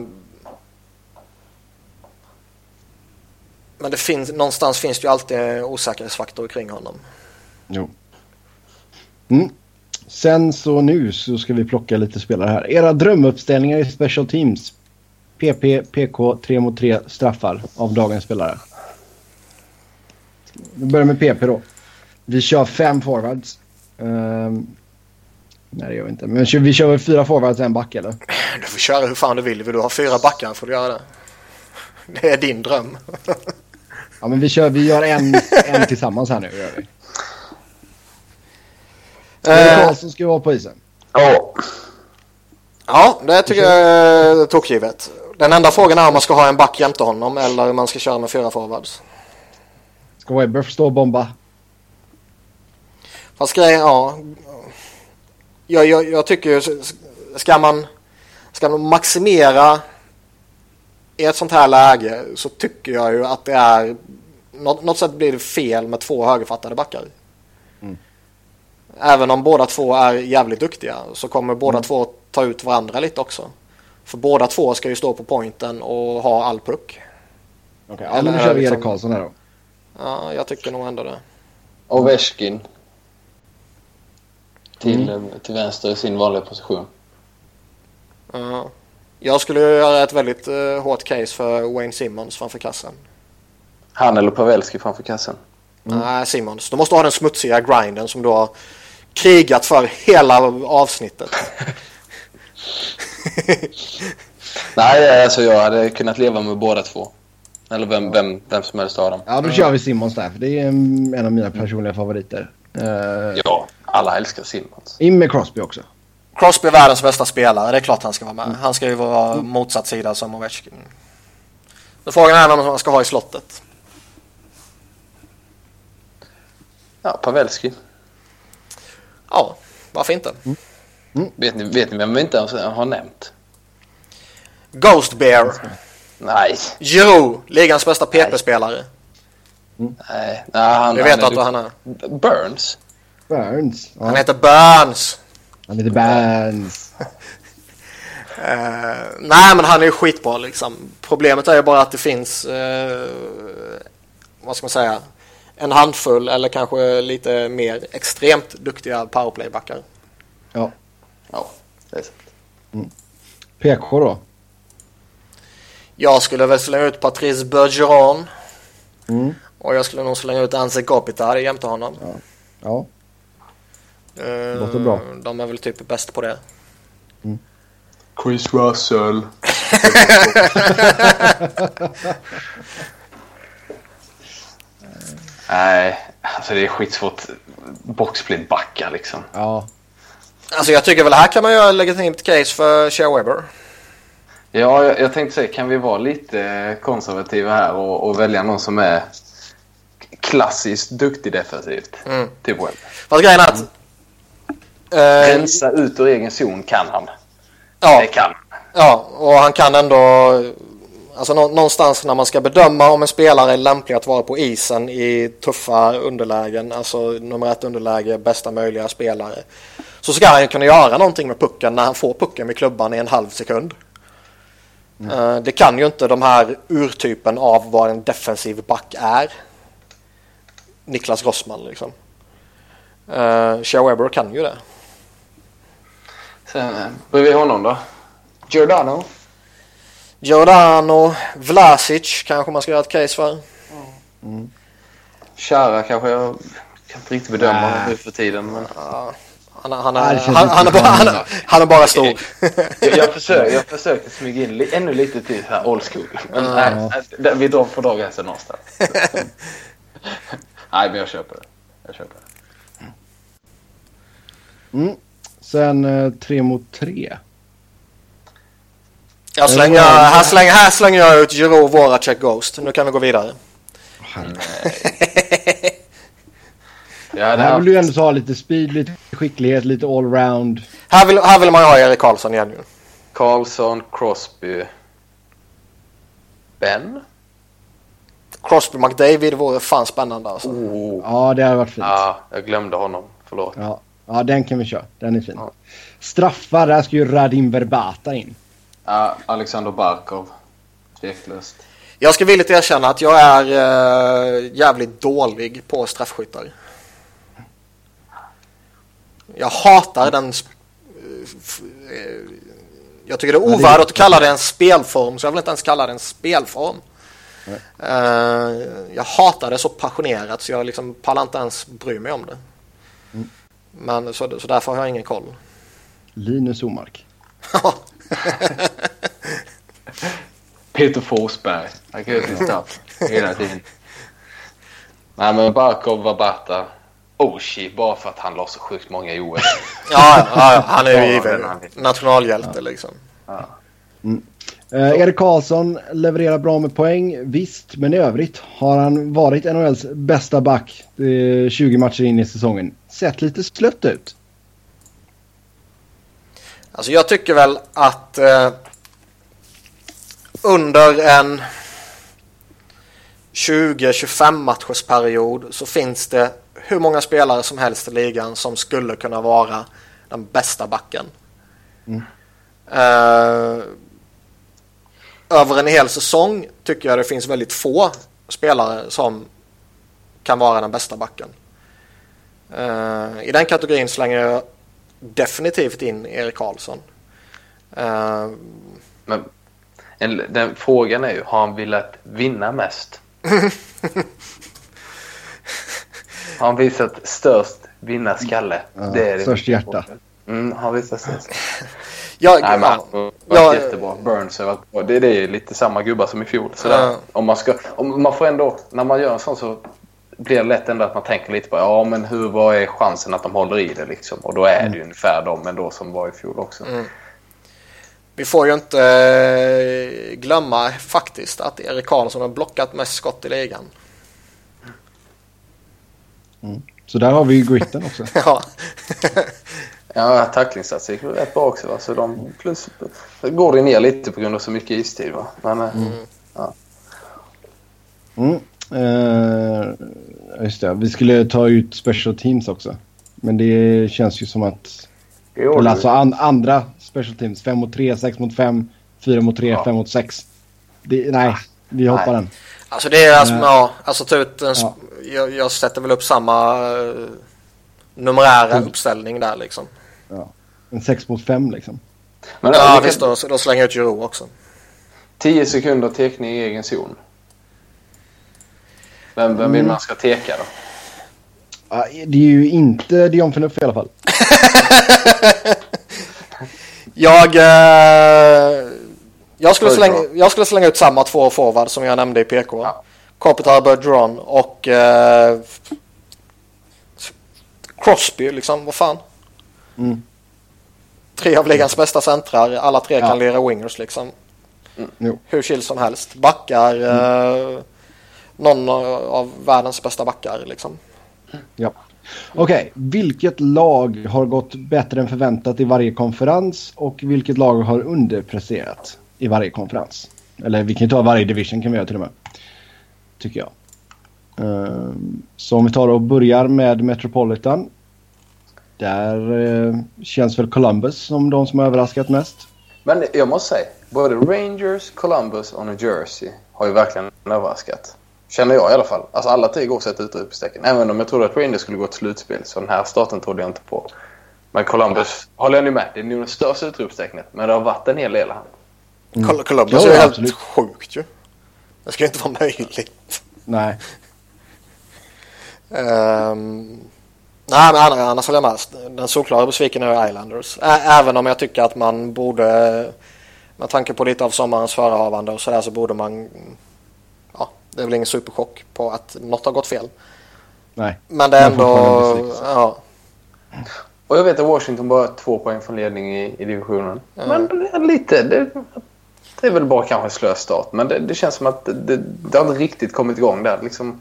men det finns, någonstans finns det ju alltid osäkerhetsfaktor kring honom. Jo. Mm. sen så nu så ska vi plocka lite spelare här. Era drömuppställningar i Special Teams. PP, PK, 3 mot 3 straffar av dagens spelare. Vi börjar med PP då. Vi kör fem forwards. Ehm, nej det gör vi inte. Men vi kör väl fyra forwards en back eller? Du får köra hur fan du vill. Vill du ha fyra backar får du göra det. Det är din dröm. Ja men vi kör, vi gör en, en tillsammans här nu. Gör vi. Eh, Karlsson ska ju vara på isen. Ja. ja, det tycker jag är tokgivet. Den enda frågan är om man ska ha en back jämte honom eller om man ska köra med fyra forwards. Ska Webber få stå och bomba? Fast grejen, ja. Jag, jag, jag tycker ju, ska man, ska man maximera i ett sånt här läge så tycker jag ju att det är, något, något sätt blir det fel med två högerfattade backar. Mm. Även om båda två är jävligt duktiga så kommer båda två ta ut varandra lite också. För båda två ska ju stå på pointen och ha all puck. Okej, ja, men då kör vi Erik Karlsson här då. Ja, jag tycker nog ändå det. Ovechkin. Till, Mm. till vänster i sin vanliga position. Ja. Jag skulle göra ett väldigt uh, hårt case för Wayne Simmons framför kassen. Han eller Pavelski framför kassen. Nej, Simmons. Du måste ha den smutsiga grinden som du har krigat för hela avsnittet. Nej, alltså jag hade kunnat leva med båda två. Eller vem, vem, vem som helst av dem. Ja, då kör vi Simmons där. För det är en av mina personliga favoriter. Uh, Ja, alla älskar Simmons. In med Crosby också. Crosby är världens bästa spelare. Det är klart han ska vara med. Han ska ju vara motsatt sida som Ovechkin. Men frågan är vem man ska ha i slottet. Ja, Pavelski. Ja, varför inte? Vet ni, vet ni vem vi inte ens har nämnt? Ghost Bear. Nej. Giroud, ligans bästa PP-spelare. Nej, nej han, Vi vet han att han är. Burns. Burns. Ja, Han heter Burns. han heter Burns. Eh, nej men han är ju skitbra liksom. Problemet är ju bara att det finns, eh, vad ska man säga, en handfull eller kanske lite mer extremt duktiga powerplaybackar. Ja. Ja, det är sant. PK då. Jag skulle väl slänga ut Patrice Bergeron Mm. och jag skulle nog slänga ut Anze Kopitar jämte honom. Ja. Eh, Låter bra. De är väl typ bäst på det. Chris Russell. Nej, alltså det är skitsvårt. Boxsplit backa liksom. Ja. Alltså jag tycker väl här kan man göra ett legitimt case för Shea Weber. Ja, jag, jag tänkte säga, kan vi vara lite konservativa här och, och välja någon som är klassiskt duktig defensivt? Mm. Typ Webb. Fast grejen är att... Eh, Rensa ut ur egen zon kan han. ja, Det kan Ja, och han kan ändå... Alltså nå- någonstans när man ska bedöma om en spelare är lämplig att vara på isen i tuffa underlägen, alltså nummer ett underläge, bästa möjliga spelare. Så ska han kunna göra någonting med pucken när han får pucken med klubban i en halv sekund. Eh, Det kan ju inte de här urtypen av vad en defensiv back är. Niklas Rossman liksom. Uh, Shea Weber kan ju det. Sen eh, bredvid honom då? Giordano. Giordano, Vlasic kanske man ska göra ett case för. Chara kanske jag kan inte riktigt bedöma nu för tiden. Men... Ja, Han, han, är, han, inte han, är bara, han, han är bara stor. Jag, jag, försökte, jag försökte smyga in li, ännu lite till så här old school. Men Ja. nej, nej, vi drar får dra gränsen någonstans. nej, men jag köper det. Jag köper det. Mm. Sen eh, tre mot tre. Jag slänger, här, slänger, här slänger jag ut Giro, Voracek, Ghost. Nu kan vi gå vidare. Hade Här vill haft, du ändå ha lite speed, lite skicklighet, lite allround. Här vill, här vill man ha Erik Karlsson igen ju. Karlsson, Crosby, Ben. Crosby McDavid vore fan spännande alltså. Oh. Ja, det hade varit fint. Ja, jag glömde honom. Förlåt. Ja, ja den kan vi köra. Den är fin. Ja. Straffar, där ska ju Radim Verbata in. Ja, Alexander Barkov. Tveklöst. Jag ska villigt erkänna att jag är eh, jävligt dålig på straffskyttar. Jag hatar den... eh, Jag tycker det är ovärdigt att kalla det en spelform, så jag vill inte ens kalla det en spelform. Eh, Jag hatar det så passionerat så jag liksom pallar inte ens bry mig om det. Men så, så därför har jag ingen koll. Linus Omark. Peter Forsberg. Han kan ju hela tiden. Nej, men Barkov Vabata. Oshie, bara för att han la så sjukt många i OS. Ja, ja, ja, han är ju Ja, given nationalhjälte liksom. Eh, Erik Karlsson levererar bra med poäng, visst. Men i övrigt har han varit NHLs bästa back eh, 20 matcher in i säsongen. Sett lite slött ut. Alltså jag tycker väl att eh, under en 20-25 matchers period så finns det hur många spelare som helst i ligan som skulle kunna vara den bästa backen. Eh, över en hel säsong tycker jag det finns väldigt få spelare som kan vara den bästa backen. Eh, I den kategorin slänger jag definitivt in Erik Karlsson. Eh, Men en, den frågan är ju, har han velat vinna mest? han visat störst vinnarskalle? Ja, störst hjärta. Mm, han visat störst. jag, Nej, men han ja, har varit Ja, jättebra. Burns har varit bra. Det, det är lite samma gubbar som i fjol. Sådär. Ja. Om man, ska, om man får ändå, när man gör en sån så blir det lätt ändå att man tänker lite på ja men hur, vad är chansen att de håller i det liksom? Och då är det ju ungefär de ändå som var i fjol också. vi får ju inte eh, glömma faktiskt att Erik Karlsson har blockat mest skott i ligan. Så där har vi ju gritten också. ja. Ja, tacklingsstatistik var rätt bra också. Va? Så de, plus går det ner lite på grund av så mycket istid. Va? Men, eh, ja. Mm. Eh, just det, vi skulle ta ut special teams också. Men det känns ju som att... Eller alltså an, andra special teams. 5 mot 3, 6 mot 5, 4 mot 3, Ja. 5 mot 6. Det, nej, vi hoppar Nej. den. Alltså det är alltså, Eh. ja, alltså ta ut en, Ja. Jag, jag sätter väl upp samma uh, numerära Mm. uppställning där liksom. Ja. En 6 mot 5 liksom. Men, Ja vi kan- visst, då, då slänger jag ut Giroud också. 10 sekunder tekning i egen zon. Vem, vem vill Mm. man ska teka då? Det är ju inte Dion Phaneuf i alla fall. Jag, eh, jag, skulle slänga, jag skulle slänga ut samma två forward som jag nämnde i PK. Ja. Kopitar Bergeron och eh, Crosby liksom, vad fan. Mm. Tre av ligans bästa centrar, alla tre Ja. kan lira wingers liksom. Jo. Hur chill som helst. Backar, eh, någon av världens bästa backar liksom. Ja. Okej, vilket lag har gått bättre än förväntat i varje konferens och vilket lag har underpresterat i varje konferens? Eller vi kan ju ta varje division kan vi göra till och med. Tycker jag. Ehm, så om vi tar och börjar med Metropolitan. Där eh, känns väl Columbus som de som har överraskat mest. Men jag måste säga, både Rangers, Columbus och New Jersey har ju verkligen överraskat. Känner jag i alla fall. Alltså alla tre går så ett utropstecken. Även om jag trodde att Rangers skulle gå till slutspel så den här starten trodde jag inte på. Men Columbus håller jag nu med. Det är nog det största utropstecknet. Men det har varit en hel del här. Mm. Columbus Ja, är ju ja, helt sjukt ju. Det ska inte vara möjligt. Nej. Um, nej, men annars, annars håller jag med. Den solklara besviken är Islanders. Ä- även om jag tycker att man borde, med tanke på lite av sommarens förehavande och sådär, så borde man, ja, det är väl ingen superchock på att något har gått fel. Nej. Men det är Men ändå, ja, Och jag vet att Washington bara har två poäng från ledning i, i divisionen. Men det är lite... Det, det är väl bara kanske en slö start. Men det, det känns som att det, det, det har inte riktigt kommit igång där. Liksom,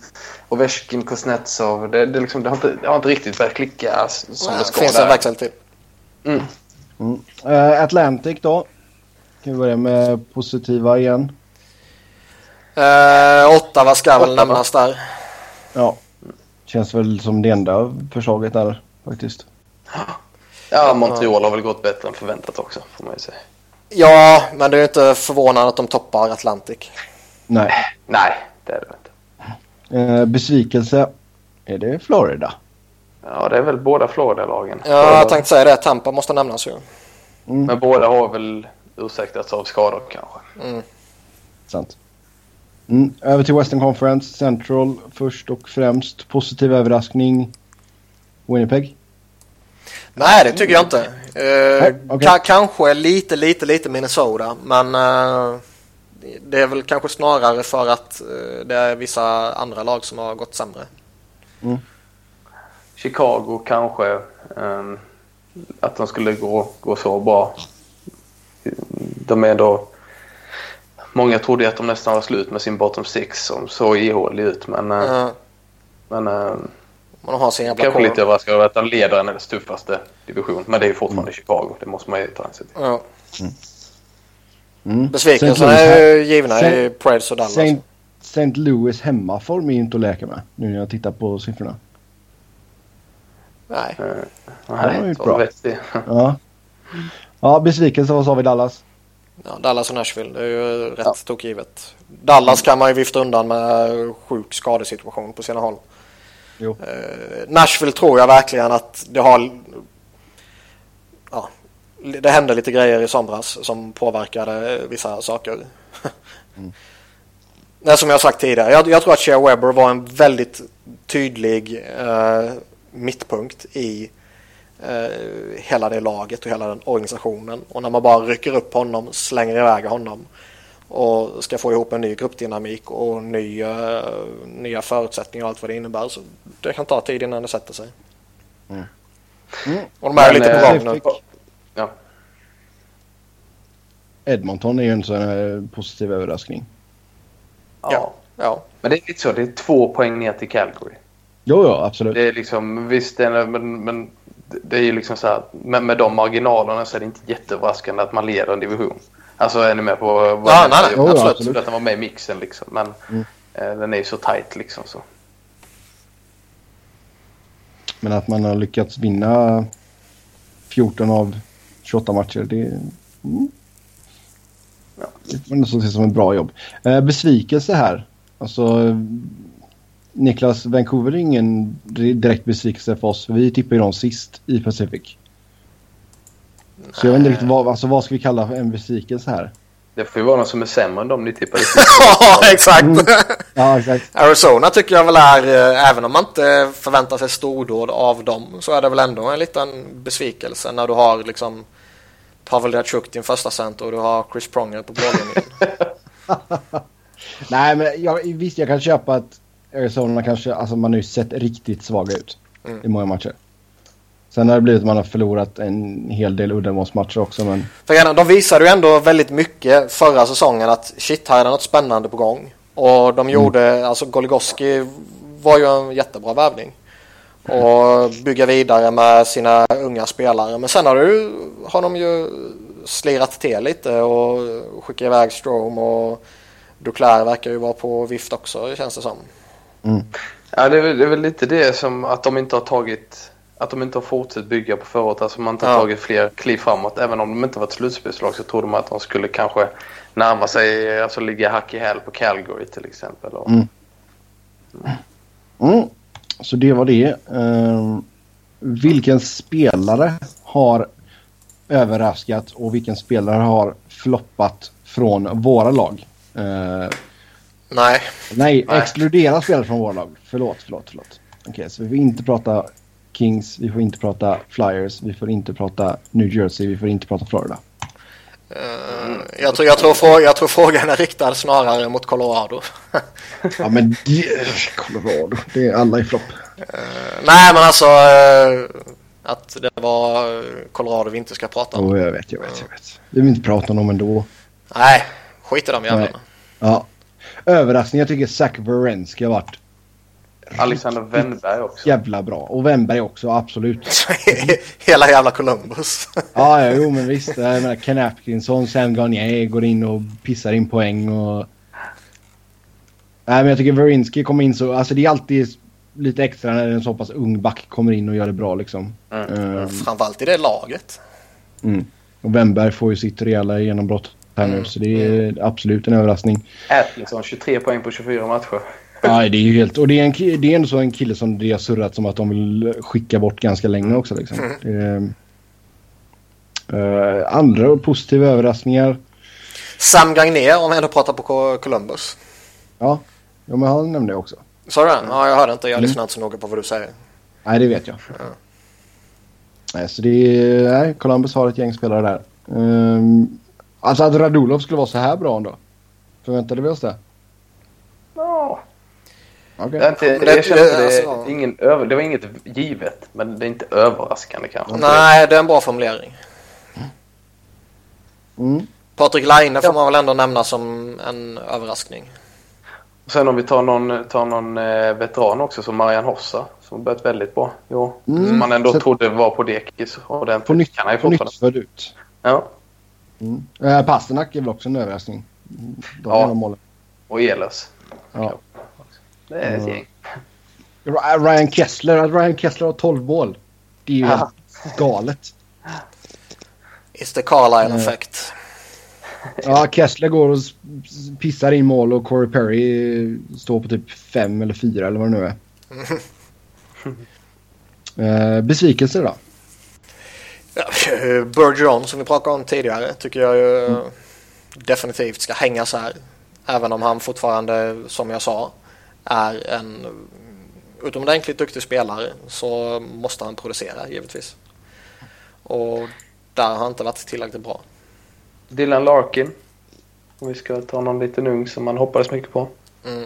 Ovechkin, Kuznetsov. Det, det, liksom, det, har inte, det har inte riktigt börjat klicka som det det ska. finns där. en växel till. Mm. Mm. Eh, Atlantic då. Kan vi börja med positiva igen. Uh, Ottawa ska väl nämnas där. Ja. Känns väl som det enda förslaget där faktiskt. Ja, Montreal har väl gått bättre än förväntat också, får man ju säga. Ja, men det är inte förvånande att de toppar Atlantic. Nej. Nej, det är det inte. Eh, besvikelse. Är det Florida? Ja, det är väl båda Florida-lagen. Ja, jag tänkte säga det. Tampa måste nämnas ju. Mm. Men båda har väl ursäktats av skador kanske. Mm. Sant. Mm. Över till Western Conference Central först och främst. Positiv överraskning. Winnipeg? Nej, det tycker jag inte. Eh, okay. kanske lite, lite, lite Minnesota. Men eh, det är väl kanske snarare för att eh, det är vissa andra lag som har gått sämre. Mm. Chicago kanske. Um, att de skulle gå, gå så bra. De är då... Många trodde att de nästan var slut med sin bottom six som såg ihålig ut men... Mm. Men... Man har sin jävla Kanske lite överraskad över att de leder en tuffaste division. Men det är ju fortfarande mm. Chicago. Det måste man ju ta hänsyn till. Ja. Mm. Mm. Besvikelserna är ju givna i Preds och Dallas. St. Louis hemmaform är inte att leka med nu när jag tittar på siffrorna. Nej. Uh, nej, det bra. Det. Ja. ja, besvikelse. Vad sa vi Dallas? Ja, Dallas och Nashville. Det är ju rätt ja. tokgivet. Dallas kan man ju vifta undan med sjuk skadesituation på sina håll. Jo. Uh, Nashville tror jag verkligen att det har... Ja, det hände lite grejer i somras som påverkade vissa saker. mm. Nej, som jag sagt tidigare, jag, jag tror att Shea Weber var en väldigt tydlig uh, mittpunkt i uh, hela det laget och hela den organisationen. Och när man bara rycker upp honom, slänger iväg honom och ska få ihop en ny gruppdynamik och nya, nya förutsättningar och allt vad det innebär. Så det kan ta tid innan det sätter sig. Mm. Mm. Och de är Men, lite på gång nu. Ja. Edmonton är ju en sån här positiv överraskning. Ja. ja. Men det är lite så. Det är två poäng ner till Calgary. Jo, ja, absolut. Det är liksom, visst, det är, men, men det är ju liksom så här. Med, med de marginalerna så är det inte jätteöverraskande att man leder en division. Alltså är ni med på vad ja, nej, nej, absolut. absolut. Att den var med i mixen liksom. Men mm. eh, den är ju så tight liksom så. Men att man har lyckats vinna 14 av 28 matcher, det, mm. ja. det får som ett bra jobb. Eh, besvikelse här. Alltså, Niklas, Vancouver är ingen direkt besvikelse för oss. För vi tippar ju dem sist i Pacific. Så jag vet inte riktigt vad, alltså, vad ska vi kalla för en besvikelse här? Det får ju vara någon som är sämre än de ni tippade Ja, exakt. Mm. ja, exakt. Arizona tycker jag väl är, eh, även om man inte förväntar sig stordåd av dem, så är det väl ändå en liten besvikelse när du har liksom Pavel Datsjuk din första center och du har Chris Pronger på blålinjen. Nej, men jag, visst jag kan köpa att Arizona kanske, alltså man har ju sett riktigt svaga ut mm. i många matcher. Sen har det blivit att man har förlorat en hel del uddamålsmatcher också. Men... För de visade ju ändå väldigt mycket förra säsongen att shit, här är något spännande på gång. Och de mm. gjorde, mm. alltså Goligoski var ju en jättebra värvning. Och bygga vidare med sina unga spelare. Men sen har, du, har de ju slirat till lite och skickat iväg Strom och Duclair verkar ju vara på vift också känns det som. Mm. Ja, det är, väl, det är väl lite det som att de inte har tagit att de inte har fortsatt bygga på förut. Alltså man inte har ja. tagit fler kliv framåt. Även om de inte var ett slutspelslag så trodde man att de skulle kanske närma sig, alltså ligga hack i häl på Calgary till exempel. Mm. Mm. Så det var det. Uh, vilken spelare har överraskat och vilken spelare har floppat från våra lag? Uh, nej. nej. exkludera spelare från våra lag. Förlåt, förlåt, förlåt. Okej, okay, så vi får inte prata Kings, vi får inte prata Flyers, vi får inte prata New Jersey, vi får inte prata Florida. Uh, jag, tror, jag, tror jag tror frågan är riktad snarare mot Colorado. ja men det, Colorado, det är alla i flopp. Uh, nej men alltså uh, att det var Colorado vi inte ska prata om. Oh, jag vet, jag vet, jag vet. Vi vill inte prata om dem ändå. Nej, skit i dem jävlarna. Ja. Överraskning, jag tycker Zach Wierenski har varit Alexander Wennberg också. Jävla bra. Och Wennberg också, absolut. Hela jävla Columbus. ja, ja, jo men visst. Jag menar Ken Atkinson, Sam Garnier går in och pissar in poäng och... Nej men jag tycker Verinsky kommer in så... Alltså det är alltid lite extra när en så pass ung back kommer in och gör det bra liksom. Mm. Um, Framförallt i det laget. Mm. Och Wennberg får ju sitt rejäla genombrott här nu mm. så det är absolut en överraskning. Atkinson 23 poäng på 24 matcher. Ja, det är ju helt... Och det är, en, det är ändå så en kille som det har surrat som att de vill skicka bort ganska länge också. Liksom. Mm. Det, eh, andra positiva överraskningar. Sam Gagner om jag ändå pratar på Co- Columbus. Ja, ja men han nämnde jag också. Sa du det? Ja, jag hörde inte. Jag Mm. lyssnar inte så noga på vad du säger. Nej, det vet jag. Nej, så det är... Nej, Columbus har ett gäng spelare där. Um, alltså att Radulov skulle vara så här bra ändå. Förväntade vi oss det? Ja. Okej. Det, inte, det- jag känner det, alltså- ingen över, det var inget givet, men det är inte överraskande kanske. Nej, det är en bra formulering. Mm. Patrik Laine får Ja. man väl ändå nämna som en överraskning. Och sen om vi tar någon, tar någon eh, veteran också som Marian Hossa som har börjat väldigt bra. Jo. Mm. Som man ändå Så- trodde var på dekis ordentligt. På nytt, kan han ju på nytt fortfarande. född ut. Ja. Mm. Eh, Pasternak är väl också en överraskning. De Ja. Och Ehlers. Ja. Det är ett gäng. Ryan Kessler, att Ryan Kessler har 12 mål. Det är ju Ja. helt galet. It's the Carlisle Mm. effect. Ja, Kessler går och pissar in mål och Corey Perry står på typ fem eller fyra eller vad det nu är. Eh, besvikelse då? Ja, Bergeron som vi pratade om tidigare tycker jag ju Mm. definitivt ska hängas här. Även om han fortfarande, som jag sa, är en utomordentligt duktig spelare så måste han producera givetvis. Och där har han inte varit tillräckligt bra. Dylan Larkin. Om vi ska ta någon liten ung som man hoppades mycket på. Mm.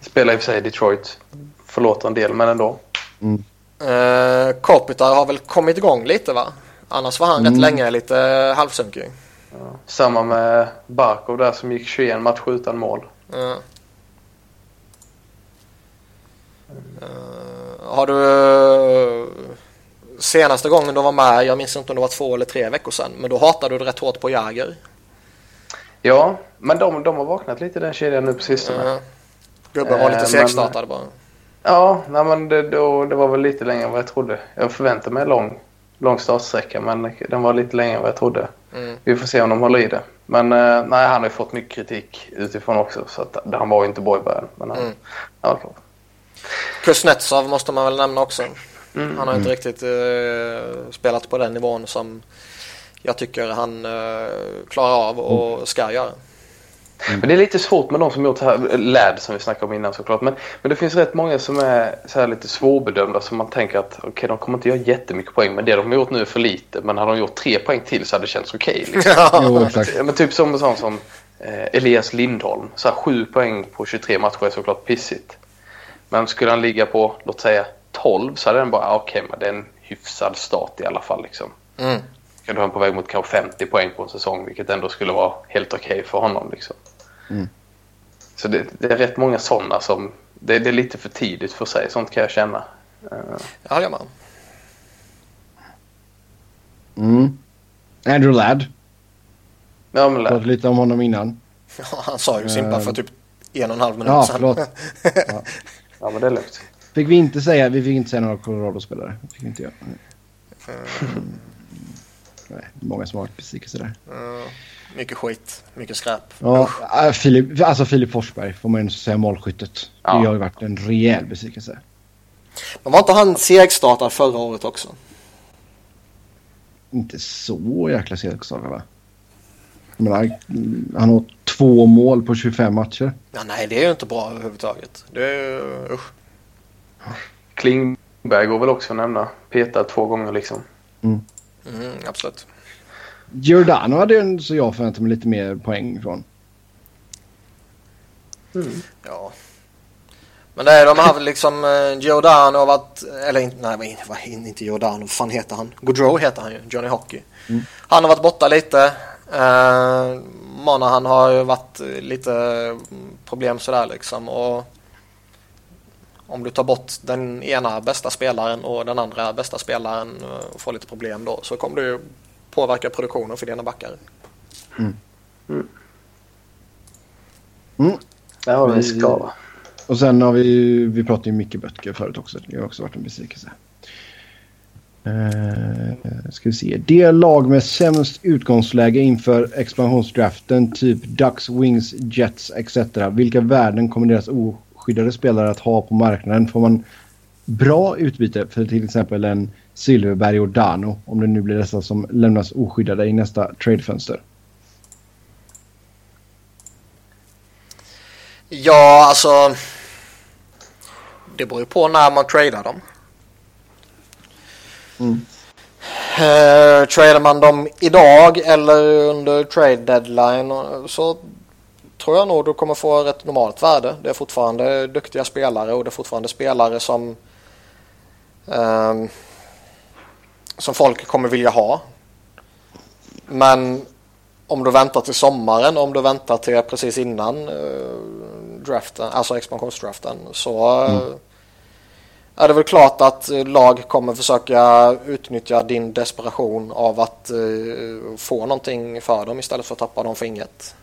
Spelar i och för sig i Detroit. Förlåter en del, men ändå. Eh, Kopitar har väl kommit igång lite va? Annars var han Mm. rätt länge lite halvsunkig. Ja. Samma med Barkov där som gick 21 matcher utan mål. Ja. Eh, har du eh, senaste gången du var med, jag minns inte om det var två eller tre veckor sedan, men då hatade du det rätt hårt på Jäger. Ja, men de, de har vaknat lite den kedjan nu på sistone. Uh, gubben var lite Eh, segstartad bara. Ja, nej, men det, då, det var väl lite längre än vad jag trodde. Jag förväntade mig lång, lång startsträcka, men den var lite längre än vad jag trodde. Mm. Vi får se om de håller i det. Men eh, nej, han har ju fått mycket kritik utifrån också. Så att, han var ju inte bra i början. Men han, Mm. ja, Kuznetsov måste man väl nämna också. Mm. Han har inte riktigt eh, spelat på den nivån som jag tycker han eh, klarar av och ska göra. Men det är lite svårt med de som gjort det här, LAD som vi snackade om innan såklart. Men, men det finns rätt många som är så här lite svårbedömda som man tänker att okej de kommer inte göra jättemycket poäng men det de har gjort nu är för lite. Men hade de gjort tre poäng till så hade det känts okej. liksom. Jo, men typ som en sån som eh, Elias Lindholm. Så här, sju poäng på 23 matcher är såklart pissigt. Men skulle han ligga på, låt säga 12 så hade den bara, ah, okej men det är en hyfsad start i alla fall liksom. Mm. Kan han på väg mot kanske 50 poäng på en säsong vilket ändå skulle vara helt okej för honom liksom. Mm. Så det, det är rätt många sådana som, det, det är lite för tidigt för sig, sånt kan jag känna. Eh, Jag håller med. Mm. Andrew Ladd. ja men Pratade lite om honom innan. Ja, han sa ju simpa för typ en och en halv minut Ja, sedan. förlåt. ja men det är lugnt. Fick vi inte säga, vi fick inte säga några Colorado-spelare. Det fick vi inte göra. Nej, många som har varit besvikelse där. Ja, mycket skit, mycket skräp. Ja, äh, Filip, alltså Filip Forsberg får man ju säga målskyttet. Ja. Det har ju varit en rejäl besvikelse. Men var inte han segstartad förra året också? Inte så jäkla segstarkad va? Menar, mm, han har två mål på 25 matcher. Ja, nej, det är ju inte bra överhuvudtaget. Det är ju, usch. Klingberg går väl också att nämna. Petad två gånger liksom. Mm, absolut. Giordano hade ju en, så jag förväntade mig lite mer poäng från. Ja. Men det är de har liksom eh, Giordano har varit, eller inte, nej vad- vad, inte Giordano, vad fan heter han? Gaudreau heter han ju, Johnny Hockey. Mm. Han har varit borta lite. Eh, Monahan har ju varit lite mm, problem sådär liksom. Och om du tar bort den ena bästa spelaren och den andra bästa spelaren eh, och får lite problem då så kommer ju påverka produktionen för dina backar. Mm. Ja, Vi- ska. Och sen har vi vi pratade ju mycket Böttger förut också. Det har också varit en besvikelse. Uh, ska vi se. Det lag med sämst utgångsläge inför expansionsdraften, typ Ducks, Wings, Jets etc. Vilka värden kommer deras oskyddade spelare att ha på marknaden? Får man bra utbyte för till exempel en Silverberg och Dano om det nu blir dessa som lämnas oskyddade i nästa tradefönster? Ja, alltså. Det beror ju på när man tradar dem. Eh, mm. Uh, tradar man dem idag eller under trade deadline eh, så tror jag nog du kommer få ett normalt värde. Det är fortfarande duktiga spelare och det är fortfarande spelare som uh, som folk kommer vilja ha. Men om du väntar till sommaren, om du väntar till precis innan uh, draften, alltså expansionsdraften så mm är det väl klart att eh, lag kommer försöka utnyttja din desperation av att uh, få någonting för dem istället för att tappa dem för inget.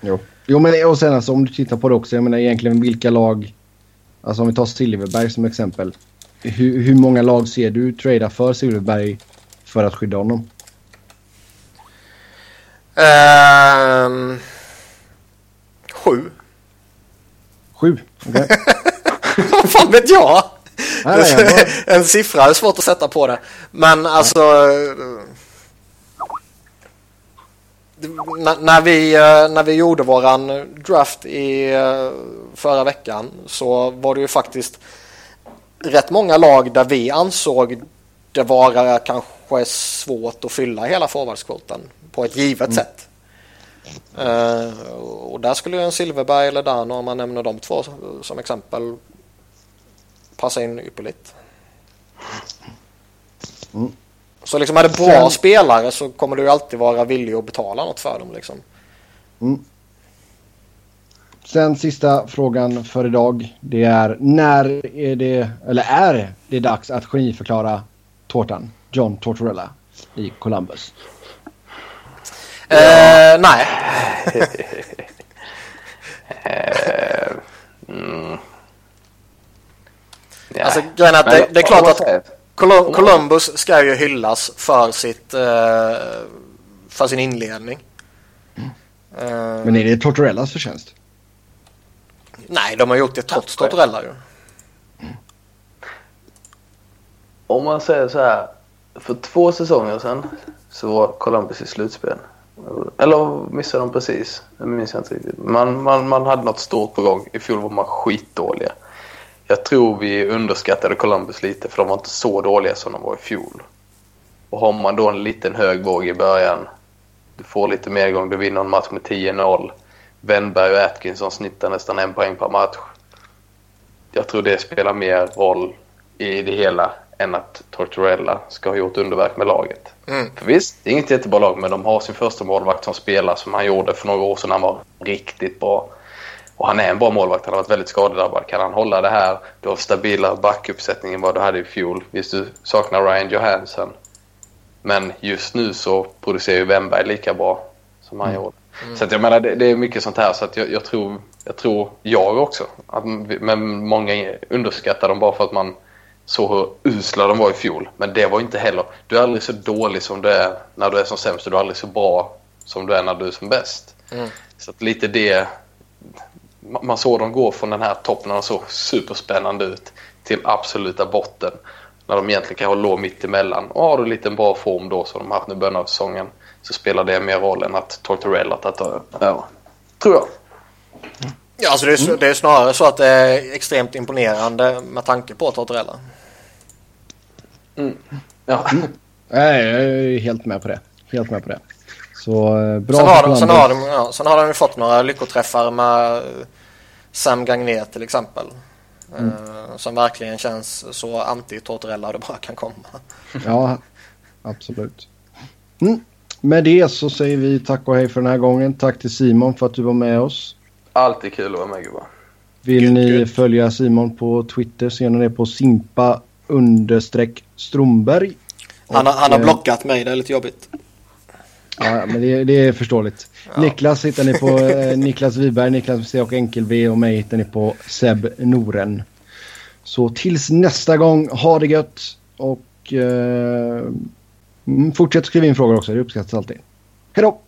Jo, jo men och sen alltså, om du tittar på det också, jag menar egentligen vilka lag, alltså om vi tar Silverberg som exempel. Hur, hur många lag ser du trada för Silverberg för att skydda honom? Um, sju. Sju? Okej. Okay. Vad fan vet jag? en siffra är svårt att sätta på det. Men alltså... När vi, eh, när vi gjorde våran draft i eh, förra veckan så var det ju faktiskt rätt många lag där vi ansåg det vara kanske svårt att fylla hela forwardskvoten på ett givet mm. sätt. Uh, och där skulle en Silverberg eller Dano om man nämner de två som exempel passa in ypperligt. Mm. Så liksom är det bra Sen... spelare så kommer du alltid vara villig att betala något för dem liksom. Mm. Sen sista frågan för idag. Det är när är det, eller är det dags att geniförklara tårtan John Tortorella i Columbus? Ja. Eh, nej. Eh, mm. Ja. Alltså grejen är att det, det, är klart att Columbus ska ju hyllas för sitt uh, för sin inledning. Mm. Uh, Men är det Tortorellas förtjänst? Nej, de har gjort det trots ja, Tortorella ju. Om man säger så här. För två säsonger sedan så var Columbus i slutspel. Eller missade de precis? Det minns jag inte riktigt. Man, man, man hade något stort på gång. I fjol var man skitdåliga. Jag tror vi underskattade Columbus lite för de var inte så dåliga som de var i fjol. Och har man då en liten hög våg i början, du får lite mer gång, du vinner en match med 10-0. Wennberg och Atkinson snittar nästan en poäng per match. Jag tror det spelar mer roll i det hela än att Tortorella ska ha gjort underverk med laget. Mm. För visst, det är inget jättebra lag, men de har sin första målvakt som spelar som han gjorde för några år sedan. Han var riktigt bra. Och han är en bra målvakt. Han har varit väldigt skadedrabbad. Kan han hålla det här, du har stabilare backuppsättning än vad du hade i fjol. Visst, du saknar Ryan Johansson. Men just nu så producerar ju Wemberg lika bra som han mm. gjorde. Mm. Så att jag menar, det, det, är mycket sånt här. Så att jag, jag, tror, jag tror jag också. Att, men många underskattar dem bara för att man såg hur usla de var i fjol. Men det var inte heller... Du är aldrig så dålig som du är när du är som sämst. Du är aldrig så bra som du är när du är som bäst. Mm. Så att lite det man såg dem gå från den här toppen när de såg superspännande ut till absoluta botten. När de egentligen kanske låg mitt emellan. Och har du lite bra form då som de haft nu i början av säsongen så spelar det mer roll än att Tortorella tar över. Ja, tror jag. Ja, alltså det, är, mm. det är snarare så att det är extremt imponerande med tanke på Tortorella. Mm. Ja. Mm. Jag är helt med på det. Helt med på det. Så eh, bra sen har, de, sen, har de, ja, sen har de fått några lyckoträffar med Sam Gagné till exempel. Mm. Uh, som verkligen känns så anti-Tortorella det bara kan komma. Ja, absolut. Mm. Med det så säger vi tack och hej för den här gången. Tack till Simon för att du var med oss. Alltid kul att vara med gubbar. Vill good, ni good. följa Simon på Twitter ser ni det på simpa understreck Stromberg. Han har, han har eh, blockat mig, det är lite jobbigt. Ja, men det, det är förståeligt. Ja. Niklas hittar ni på eh, Niklas Wiberg, Niklas C och Enkel-V och mig hittar ni på Seb Noren. Så tills nästa gång, ha det gött och eh, mm, fortsätt skriva in frågor också. Det uppskattas alltid. Hej då!